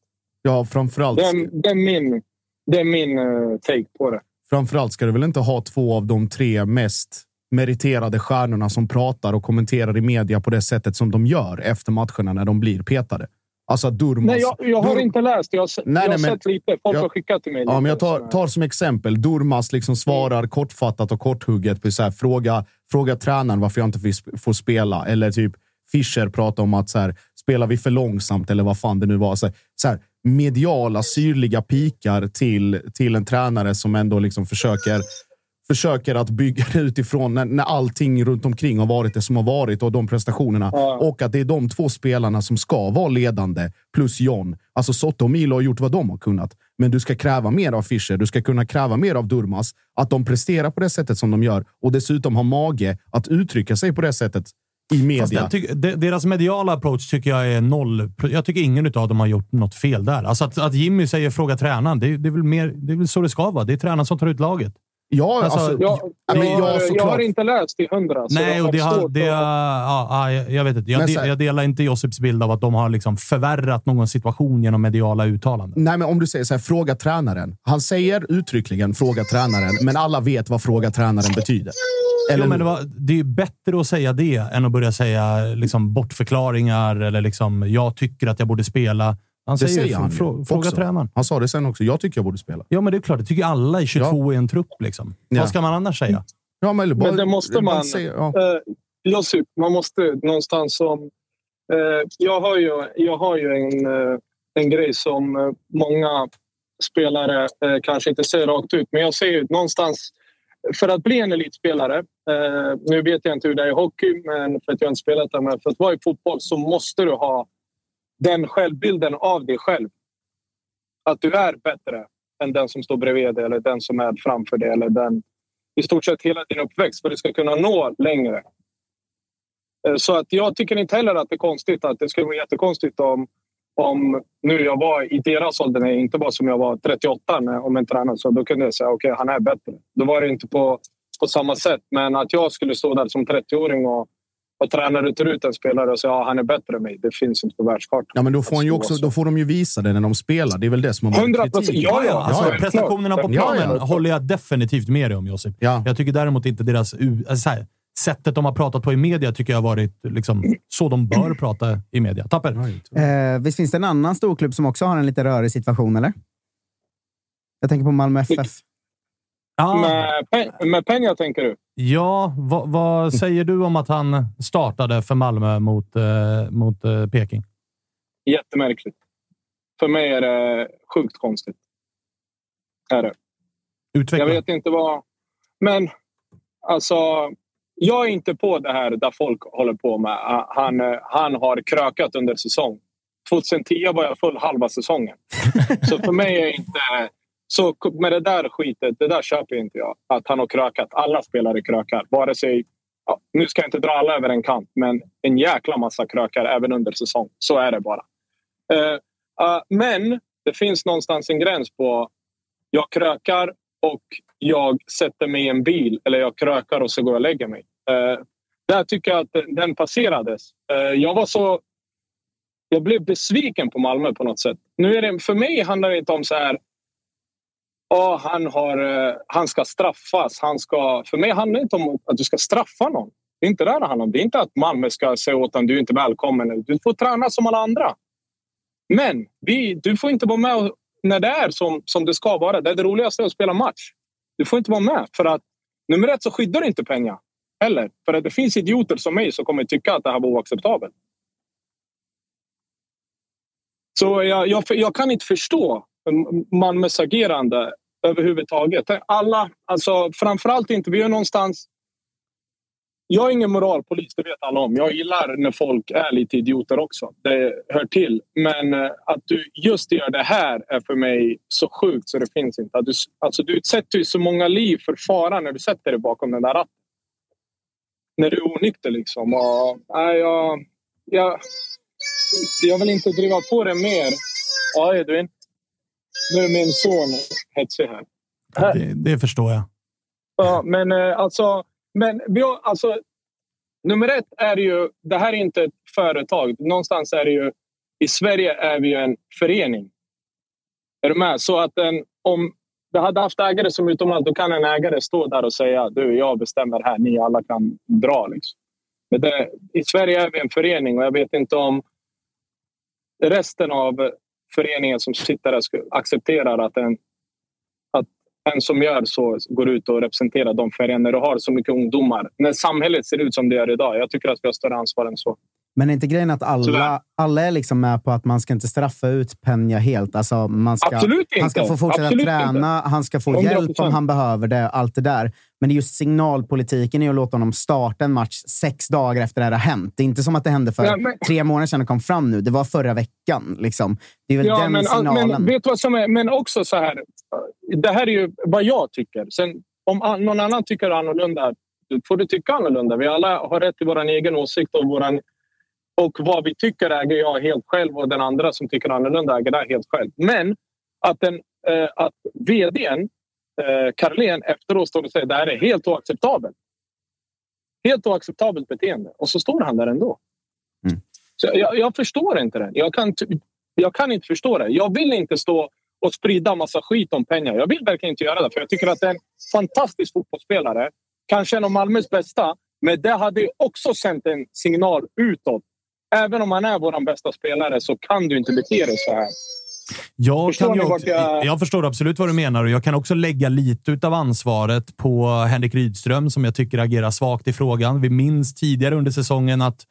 Ja, framförallt, Det är, det är min, det är min eh, take på det. framförallt ska du väl inte ha två av de tre mest meriterade stjärnorna som pratar och kommenterar i media på det sättet som de gör efter matcherna när de blir petade. Alltså att Durmaz... Nej, jag, jag har Dur- inte läst. Jag har, Nej, jag har nej, men- sett lite. Folk jag- har skickat till mig. Ja, men jag tar, tar som exempel. Durmaz liksom svarar kortfattat och korthugget på så här, fråga, fråga tränaren varför jag inte får spela. Eller typ Fischer pratar om att så här, spelar vi för långsamt eller vad fan det nu var. Så här, så här, mediala, syrliga pikar till, till en tränare som ändå liksom försöker försöker att bygga det utifrån när, när allting runt omkring har varit det som har varit och de prestationerna. Ja. Och att det är de två spelarna som ska vara ledande, plus John. Alltså Sotte och Milo har gjort vad de har kunnat. Men du ska kräva mer av Fischer. Du ska kunna kräva mer av Durmaz. Att de presterar på det sättet som de gör och dessutom har mage att uttrycka sig på det sättet i media. jag de- deras mediala approach tycker jag är noll. Jag tycker ingen av dem har gjort något fel där. Alltså att, att Jimmy säger “fråga tränaren”, det, det, är väl mer, det är väl så det ska vara. Det är tränaren som tar ut laget. Ja, Alltså, alltså, Jag, men jag, ja, jag har inte läst till hundra. så Nej, jag och det har, det, ja, ja, jag- vet inte. Jag, Men de, jag delar inte Josips bild av att de har liksom förvärrat någon situation genom mediala uttalanden. Nej, men om du säger så här, fråga tränaren. Han säger uttryckligen fråga tränaren, men alla vet vad fråga tränaren betyder. Eller ja, men det, var, det är bättre att säga det än att börja säga liksom, bortförklaringar eller liksom “jag tycker att jag borde spela”. Han Det säger, säger han frå, fråga också. tränaren. Han sa det sen också. Jag tycker jag borde spela. Ja, men det är klart. Det tycker alla i 22 i en trupp. Liksom. Ja. Vad ska man annars säga? Ja, men, bara, Men det måste man. säga- ja. Eh, Josip, man måste någonstans som... Eh, jag har ju, jag har ju en, eh, en grej som många spelare kanske inte säger rakt ut. Men jag ser ju någonstans... För att bli en elitspelare, eh, nu vet jag inte hur det är i hockey, men för att jag inte spelat där, men för att vara i fotboll så måste du ha den självbilden av dig själv. Att du är bättre än den som står bredvid dig eller den som är framför dig eller den i stort sett hela din uppväxt för att du ska kunna nå längre. Eh, så att jag tycker inte heller att det är konstigt att det skulle vara jättekonstigt om, om nu jag var i deras ålder, inte bara som jag var 38 när, om en tränare så då kunde jag säga okej, han är bättre. Då var det inte på, på samma sätt. Men att jag skulle stå där som 30-åring och, och tränare tar ut en spelare och säga ja, han är bättre än mig. Det finns inte på världskartan. Ja, men då får, ju Alltså, också, då får de ju visa det när de spelar. Det är väl det som har varit 100%, kritiken. ja, ja. Alltså, Ja, ja. prestationerna på planen ja. håller jag definitivt med dig om, Josip. Ja. Jag tycker däremot inte deras... Alltså, så här, sättet de har pratat på i media tycker jag har varit liksom, så de bör prata i media. Tapper? Eh, visst finns det en annan storklubb som också har en lite rörig situation, eller? Jag tänker på Malmö FF. Ja, Med, pe- med pengar tänker du? Ja vad, vad [LAUGHS] säger du om att han startade för Malmö mot, eh, mot eh, Peking? Jättemärkligt. För mig är det sjukt konstigt. Är det. Utveckla. Jag vet inte vad... Men alltså, jag är inte på det här där folk håller på med. Ah, Han, han har krökat under säsong. 2010 var jag full halva säsongen. [LAUGHS] Så för mig är inte... Så med det där skitet, det där köper inte jag. Att han har krökat. Alla spelare krökar. Vare sig... Ja, nu ska jag inte dra alla över en kant, men en jäkla massa krökar även under säsong. Så är det bara. Uh, uh, men det finns någonstans en gräns på jag krökar och jag sätter mig i en bil eller jag krökar och så går jag och lägger mig. Uh, där tycker jag att den passerades. Jag var så... Jag blev besviken på Malmö på något sätt. Nu är det, för mig handlar det inte om så här... Oh, han, har, eh, han ska straffas. Han ska, för mig handlar det inte om att du ska straffa någon. Det är inte det det handlar om. Det är inte att Malmö ska säga åt honom du är inte välkommen. Du får träna som alla andra. Men vi, du får inte vara med när det är som, som det ska vara. Det är det roligaste att spela match. Du får inte vara med. För att nummer ett så skyddar du inte pengar. Heller. För att det finns idioter som mig som kommer tycka att det här var oacceptabelt. Så jag, jag, jag kan inte förstå Malmös agerande överhuvudtaget. Alla, alltså framförallt inte, vi är någonstans... Jag är ingen moralpolis, det vet alla om. Jag gillar när folk är lite idioter också. Det hör till. Men eh, att du just gör det här är för mig så sjukt så det finns inte. Att du, alltså, du utsätter ju så många liv för fara när du sätter dig bakom den där ratten. När du är onykter liksom. Och, nej, jag, jag, jag vill inte driva på det mer. Ja, Edvin. Nu är min son hetsig här. Det, det förstår jag. Ja, men eh, alltså, men vi har, alltså, nummer ett är ju, det här är inte ett företag. Någonstans är det ju, i Sverige är vi ju en förening. Är du med? Så att en, om vi hade haft ägare som utomlands, då kan en ägare stå där och säga du, jag bestämmer här, ni alla kan dra. Liksom. Men det, I Sverige är vi en förening och jag vet inte om resten av föreningen som sitter där accepterar att en, att en som gör så går ut och representerar de föreningar och har så mycket ungdomar. När samhället ser ut som det gör idag. Jag tycker att vi har större ansvar än så. Men är inte grejen att alla, alla är liksom med på att man ska inte straffa ut Penja helt? Alltså man ska, Absolut Han ska inte. få fortsätta Absolut träna, han ska få 100%. hjälp om han behöver det. Allt det där. Men det är just signalpolitiken i att låta honom starta en match sex dagar efter det här har hänt. Det är inte som att det hände för Ja, men- tre månader sedan och kom fram nu. Det var förra veckan. Liksom. Det är väl den men, signalen. men vet vad som är? Men också så här. Det här är ju vad jag tycker. Sen om någon annan tycker annorlunda, får du tycka annorlunda. Vi alla har rätt till vår egen åsikt och, våran, och vad vi tycker äger jag helt själv och den andra som tycker annorlunda äger det helt själv. Men att, den, eh, att vdn, eh, Carlén, efteråt står och säger det här är helt oacceptabelt. Helt oacceptabelt beteende. Och så står han där ändå. Så jag, jag förstår inte det. Jag kan, jag kan inte förstå det. Jag vill inte stå och sprida massa skit om pengar. Jag vill verkligen inte göra det. För jag tycker att det är en fantastisk fotbollsspelare. Kanske en av Malmös bästa. Men det hade också sänt en signal utåt. Även om han är vår bästa spelare så kan du inte bete dig så här. Jag, Förstår kan också, jag- jag förstår absolut vad du menar och jag kan också lägga lite av ansvaret på Henrik Rydström som jag tycker agerar svagt i frågan. Vi minns tidigare under säsongen att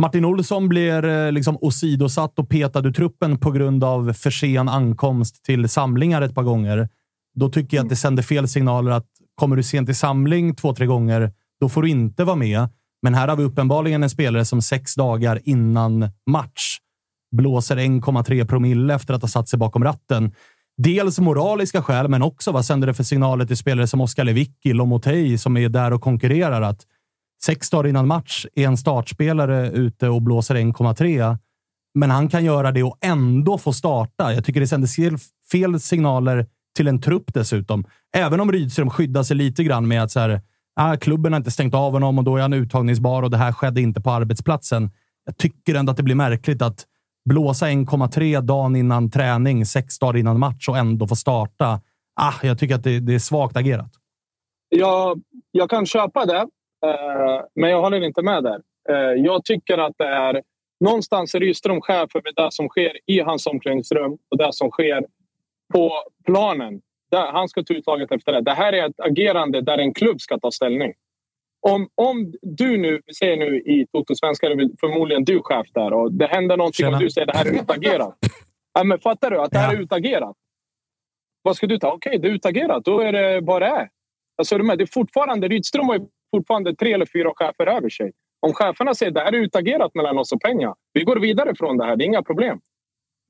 Martin Olsson blir eh, liksom åsidosatt och petad ur truppen på grund av för sen ankomst till samlingar ett par gånger. Då tycker jag att det sänder fel signaler att kommer du sent till samling två, tre gånger, då får du inte vara med. Men här har vi uppenbarligen en spelare som sex dagar innan match blåser 1,3 promille efter att ha satt sig bakom ratten. Dels moraliska skäl, men också vad sänder det för signaler till spelare som Oskar Lewicki, Lomotey, som är där och konkurrerar? Att sex dagar innan match är en startspelare ute och blåser 1,3. Men han kan göra det och ändå få starta. Jag tycker det sänder fel- signaler till en trupp dessutom. Även om Rydström skyddar sig lite grann med att så här, ah, klubben har inte stängt av honom och då är han uttagningsbar och det här skedde inte på arbetsplatsen. Jag tycker ändå att det blir märkligt att blåsa 1,3 dagen innan träning, sex dagar innan match och ändå få starta. Ah, jag tycker att det, det är svagt agerat. Ja, jag kan köpa det, eh, men jag håller inte med där. Eh, jag tycker att det är någonstans är Rydström chef för det som sker i hans omklädningsrum och det som sker på planen. Där han ska ta uttaget efter det. Det här är ett agerande där en klubb ska ta ställning. Om, om du nu, vi säger nu i Toto-svenska, är väl förmodligen du chef där och det händer någonting Tjena. och du säger det här är utagerat. [LAUGHS] ja, men fattar du att det här är utagerat? Vad ska du ta? Okej, det är utagerat. Då är det vad det är. Alltså, är det är fortfarande, Rydström har fortfarande tre eller fyra chefer över sig. Om cheferna säger det här är utagerat mellan oss och pengar. Vi går vidare från det här. Det är inga problem.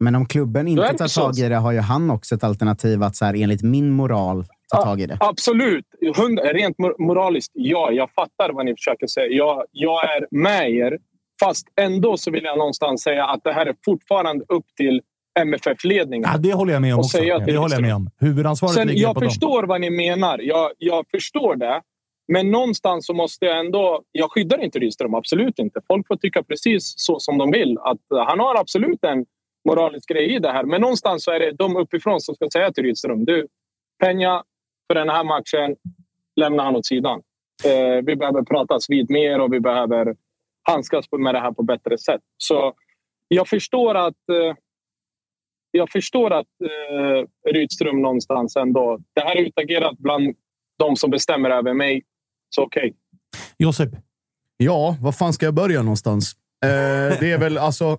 Men om klubben inte tar tag i det har ju han också ett alternativ att så här, enligt min moral ta Ja, tag i det. Absolut. Hund, rent mor- moraliskt, ja. Jag fattar vad ni försöker säga. Jag, jag är med er. Fast ändå så vill jag någonstans säga att det här är fortfarande upp till MFF-ledningen. Ja, det håller jag med om också. säga Det håller jag med om. Huvudansvaret Sen, ligger jag på dem. förstår vad ni menar. Jag, jag förstår det. Men någonstans så måste jag ändå... Jag skyddar inte Rydström, absolut inte. Folk får tycka precis så som de vill. Att han har absolut en moralisk grej i det här. Men någonstans så är det de uppifrån som ska säga till Rydström. Du, Peña, för den här matchen, lämna han åt sidan. Eh, vi behöver pratas vid mer och vi behöver handskas med det här på bättre sätt. Så jag förstår att... Eh, jag förstår att eh, Rydström någonstans ändå... Det här är utagerat bland de som bestämmer över mig. Så okej. Josip, Ja, var fan ska jag börja någonstans? Eh, det är väl alltså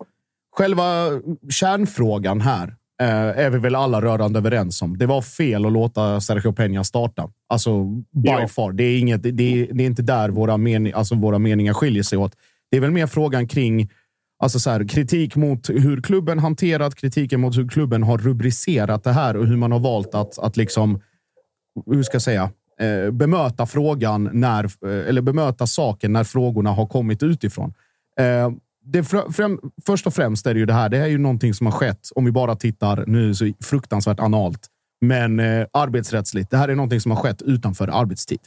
själva kärnfrågan här. Eh, är vi väl alla rörande överens om. Det var fel att låta Sergio Peña starta. Alltså, by Ja. far. Det är, inget, det, är, det är inte där våra, mening, alltså våra meningar skiljer sig åt. Det är väl mer frågan kring alltså så här, kritik mot hur klubben hanterat, kritiken mot hur klubben har rubricerat det här och hur man har valt att, att liksom hur ska jag säga, eh, bemöta frågan när, eh, eller bemöta saken när frågorna har kommit utifrån. Eh, det fr- främ, först och främst är det ju det här. Det här är ju någonting som har skett, om vi bara tittar nu så fruktansvärt analt, men eh, arbetsrättsligt. Det här är någonting som har skett utanför arbetstid.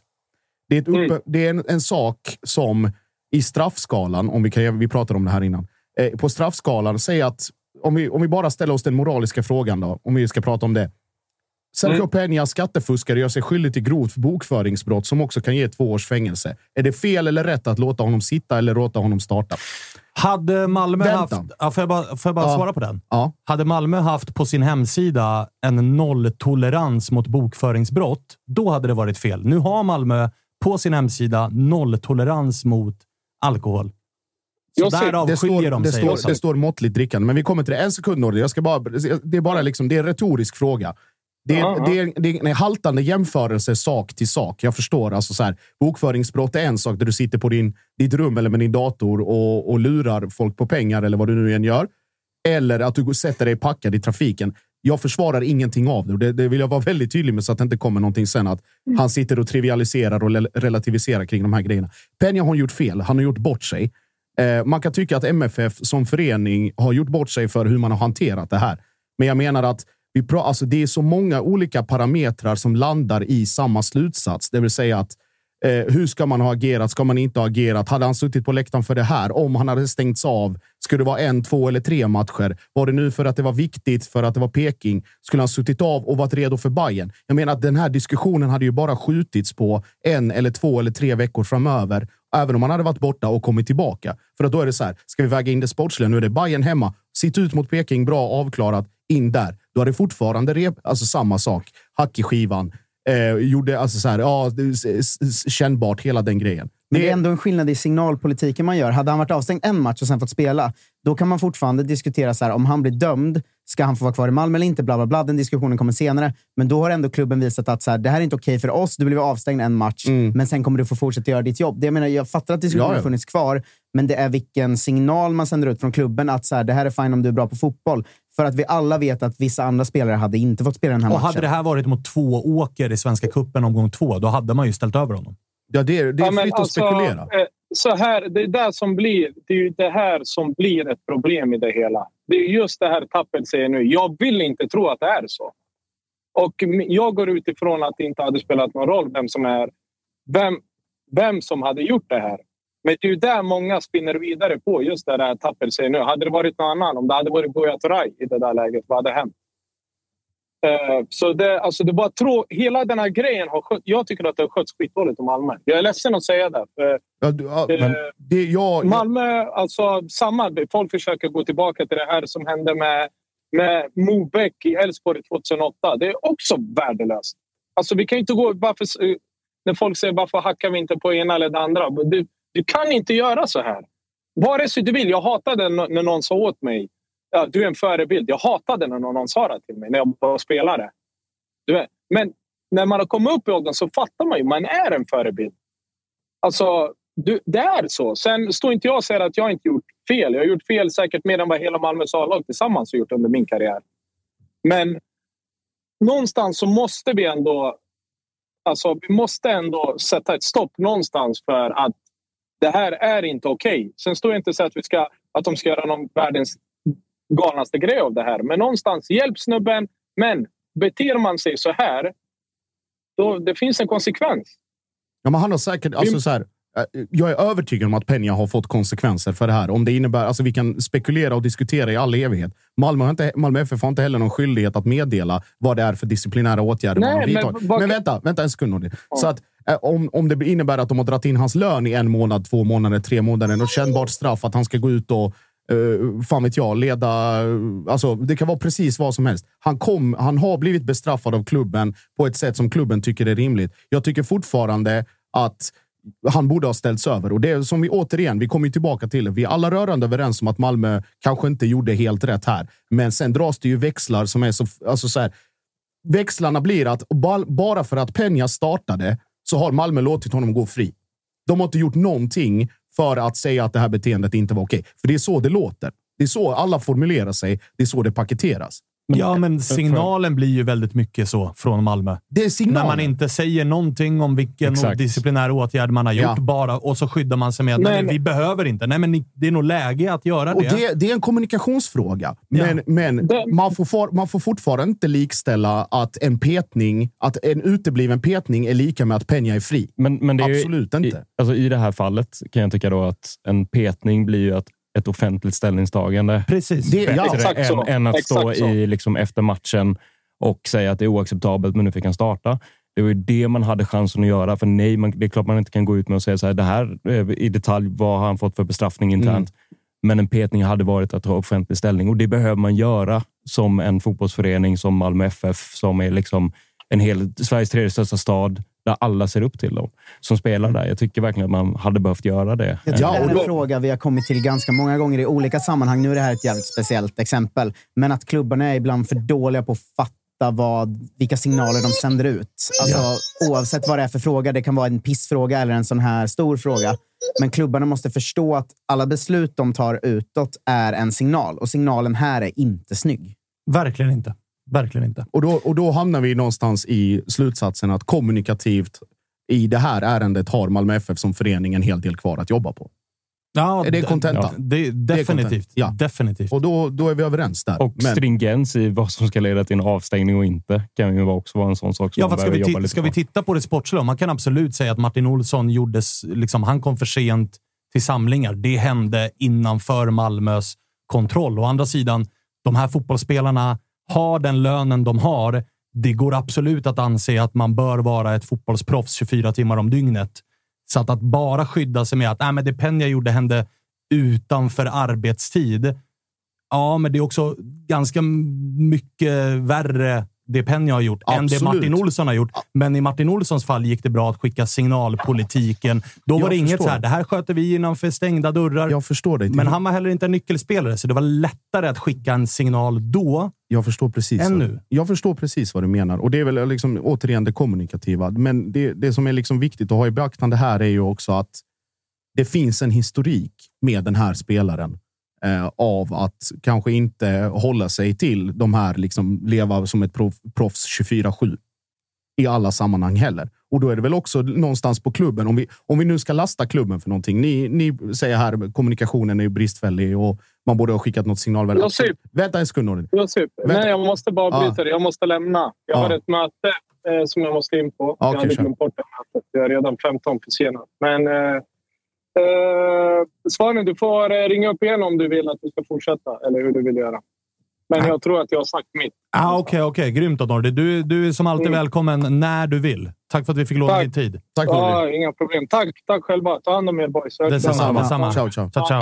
Det är, ett uppe, det är en, en sak som i straffskalan, om vi, kan, vi pratade om det här innan, eh, på straffskalan, säg att om vi, om vi bara ställer oss den moraliska frågan då, om vi ska prata om det. Sergio Peña skattefuskare gör sig skyldig till grovt bokföringsbrott som också kan ge två års fängelse. Är det fel eller rätt att låta honom sitta eller låta honom starta? Hade Malmö Vänta. haft... Ja, får jag bara, får jag bara Ja. svara på den? Ja. Hade Malmö haft på sin hemsida en nolltolerans mot bokföringsbrott, då hade det varit fel. Nu har Malmö på sin hemsida nolltolerans mot alkohol. Så därav Det skiljer står, de det, sig. står, det står måttligt drickande, men vi kommer till det. En sekund, Nordin. Jag ska bara, det är bara liksom, det är en retorisk fråga. Det är, Ja, det, är, det är en haltande jämförelse sak till sak. Jag förstår. Alltså så här, bokföringsbrott är en sak där du sitter på din, ditt rum eller med din dator och, och lurar folk på pengar eller vad du nu än gör. Eller att du sätter dig packad i trafiken. Jag försvarar ingenting av det. Det, det vill jag vara väldigt tydlig med så att det inte kommer någonting sen att han sitter och trivialiserar och relativiserar kring de här grejerna. Penja har gjort fel. Han har gjort bort sig. Eh, man kan tycka att MFF som förening har gjort bort sig för hur man har hanterat det här. Men jag menar att vi pratar, alltså det är så många olika parametrar som landar i samma slutsats. Det vill säga att eh, hur ska man ha agerat? Ska man inte ha agerat? Hade han suttit på läktaren för det här? Om han hade stängts av? Skulle det vara en, två eller tre matcher? Var det nu för att det var viktigt, för att det var Peking? Skulle han suttit av och varit redo för Bayern? Jag menar att den här diskussionen hade ju bara skjutits på en eller två eller tre veckor framöver. Även om han hade varit borta och kommit tillbaka. För att då är det så här, ska vi väga in det sportsliga? Nu är det Bayern hemma. Sitt ut mot Peking, bra avklarat. In där. Är det fortfarande rep, alltså samma sak. Hack i skivan. Eh, gjorde alltså så här, ja, kännbart, hela den grejen. Men det är ändå en skillnad i signalpolitiken man gör. Hade han varit avstängd en match och sen fått spela, då kan man fortfarande diskutera så här, om han blir dömd, ska han få vara kvar i Malmö eller inte? Bla, bla, bla. Den diskussionen kommer senare. Men då har ändå klubben visat att så här, det här är inte okej för oss. Du blev avstängd en match, men sen kommer du få fortsätta göra ditt jobb. Det jag, menar, jag fattar att diskussionen Ja, ja. har funnits kvar, men det är vilken signal man sänder ut från klubben att så här, det här är fine om du är bra på fotboll. För att vi alla vet att vissa andra spelare hade inte fått spela den här Och matchen. hade det här varit mot två åker i Svenska cupen omgång två, då hade man ju ställt över honom. Ja, det är, det är Ja, fritt att alltså, spekulera. eh, Så här, det, är det, som blir, det är ju det här som blir ett problem i det hela. Det är just det här Tappel säger nu. Jag vill inte tro att det är så. Och jag går utifrån att det inte hade spelat någon roll vem som är vem, vem som hade gjort det här. Men det är ju där många spinner vidare på just det där Tappel säger nu. Hade det varit någon annan, om det hade varit Buya Turay i det där läget, vad hade hänt? Eh, Så det, alltså det bara trå, hela den här grejen har skött, Jag tycker att det har skötts skitdåligt om Malmö. Jag är ledsen att säga det. För Ja, du, ja, Eh, det, jag, Malmö, alltså samma. Folk försöker gå tillbaka till det här som hände med, med Mobeck i Elfsborg 2008. Det är också värdelöst. Alltså vi kan inte gå... Varför, när folk säger varför hackar vi inte på ena eller det andra? Du, du kan inte göra så här. Vare sig du vill. Jag hatade när någon sa åt mig ja, du är en förebild. Jag hatade när någon sa det till mig när jag var spelare. Du vet. Men när man har kommit upp i åldern så fattar man ju man är en förebild. Alltså, du, det är så. Sen står inte jag och säger att jag inte gjort fel. Jag har gjort fel säkert mer än vad hela Malmös A-lag tillsammans har gjort under min karriär. Men någonstans så måste vi ändå... Alltså, vi måste ändå sätta ett stopp någonstans för att det här är inte okej. Sen står jag inte säger att, vi ska, att de ska göra någon världens galnaste grej av det här. Men någonstans, hjälp snubben. Men beter man sig så här, då det finns en konsekvens. Ja, men han har säkert... Alltså, så här, eh, jag är övertygad om att Peña har fått konsekvenser för det här. Om det innebär, alltså, vi kan spekulera och diskutera i all evighet. Malmö, har inte, Malmö FF har inte heller någon skyldighet att meddela vad det är för disciplinära åtgärder Nej, man har men vidtagit. Men, vad- vänta, vänta en sekund. Nordin. Så att, om, om det innebär att de har dragit in hans lön i en månad, två månader, tre månader, något kännbart straff, att han ska gå ut och Uh, fan vet jag, leda... Eh, alltså, det kan vara precis vad som helst. Han, kom, han har blivit bestraffad av klubben på ett sätt som klubben tycker är rimligt. Jag tycker fortfarande att han borde ha ställts över. Och det är som vi återigen, vi kommer ju tillbaka till det. Vi är alla rörande överens om att Malmö kanske inte gjorde helt rätt här. Men sen dras det ju växlar som är så... Alltså så här, växlarna blir att bara för att Peña startade så har Malmö låtit honom gå fri. De har inte gjort någonting för att säga att det här beteendet inte var okej. För det är så det låter. Det är så alla formulerar sig. Det är så det paketeras. Ja, men signalen blir ju väldigt mycket så från Malmö. Det är signalen. När man inte säger någonting om vilken Exakt. disciplinär åtgärd man har gjort Ja. bara och så skyddar man sig med att nej, Men- men vi behöver inte. Nej, men det är nog läge att göra Och det. det, det är en kommunikationsfråga. Men, men Det- man, får for, man får fortfarande inte likställa att en petning, att en utebliven petning är lika med att Peña är fri. Men, men det är ju- Absolut inte. I, alltså I det här fallet kan jag tycka då att en petning blir ju att ett offentligt ställningstagande Precis. Det, ja, Exakt än, så. än att Exakt stå så. i liksom efter matchen och säga att det är oacceptabelt, men nu fick han starta. Det var ju det man hade chansen att göra. För nej, man, det är klart man inte kan gå ut med och säga så här, det här eh, i detalj, vad har han fått för bestraffning internt? Men en petning hade varit att ta offentlig ställning och det behöver man göra som en fotbollsförening som Malmö FF som är liksom en hel, Sveriges tredje största stad där alla ser upp till dem som spelar där. Jag tycker verkligen att man hade behövt göra det. Jag Ja, det är en fråga vi har kommit till ganska många gånger i olika sammanhang. Nu är det här ett jävligt speciellt exempel. Men att klubbarna är ibland för dåliga på att fatta vad, vilka signaler de sänder ut. Alltså, Oavsett vad det är för fråga. Det kan vara en pissfråga eller en sån här stor fråga. Men klubbarna måste förstå att alla beslut de tar utåt är en signal. Och signalen här är inte snygg. Verkligen inte. Verkligen inte. Och då, och då hamnar vi någonstans i slutsatsen att kommunikativt i det här ärendet har Malmö FF som förening en hel del kvar att jobba på. Ja, Är det kontentan? Det, definitivt. Ja. definitivt. Och då, då är vi överens där. Och Men- stringens i vad som ska leda till en avstängning och inte kan ju också vara en sån sak som Ja, man ska, vi lite ska på. vi titta på det sportsliga? Man kan absolut säga att Martin Olsson gjordes, liksom, han kom för sent till samlingar. Det hände innanför Malmös kontroll. Å andra sidan, de här fotbollsspelarna har den lönen de har. Det går absolut att anse att man bör vara ett fotbollsproffs 24 timmar om dygnet. Så att, att bara skydda sig med att äh, men det Penya gjorde hände utanför arbetstid. Ja, men det är också ganska mycket värre det Peña har gjort än det Absolut. Martin Olsson har gjort. Men i Martin Olssons fall gick det bra att skicka signalpolitiken. Då var Jag det inget förstår. så här, det här sköter vi innanför stängda dörrar. jag förstår dig. Men han var heller inte en nyckelspelare, så det var lättare att skicka en signal då. Jag förstår precis. Än nu. Jag förstår precis vad du menar och det är väl liksom återigen det kommunikativa. Men det, det som är liksom viktigt att ha i beaktande här är ju också att det finns en historik med den här spelaren eh, av att kanske inte hålla sig till de här liksom leva som ett proff, proffs 24-7 i alla sammanhang heller. Och då är det väl också någonstans på klubben. Om vi, om vi nu ska lasta klubben för någonting. Ni, ni säger här kommunikationen är bristfällig och man borde ha skickat något signalvärde. Josip. Vänta en sekund. Josip, nej, jag måste bara bryta det. Jag måste lämna. Jag Ja. har ett möte eh, som jag måste in på. Ja, jag okej, hade glömt bort det mötet. Jag är redan 15 försenad. Men eh, eh, Svanen, du får eh, ringa upp igen om du vill att vi ska fortsätta. Eller hur du vill göra. Men jag tror att jag har sagt mitt. Ah, Okej, okej. Grymt då, Nordi. Du, du är som alltid Mm. välkommen när du vill. Tack för att vi fick låna din tid. Tack. Ja, inga problem. Tack, tack själva. Ta hand om er boys. Detsamma. detsamma. Ciao, ciao. Ciao, ciao.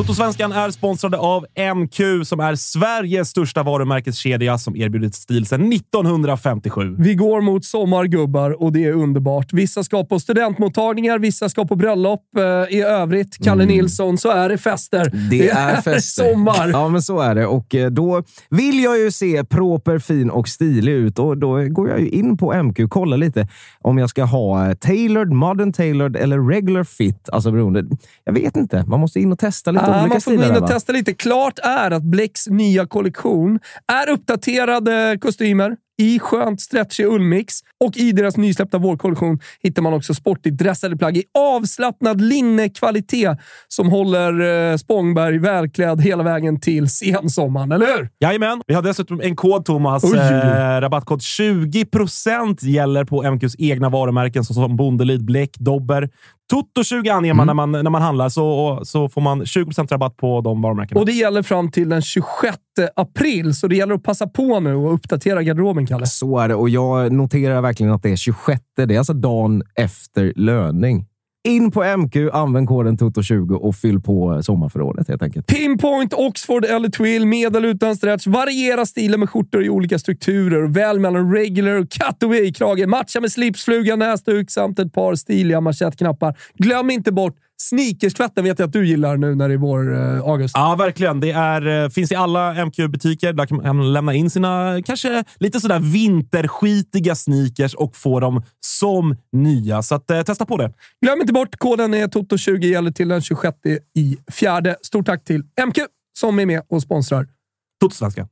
Totosvenskan är sponsrade av MQ som är Sveriges största varumärkeskedja som erbjudit stil sedan 1957. Vi går mot sommargubbar och det är underbart. Vissa ska på studentmottagningar, vissa ska på bröllop. Eh, I övrigt, Kalle Nilsson, så är det fester. Det är fester. sommar. Ja, men så är det. Och eh, då vill jag ju se proper, fin och stilig ut och då går jag ju in på MQ och kollar lite om jag ska ha eh, tailored, modern tailored eller regular fit. Alltså beroende. Jag vet inte. Man måste in och testa lite olika man får gå stilar. in där, och va? testa lite. Klart är att Blecks nya kollektion är uppdaterade kostymer i skönt stretchig ullmix. Och i deras nysläppta vårkollektion hittar man också sportigt dressade plagg i avslappnad linnekvalitet som håller eh, Spångberg välklädd hela vägen till sensommaren, eller hur? Jajamän. Vi har dessutom en kod, Thomas. Eh, rabattkod 20% gäller på MQs egna varumärken såsom Bondelid, Bläck, Dobber. Toto20 anger man, när man när man handlar, så, så får man 20 rabatt på de varumärkena. Och det gäller fram till den 26 april, så det gäller att passa på nu och uppdatera garderoben, Kalle. Så är det och jag noterar verkligen att det är 26. Det är alltså dagen efter löning. In på MQ, använd koden TOTO20 och fyll på sommarförrådet helt enkelt. Pinpoint, Oxford eller Twill, med eller utan stretch. Variera stilen med skjortor i olika strukturer. Väl mellan regular och cutaway-krage. Matcha med slipsfluga, näsduk samt ett par stiliga manschettknappar. Glöm inte bort sneakerstvätten vet jag att du gillar nu när det är vår, eh, August. Ja, verkligen. Det är, eh, finns i alla MQ-butiker. Där kan man lämna in sina kanske lite sådär vinterskitiga sneakers och få dem som nya. Så att, eh, testa på det. Glöm inte bort, koden är TOTO20 gäller till den 26 i fjärde. Stort tack till MQ som är med och sponsrar. Totosvenskan.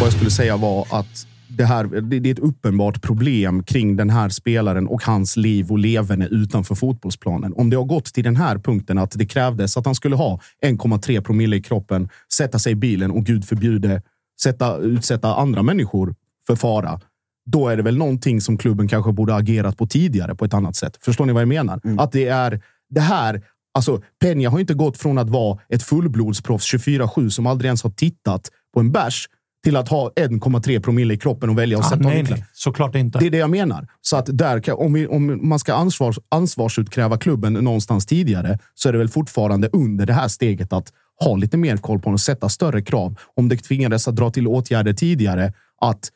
Vad jag skulle säga var att det, här, det, är ett uppenbart problem kring den här spelaren och hans liv och leverne utanför fotbollsplanen. Om det har gått till den här punkten att det krävdes att han skulle ha 1,3 promille i kroppen, sätta sig i bilen och gud förbjude sätta, utsätta andra människor för fara. Då är det väl någonting som klubben kanske borde agerat på tidigare på ett annat sätt. Förstår ni vad jag menar? Att det är det här Alltså, Peña har inte gått från att vara ett fullblodsproffs 24-7 som aldrig ens har tittat på en bärs till att ha 1,3 promille i kroppen och välja att Ah, sätta nej, nej, såklart inte. Det är det jag menar. Så att där, kan- om, vi, om man ska ansvars, ansvarsutkräva klubben någonstans tidigare så är det väl fortfarande under det här steget att ha lite mer koll på den och sätta större krav. Om det tvingades att dra till åtgärder tidigare, att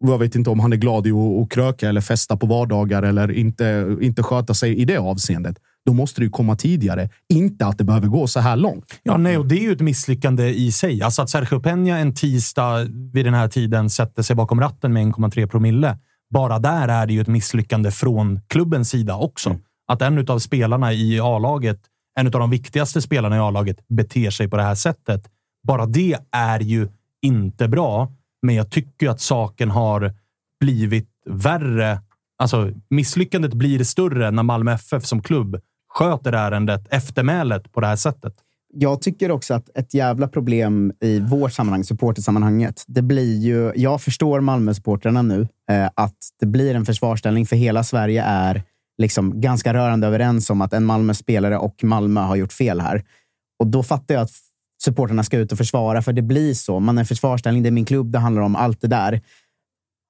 jag vet inte om han är glad i att, att kröka eller festa på vardagar eller inte, inte sköta sig i det avseendet. Då måste det ju komma tidigare. Inte att det behöver gå så här långt. Ja, nej, och det är ju ett misslyckande i sig. Alltså att Sergio Peña en tisdag vid den här tiden sätter sig bakom ratten med 1,3 promille. Bara där är det ju ett misslyckande från klubbens sida också. Att en av spelarna i A-laget, en av de viktigaste spelarna i A-laget, beter sig på det här sättet. Bara det är ju inte bra, men jag tycker att saken har blivit värre. Alltså, misslyckandet blir större när Malmö FF som klubb sköter ärendet, eftermälet, på det här sättet. Jag tycker också att ett jävla problem i vårt sammanhang, supportersammanhanget, det blir ju... Jag förstår Malmö-supporterna nu, eh, att det blir en försvarsställning för hela Sverige är liksom ganska rörande överens om att en Malmö-spelare och Malmö har gjort fel här. Och då fattar jag att supporterna ska ut och försvara, för det blir så. Man är försvarställning, försvarsställning, det är min klubb, det handlar om allt det där.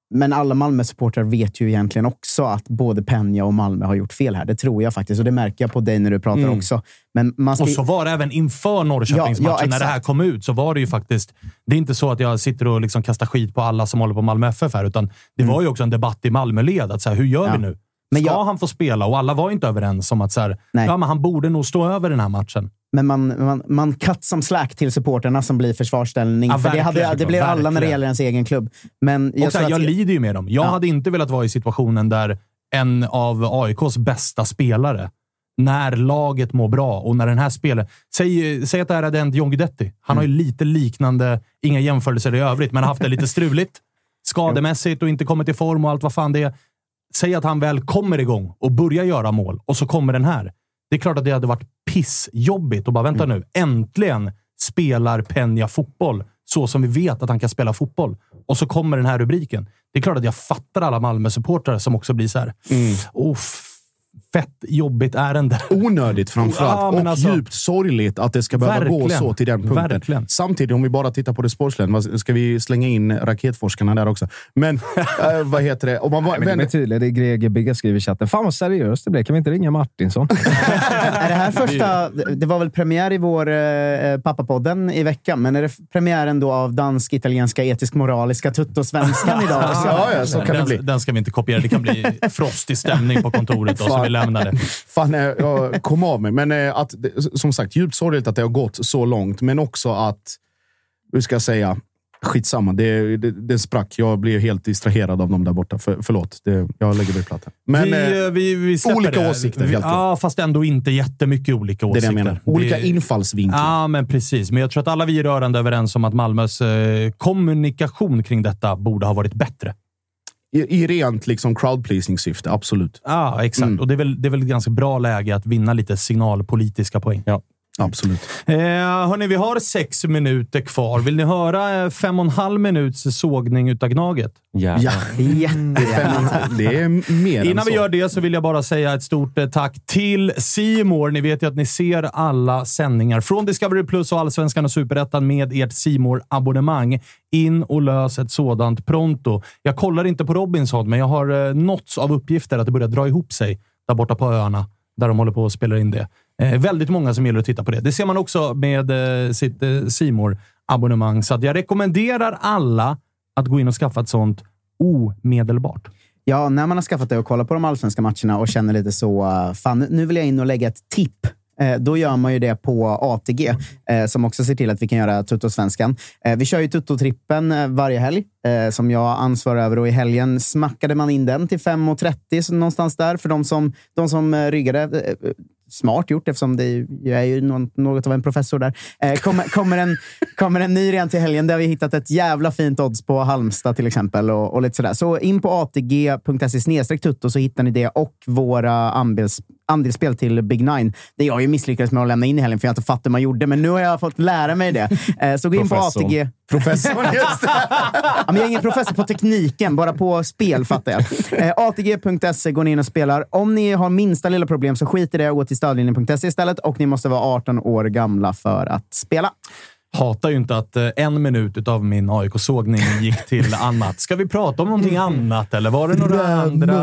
Men alla Malmö-supportrar vet ju egentligen också att både Peña och Malmö har gjort fel här. Det tror jag faktiskt och det märker jag på dig när du pratar Mm. också. Men man ska Och så var det även inför Norrköpingsmatchen. Ja, ja, när det här kom ut så var det ju faktiskt... Det är inte så att jag sitter och liksom kastar skit på alla som håller på Malmö FF här, utan det var ju också en debatt i Malmöled. Att så här, hur gör Mm. Ja. vi nu? Men Ska jag- han få spela? Och alla var inte överens om att så här, ja, men han borde nog stå över den här matchen. Men man, man, man cut som slack till supporterna som blir försvarsställning. Ja, för det, hade, det blir alla när det gäller ens egen klubb. Men jag och här, jag lider ju med dem. Jag Ja. hade inte velat vara i situationen där en av AIKs bästa spelare, när laget mår bra och när den här spelaren... Säg, säg att det här hade hänt John Guidetti. Han har Mm. ju lite liknande, inga jämförelser i övrigt, men har haft det lite struligt. [LAUGHS] Skademässigt och inte kommit i form och allt vad fan det är. Säg att han väl kommer igång och börjar göra mål och så kommer den här. Det är klart att det hade varit pissjobbigt och bara vänta Mm. nu. Äntligen spelar Peña fotboll så som vi vet att han kan spela fotboll. Och så kommer den här rubriken. Det är klart att jag fattar alla Malmö-supportrar som också blir så här. Mm. Fett jobbigt ärende. Onödigt framförallt. [LAUGHS] Ja, men och alltså- djupt sorgligt att det ska behöva gå så till den punkten. Verkligen. Samtidigt, om vi bara tittar på det sportsliga, ska vi slänga in raketforskarna där också? Men [LAUGHS] eh, vad heter det? Om man, Nej, men det är tydligt. Det är Greger Bigga skriver i chatten. Fan vad seriöst det blev. Kan vi inte ringa Martinsson? [LAUGHS] Är det här första... Det var väl premiär i vår eh, pappapodden i veckan, men är det premiären då av dansk-italienska etisk-moraliska tuttosvenskan idag? Ja, ja, så kan det den, bli. den ska vi inte kopiera. Det kan bli frostig stämning på kontoret så vi lämnar det. [LAUGHS] Fan, eh, jag kom av mig. Men eh, att, som sagt, djupt sorgligt att det har gått så långt, men också att, hur ska jag säga, skitsamma. Det, det, det sprack. Jag blir helt distraherad av dem där borta. För, förlåt, det, jag lägger mig platt här. Men vi, eh, vi, vi olika det. åsikter, vi, helt klart. Ja, fast ändå inte jättemycket olika det är åsikter. det jag menar. Olika infallsvinklar. Ja, men precis. Men jag tror att alla vi är rörande överens om att Malmös eh, kommunikation kring detta borde ha varit bättre. I, I rent liksom crowd-pleasing-syfte, absolut. Ja, exakt. Mm. Och det är, väl, det är väl ett ganska bra läge att vinna lite signalpolitiska poäng. Ja. Absolut. Eh, hörni, vi har sex minuter kvar. Vill ni höra eh, fem och en halv minuts sågning utav Gnaget? Ja. Ja, Jättegärna. det är mer Innan vi gör det så vill jag bara säga ett stort eh, tack till Simor. Ni vet ju att ni ser alla sändningar från Discovery Plus och Allsvenskan och Superettan med ert simor abonnemang In och lös ett sådant pronto. Jag kollar inte på Robinson, men jag har eh, nåtts av uppgifter att det börjar dra ihop sig där borta på öarna, där de håller på att spela in det. Eh, väldigt många som gillar att titta på det. Det ser man också med eh, sitt eh, simor abonnemang Så att jag rekommenderar alla att gå in och skaffa ett sånt omedelbart. Ja, när man har skaffat det och kollat på de allsvenska matcherna och känner lite så, eh, fan nu vill jag in och lägga ett tipp. Eh, då gör man ju det på ATG, som också ser till att vi kan göra Tuttosvenskan. Vi kör ju Tuttotrippen varje helg, som jag ansvarar över. Och I helgen smackade man in den till 5.30, någonstans där, för de som, de som ryggade. Smart gjort, eftersom det är, jag är ju något av en professor där. Eh, kommer, kommer, en, kommer en ny redan till helgen där vi hittat ett jävla fint odds på Halmstad till exempel. Och, och lite sådär. Så in på atg.se tutto så hittar ni det och våra andels, andelsspel till Big Nine. Det jag ju misslyckades med att lämna in i helgen för jag har inte fattat hur man gjorde, men nu har jag fått lära mig det. Eh, så gå in på Professorn. ATG. Professorn, [LAUGHS] just det. Ja, men jag är ingen professor på tekniken, bara på spel fattar jag. Eh, ATG.se går ni in och spelar. Om ni har minsta lilla problem så skit i det och gå till stödlinjen.se istället. Och ni måste vara 18 år gamla för att spela. Hatar ju inte att eh, en minut av min AIK-sågning gick till [LAUGHS] annat. Ska vi prata om någonting annat eller var det några andra?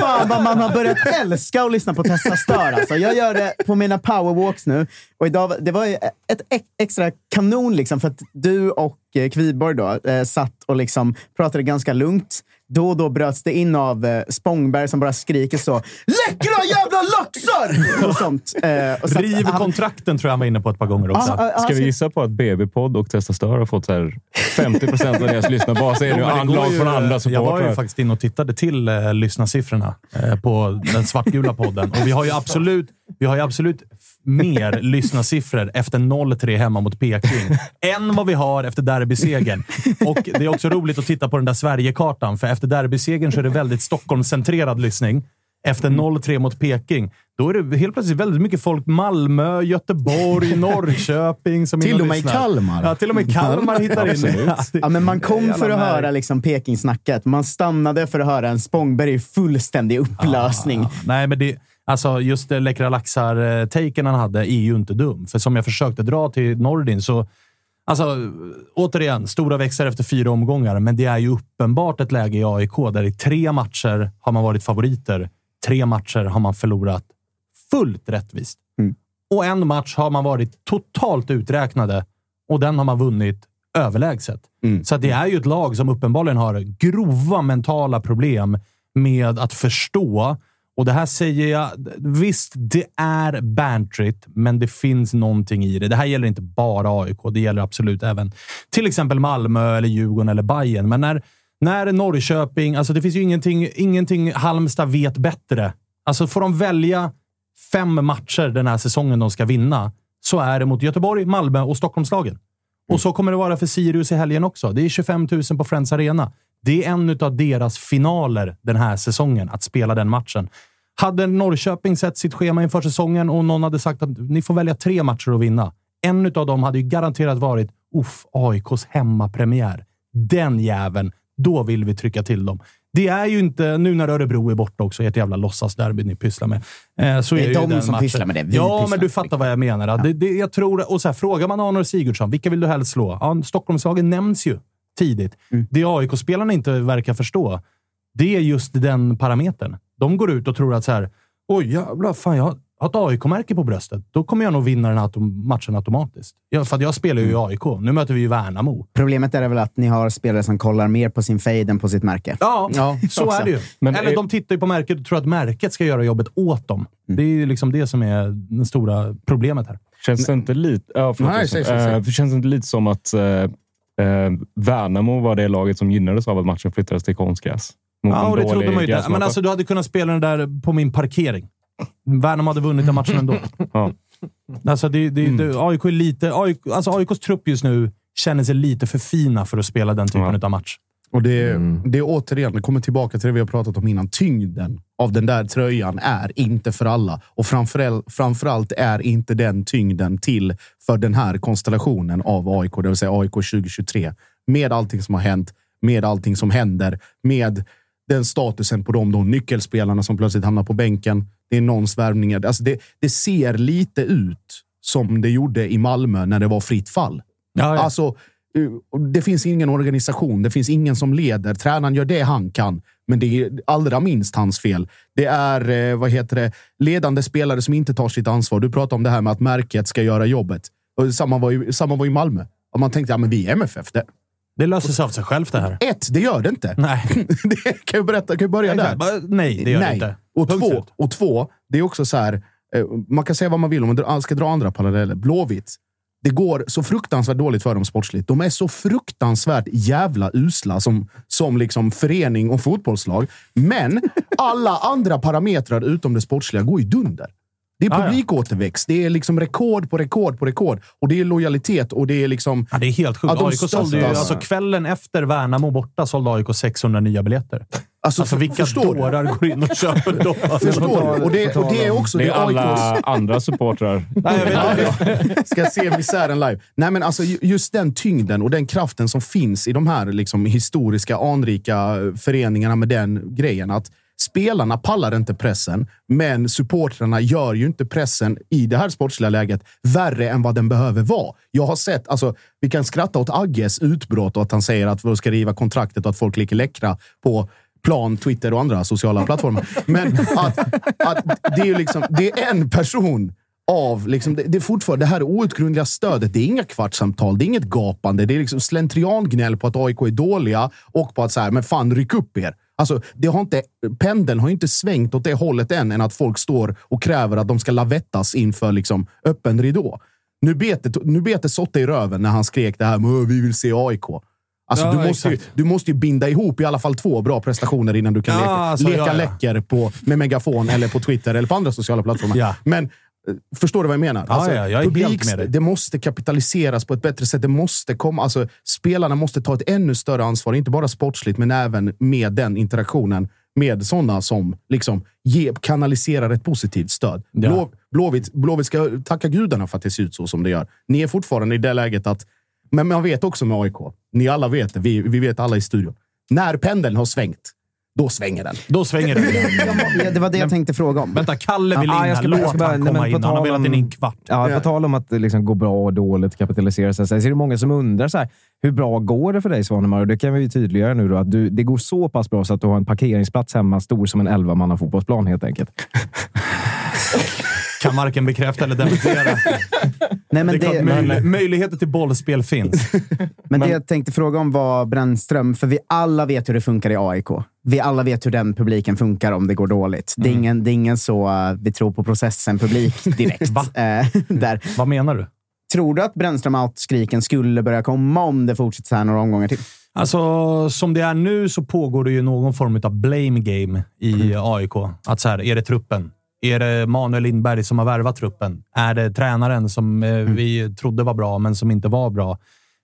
Fan vad man har börjat älska att lyssna på Testa Stör. Alltså. Jag gör det på mina powerwalks nu. Och idag, det var ju ett ex- extra kanon liksom, för att du och eh, Kviborg då, eh, satt och liksom pratade ganska lugnt. Då och då bröts det in av eh, Spångberg som bara skriker så “Läckra jävla laxar!” [LAUGHS] och sånt. Eh, och så att Riv han- kontrakten tror jag han var inne på ett par gånger också. Ja, ja, Ska alltså- vi gissa på att BB-podd och Testa Stör har fått så här 50 procent av deras så är det anlag från andra Jag var supportrar. ju faktiskt inne och tittade till eh, lyssnarsiffrorna eh, på den svartgula podden. Och vi har ju absolut, vi har ju absolut mer [LAUGHS] lyssnarsiffror efter 0-3 hemma mot Peking än vad vi har efter derbysegern. Och det är också roligt att titta på den där Sverigekartan, för efter derbysegern så är det väldigt Stockholmscentrerad lyssning. Efter 0-3 mot Peking, då är det helt plötsligt väldigt mycket folk. Malmö, Göteborg, [LAUGHS] Norrköping. Som Till och med i. Kalmar. Ja, till och med Kalmar hittar in. [LAUGHS] Ja, men man kom för att höra liksom Peking-snacket. Man stannade för att höra en Spångberg i fullständig upplösning. Ah, nej, men det, alltså just det läckra laxar-taken han hade är ju inte dum. För som jag försökte dra till Nordin så... Alltså, återigen, stora växlar efter fyra omgångar, men det är ju uppenbart ett läge i AIK där i tre matcher har man varit favoriter. Tre matcher har man förlorat fullt rättvist. Mm. Och en match har man varit totalt uträknade och den har man vunnit överlägset. Mm. Så det är ju ett lag som uppenbarligen har grova mentala problem med att förstå. Och det här säger jag... Visst, det är bantrigt, men det finns någonting i det. Det här gäller inte bara AIK. Det gäller absolut även till exempel Malmö, eller Djurgården eller Bayern. Men när, när Norrköping... Alltså det finns ju ingenting, ingenting Halmstad vet bättre. Alltså får de välja fem matcher den här säsongen de ska vinna, så är det mot Göteborg, Malmö och Stockholmslagen. Och så kommer det vara för Sirius i helgen också. Det är 25 000 på Friends Arena. Det är en av deras finaler den här säsongen, att spela den matchen. Hade Norrköping sett sitt schema inför säsongen och någon hade sagt att ni får välja tre matcher att vinna. En av dem hade ju garanterat varit uff, AIKs hemmapremiär. Den jäveln. Då vill vi trycka till dem. Det är ju inte, nu när Örebro är borta också, ert jävla låtsasderby ni pysslar med. Eh, så Det är ju de som matchen. pysslar med det. Vi ja, men du fattar vad jag menar. Ja. Det, det, jag tror, och så här, frågar man Arnor Sigurdsson, vilka vill du helst slå? Ja, Stockholmslagen nämns ju tidigt. Mm. Det AIK-spelarna inte verkar förstå, det är just den parametern. De går ut och tror att så här, oj jävlar, fan jag har ett AIK-märke på bröstet. Då kommer jag nog vinna den här autom- matchen automatiskt. Ja, för att jag spelar ju Mm. i AIK. Nu möter vi ju Värnamo. Problemet är väl att ni har spelare som kollar mer på sin fade än på sitt märke. Ja, Ja, [LAUGHS] så också. är det ju. Men Eller är- de tittar ju på märket och tror att märket ska göra jobbet åt dem. Mm. Det är ju liksom det som är det stora problemet här. Känns det inte lite... Ja, förlåt, Nej, Josef. säg, säg, säg. Eh, för känns det inte lite som att eh, eh, Värnamo var det laget som gynnades av att matchen flyttades till konstgräs? Ja, och det trodde man ju? Men alltså, du hade kunnat spela den där på min parkering. Värnamo hade vunnit den matchen ändå. [LAUGHS] Ja. Alltså, det, det, det, AIK är lite... AIK, alltså AIKs trupp just nu känner sig lite för fina för att spela den typen Ja. av match. Och det, Mm. det är återigen, det kommer tillbaka till det vi har pratat om innan. Tyngden av den där tröjan är inte för alla. Och framförallt, framförallt är inte den tyngden till för den här konstellationen av AIK, det vill säga AIK 2023. Med allting som har hänt, med allting som händer, med den statusen på de, de nyckelspelarna som plötsligt hamnar på bänken. Det är någons värvningar. Alltså det, det ser lite ut som det gjorde i Malmö när det var fritt fall. Ja, ja. Alltså, det finns ingen organisation. Det finns ingen som leder. Tränaren gör det han kan, men det är allra minst hans fel. Det är eh, vad heter det, ledande spelare som inte tar sitt ansvar. Du pratar om det här med att märket ska göra jobbet. Och samma, var i, samma var i Malmö. Och man tänkte, ja, men vi är MFF. Det, det löser sig av sig självt det här. ett, det gör det inte. Nej. [LAUGHS] det kan jag berätta. Kan jag börja där? Nej, det gör det Nej. inte. Och Punkt två, och två, det är också så här. eh, Man kan säga vad man vill om man ska dra andra paralleller. Blåvitt. Det går så fruktansvärt dåligt för dem sportsligt. De är så fruktansvärt jävla usla som, som liksom förening och fotbollslag. Men alla andra parametrar utom det sportsliga går ju dunder. Det är publikåterväxt. Det är liksom rekord på rekord på rekord. Och det är lojalitet och det är liksom... Ja, det är helt sjukt. AIK sålde ju, alltså, kvällen efter Värnamo borta sålde AIK 600 nya biljetter. Alltså, Alltså vilka förstår du? dårar går in och köper då? [LAUGHS] Förstår du? Och det, och det är också... Det är alla andra supportrar. [LAUGHS] Nej, jag vet inte. ska se misären live. Nej, men alltså, ju- just den tyngden och den kraften som finns i de här liksom, historiska, anrika föreningarna med den grejen. Att spelarna pallar inte pressen, men supportrarna gör ju inte pressen i det här sportsliga läget värre än vad den behöver vara. Jag har sett, alltså, vi kan skratta åt Agges utbrott och att han säger att vi ska riva kontraktet och att folk ligger läckra på plan, Twitter och andra sociala plattformar. Men att, att det är liksom, det är en person av, liksom, det, det är fortfarande det här outgrundliga stödet. Det är inga kvartssamtal, det är inget gapande. Det är liksom slentriangnäll på att AIK är dåliga och på att så här, men fan, ryck upp er. Alltså, det har inte, pendeln har inte svängt åt det hållet än, än att folk står och kräver att de ska lavettas inför liksom, öppen ridå. Nu bet det, nu bet det Sotte i röven när han skrek det här med vi vill se AIK. Alltså, Ja, du, måste ju, du måste ju binda ihop i alla fall två bra prestationer innan du kan leka, alltså, leka läcker på, med megafon eller på Twitter eller på andra sociala plattformar. Men eh, förstår du vad jag menar? Alltså, Ja, ja, jag publiks-. Det måste kapitaliseras på ett bättre sätt. Det måste komma, alltså, spelarna måste ta ett ännu större ansvar, inte bara sportsligt, men även med den interaktionen med sådana som liksom ge, kanaliserar ett positivt stöd. Ja. Blå, Blåvitt, Blåvitt ska tacka gudarna för att det ser ut så som det gör. Ni är fortfarande i det läget att... Men man vet också med AIK. Ni alla vet det. Vi, vi vet alla i studion. När pendeln har svängt, då svänger den. Då svänger det. [LAUGHS] Ja, det var det jag tänkte fråga om. Vänta, Kalle vill Ja, in jag här. ska bara- jag Låt ska bara- han nej, komma på in. Han har tal velat om- in i en kvart. Ja, på tal om att det liksom går bra och dåligt kapitalisera sig, så är det många som undrar så här, hur bra går det för dig Svanemar? Det kan vi ju tydliggöra nu då, att du, det går så pass bra så att du har en parkeringsplats hemma stor som en 11 fotbollsplan helt enkelt. Kan varken bekräfta eller dementera. [LAUGHS] Nej, men det det, möj- möjligheter till bollspel finns. [LAUGHS] Men det jag tänkte fråga om var Brännström, för vi alla vet hur det funkar i AIK. Vi alla vet hur den publiken funkar om det går dåligt. Det, är ingen, det är ingen så uh, vi tror på processen-publik [LAUGHS] direkt. Va? Eh, [LAUGHS] där. Vad menar du? Tror du att Brännström out-skriken skulle börja komma om det fortsätter så här några omgångar till? Alltså, som det är nu så pågår det ju någon form av blame game i AIK. Att så här, är det truppen? Är det Manuel Lindberg som har värvat truppen? Är det tränaren som eh, vi trodde var bra, men som inte var bra?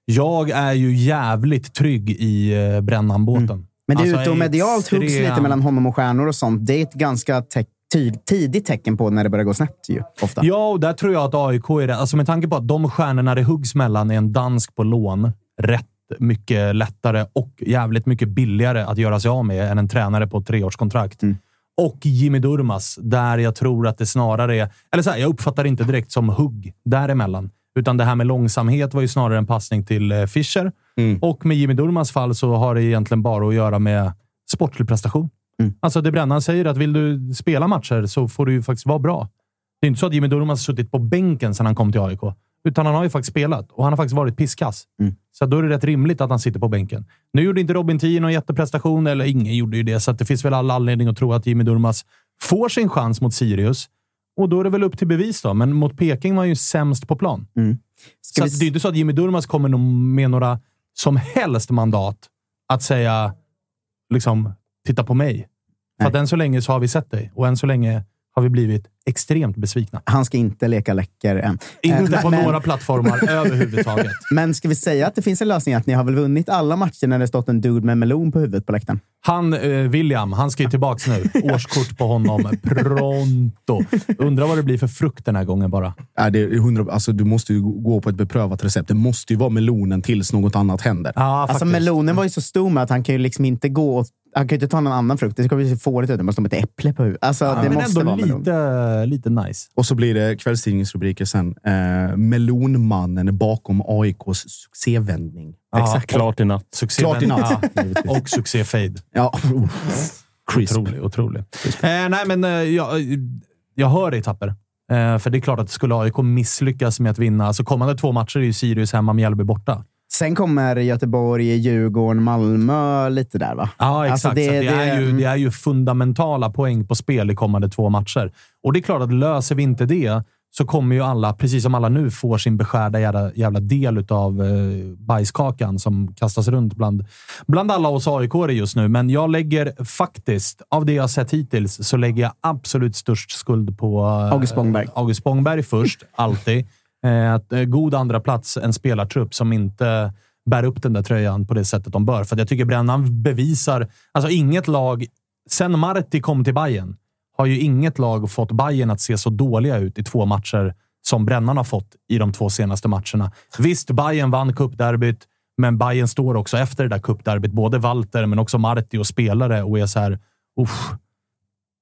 Jag är ju jävligt trygg i eh, Brännanbåten. Men det Alltså, ute och medialt huggs extrem- lite mellan honom och stjärnor och sånt. Det är ett ganska te- ty- tidigt tecken på när det börjar gå snett ju, ofta. Ja, och där tror jag att AIK är det. Alltså med tanke på att de stjärnorna det huggs mellan är en dansk på lån. Rätt mycket lättare och jävligt mycket billigare att göra sig av med än en tränare på ett treårskontrakt. Mm. Och Jimmy Durmas, där jag tror att det snarare är... Eller så här, jag uppfattar det inte direkt som hugg däremellan. Utan det här med långsamhet var ju snarare en passning till eh, Fischer. Mm. Och med Jimmy Durmas fall så har det egentligen bara att göra med sportlig prestation. Mm. Alltså det Brännan säger att vill du spela matcher så får du ju faktiskt vara bra. Det är inte så att Jimmy Durmaz har suttit på bänken sedan han kom till AIK. Utan han har ju faktiskt spelat och han har faktiskt varit pisskass. Mm. Så då är det rätt rimligt att han sitter på bänken. Nu gjorde inte Robin Tii någon jätteprestation, eller ingen gjorde ju det, så att det finns väl all anledning att tro att Jimmy Durmaz får sin chans mot Sirius. Och då är det väl upp till bevis då. Men mot Peking var han ju sämst på plan. Mm. Ska Så vi att det är inte så att Jimmy Durmaz kommer med några som helst mandat att säga liksom, titta på mig. För Nej. att än så länge så har vi sett dig och än så länge har vi blivit extremt besvikna. Han ska inte leka läcker än. Inte Eh, på men- några plattformar [LAUGHS] överhuvudtaget. Men ska vi säga att det finns en lösning? Att ni har väl vunnit alla matcher när det stått en dude med melon på huvudet på läktaren? Han, eh, William, han ska ju tillbaka nu. [LAUGHS] Årskort på honom. Pronto. Undrar vad det blir för frukt den här gången bara. Nej, det är 100, alltså, du måste ju gå på ett beprövat recept. Det måste ju vara melonen tills något annat händer. Ja, Alltså melonen var ju så stor med att han kan ju liksom inte gå och, Han kan ju inte ta någon annan frukt. Det ska bli så fårigt ut. Det måste vara ett äpple på huvudet. Alltså, det men måste ändå vara melon. Lite, lite nice. Och så blir det kvällstidningsrubriker sen. Eh, melonmannen bakom AIKs succévändning. Ja, Klart i natt. Succé Klart i natt. Ja, och succé-fade. Ja. Crisp. Otrolig, otrolig. Eh, nej, men eh, jag, jag hör dig, Tapper. Eh, för det är klart att skulle AIK misslyckas med att vinna, alltså kommande två matcher är ju Sirius hemma, Mjällby borta. Sen kommer Göteborg, Djurgården, Malmö lite där, va? Ja, exakt. Alltså, det- det, det- är ju, det är ju fundamentala poäng på spel i kommande två matcher. Och det är klart att löser vi inte det så kommer ju alla, precis som alla nu, får sin beskärda jävla, jävla del av eh, bajskakan som kastas runt bland, bland alla oss aik just nu. Men jag lägger faktiskt, av det jag sett hittills, så lägger jag absolut störst skuld på eh, August Spångberg. August Spångberg först, [LAUGHS] alltid. Eh, att, eh, god andra plats en spelartrupp som inte bär upp den där tröjan på det sättet de bör. För jag tycker Brännan bevisar... Alltså inget lag... Sen Marti kom till Bayern har ju inget lag fått Bayern att se så dåliga ut i två matcher som Brännan har fått i de två senaste matcherna. Visst, Bayern vann cupderbyt, men Bayern står också efter det där cupderbyt. Både Walter, men också Marti och spelare och är så här... Uff,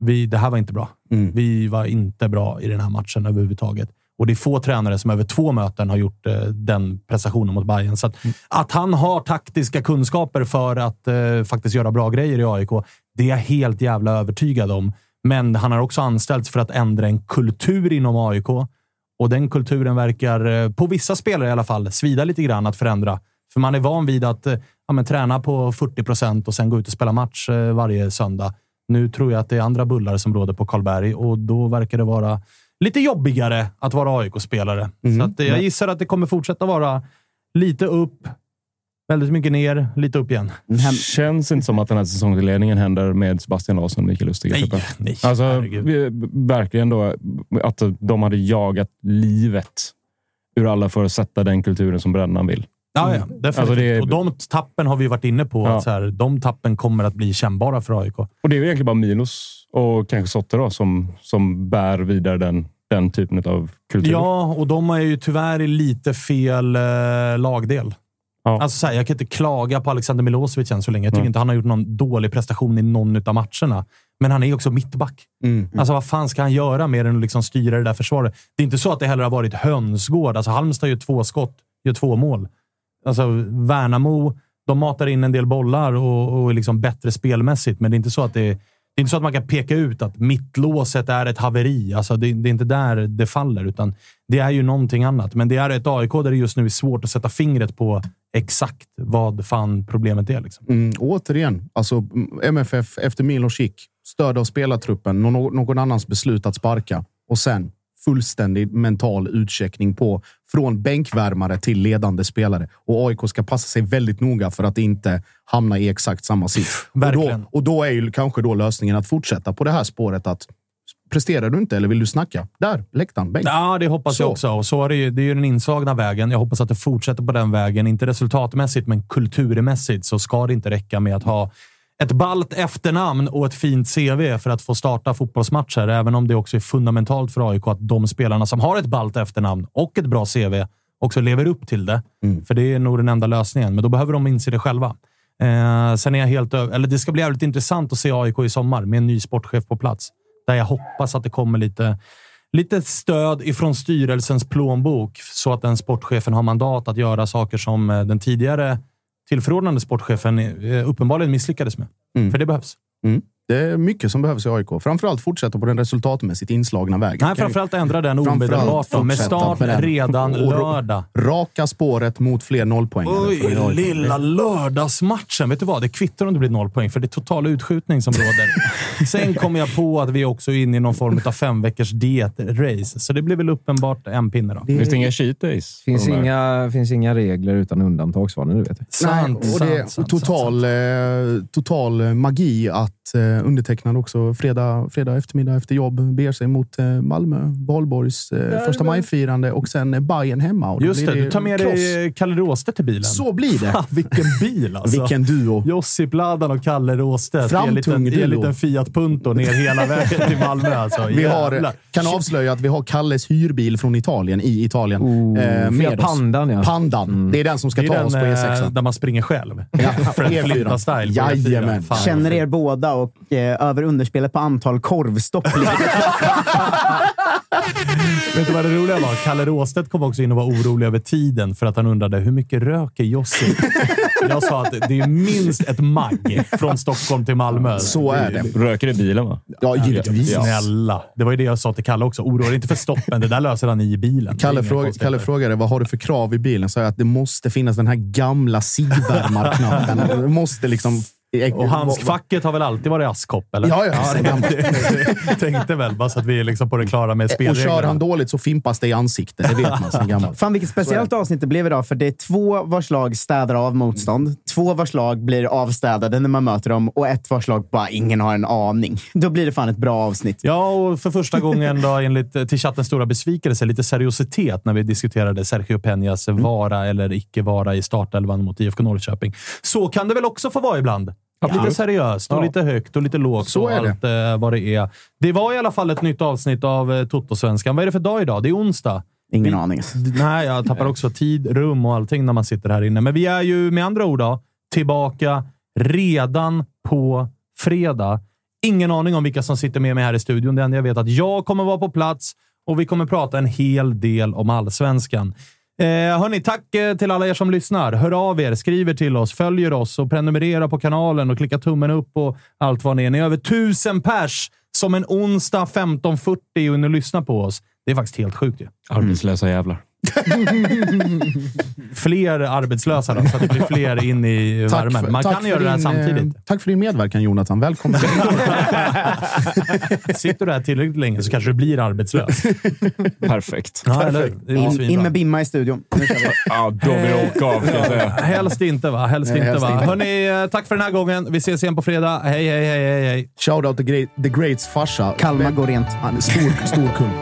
vi, det här var inte bra. Mm. Vi var inte bra i den här matchen överhuvudtaget. Och det är få tränare som över två möten har gjort eh, den prestationen mot Bayern. Så att, att han har taktiska kunskaper för att eh, faktiskt göra bra grejer i AIK, det är jag helt jävla övertygad om. Men han har också anställts för att ändra en kultur inom AIK. Och den kulturen verkar, eh, på vissa spelare i alla fall, svida lite grann att förändra. För man är van vid att eh, ja, men, träna på 40 procent och sen gå ut och spela match eh, varje söndag. Nu tror jag att det är andra bullar som råder på Karlberg och då verkar det vara lite jobbigare att vara AIK-spelare. Så att, eh, jag gissar att det kommer fortsätta vara lite upp, väldigt mycket ner, lite upp igen. Känns inte som att den här säsongledningen händer med Sebastian Larsson och Mikael Lustig. Nej, nej, Alltså, herregud. verkligen då att de hade jagat livet ur alla för att sätta den kulturen som Brännan vill. Ja, ja, definitivt. Alltså, det är- Och de tappen har vi varit inne på. Ja. Att så här, de tappen kommer att bli kännbara för AIK. Och det är ju egentligen bara Milos och kanske Sotte då, som, som bär vidare den, den typen av kultur. Ja, och de är ju tyvärr i lite fel eh, lagdel. Ja. Alltså, så här, jag kan inte klaga på Alexander Milosevic än så länge. Jag tycker Mm. inte han har gjort någon dålig prestation i någon av matcherna. Men han är ju också mittback. Mm. Alltså, vad fan ska han göra mer än att liksom styra det där försvaret? Det är inte så att det heller har varit hönsgård. Alltså, Halmstad gör två skott, gör två mål. Alltså, Värnamo, de matar in en del bollar och, och är liksom bättre spelmässigt, men det är inte så att det är det är inte så att man kan peka ut att mittlåset är ett haveri. Alltså det, det är inte där det faller, utan det är ju någonting annat. Men det är ett AIK där det just nu är svårt att sätta fingret på exakt vad fan problemet är. Liksom. Mm, återigen, alltså MFF efter Milošić, stöd av spelartruppen, någon, någon annans beslut att sparka och sen fullständig mental utcheckning på från bänkvärmare till ledande spelare. Och AIK ska passa sig väldigt noga för att inte hamna i exakt samma sits. Och då, och då är ju kanske då lösningen att fortsätta på det här spåret att presterar du inte eller vill du snacka? Där, läktaren, bänk. Ja, det hoppas Så. jag också. Och så är det, ju, det är ju den inslagna vägen. Jag hoppas att det fortsätter på den vägen. Inte resultatmässigt, men kulturmässigt så ska det inte räcka med att ha ett ballt efternamn och ett fint CV för att få starta fotbollsmatcher. Även om det också är fundamentalt för AIK att de spelarna som har ett ballt efternamn och ett bra CV också lever upp till det. För det är nog den enda lösningen, men då behöver de inse det själva. Eh, sen är jag helt eller Det ska bli jävligt intressant att se AIK i sommar med en ny sportchef på plats. Där jag hoppas att det kommer lite lite stöd ifrån styrelsens plånbok så att den sportchefen har mandat att göra saker som eh, den tidigare tillförordnade sportchefen eh, uppenbarligen misslyckades med. Mm. För det behövs. Mm. Det är mycket som behövs i AIK. Framförallt fortsätta på den resultatmässigt inslagna vägen. Nej, framförallt ändra den omedelbart med start med redan lördag. Raka spåret mot fler nollpoäng. Oj, lilla lördagsmatchen. Vet du vad? Det kvittar om det blir noll poäng, för det är total utskjutning som råder. [LAUGHS] Sen kom jag på att vi också är inne i någon form av fem veckors diet-race, så det blir väl uppenbart en pinne då. Finns det inga cheat days? finns inga, finns inga regler utan undantag, Svanen. Du vet. Sant, Nej, och det är total, sant. Eh, total magi att eh, undertecknad också fredag, fredag eftermiddag efter jobb beger sig mot eh, Malmö, Valborgs eh, första majfirande och sen eh, Bayern hemma. Och Just blir det, du tar med kross. dig Kalle Råstedt till bilen. Så blir det. Fan, vilken bil alltså! Vilken duo. Josip Ladan och Kalle Råstedt i en liten, Framtung i en duo. liten Fiat Punto ner hela vägen till Malmö. Alltså. Vi har, kan avslöja att vi har Kalles hyrbil från Italien i Italien. Oh, eh, med oss. Pandan, ja. Pandan. Det är den som ska Det ta oss på den E6. eh, där man springer själv. Ja, Fred E4. Flinta-style. E4. Jajamän. Känner er båda och eh, över underspelet på antal korvstopp. [LAUGHS] Vet du vad det roliga var? Kalle Råstedt kom också in och var orolig över tiden för att han undrade hur mycket röker Josip? Jag sa att det är minst ett magg från Stockholm till Malmö. Så är det. Röker i bilen, va? Ja, givetvis. Snälla. Det var ju det jag sa till Kalle också. Oroa dig inte för stoppen. Det där löser han i bilen. Kalle, fråga. Kalle frågade vad har du för krav i bilen. Så jag att det måste finnas den här gamla cigvärmarknappen. [LAUGHS] Det måste liksom... Och handskfacket har väl alltid varit askkopp, eller? Ja, ja, [LAUGHS] gammalt. [LAUGHS] Jag tänkte väl, bara så att vi är liksom på det klara med Och spelreglerna. kör han dåligt så fimpas det i ansiktet. Det vet man sen gammalt. Fan vilket speciellt avsnitt det blev idag, för det är två vars lag städar av motstånd. Två vars lag blir avstädade när man möter dem och ett vars lag bara ingen har en aning. [LAUGHS] Då blir det fan ett bra avsnitt. Ja, och för första gången då, enligt eh, till chattens stora besvikelse, lite seriositet när vi diskuterade Sergio Peñas Mm. vara eller icke vara i startelvan mot IFK Norrköping. Så kan det väl också få vara ibland. Lite seriöst och Ja. lite högt och lite lågt Så och är det. allt eh, vad det är. Det var i alla fall ett nytt avsnitt av eh, Toto-svenskan. Vad är det för dag idag? Det är onsdag. Ingen Vi- aning. Nej, jag tappar också tid, rum och allting när man sitter här inne. Men vi är ju med andra ord då, tillbaka redan på fredag. Ingen aning om vilka som sitter med mig här i studion. Det enda jag vet är att jag kommer vara på plats och vi kommer prata en hel del om allsvenskan. Eh, hörni, tack eh, till alla er som lyssnar. Hör av er, skriver till oss, följer oss och prenumererar på kanalen och klickar tummen upp och allt vad ni är. Ni är över tusen pers som en onsdag 15.40 och ni lyssnar på oss. Det är faktiskt helt sjukt ju. Arbetslösa jävlar. [LAUGHS] fler arbetslösa då, så att det blir fler in i värmen. Man kan göra det här din, samtidigt. eh, Tack för din medverkan Jonathan. Välkommen. [LAUGHS] Sitter du här tillräckligt länge så kanske du blir arbetslös. [LAUGHS] Perfekt. Ja, eller, det är In, in med Bimma i studion. Ja, då vill jag åka av, säga. Helst inte, va? Helst Nej, inte, helst va? inte. Hörni, eh, tack för den här gången. Vi ses igen på fredag. Hej, hej, hej, hej, hej. Shoutout the, great, the Greats farsa. Kalmar går rent. Han är stor, stor kung.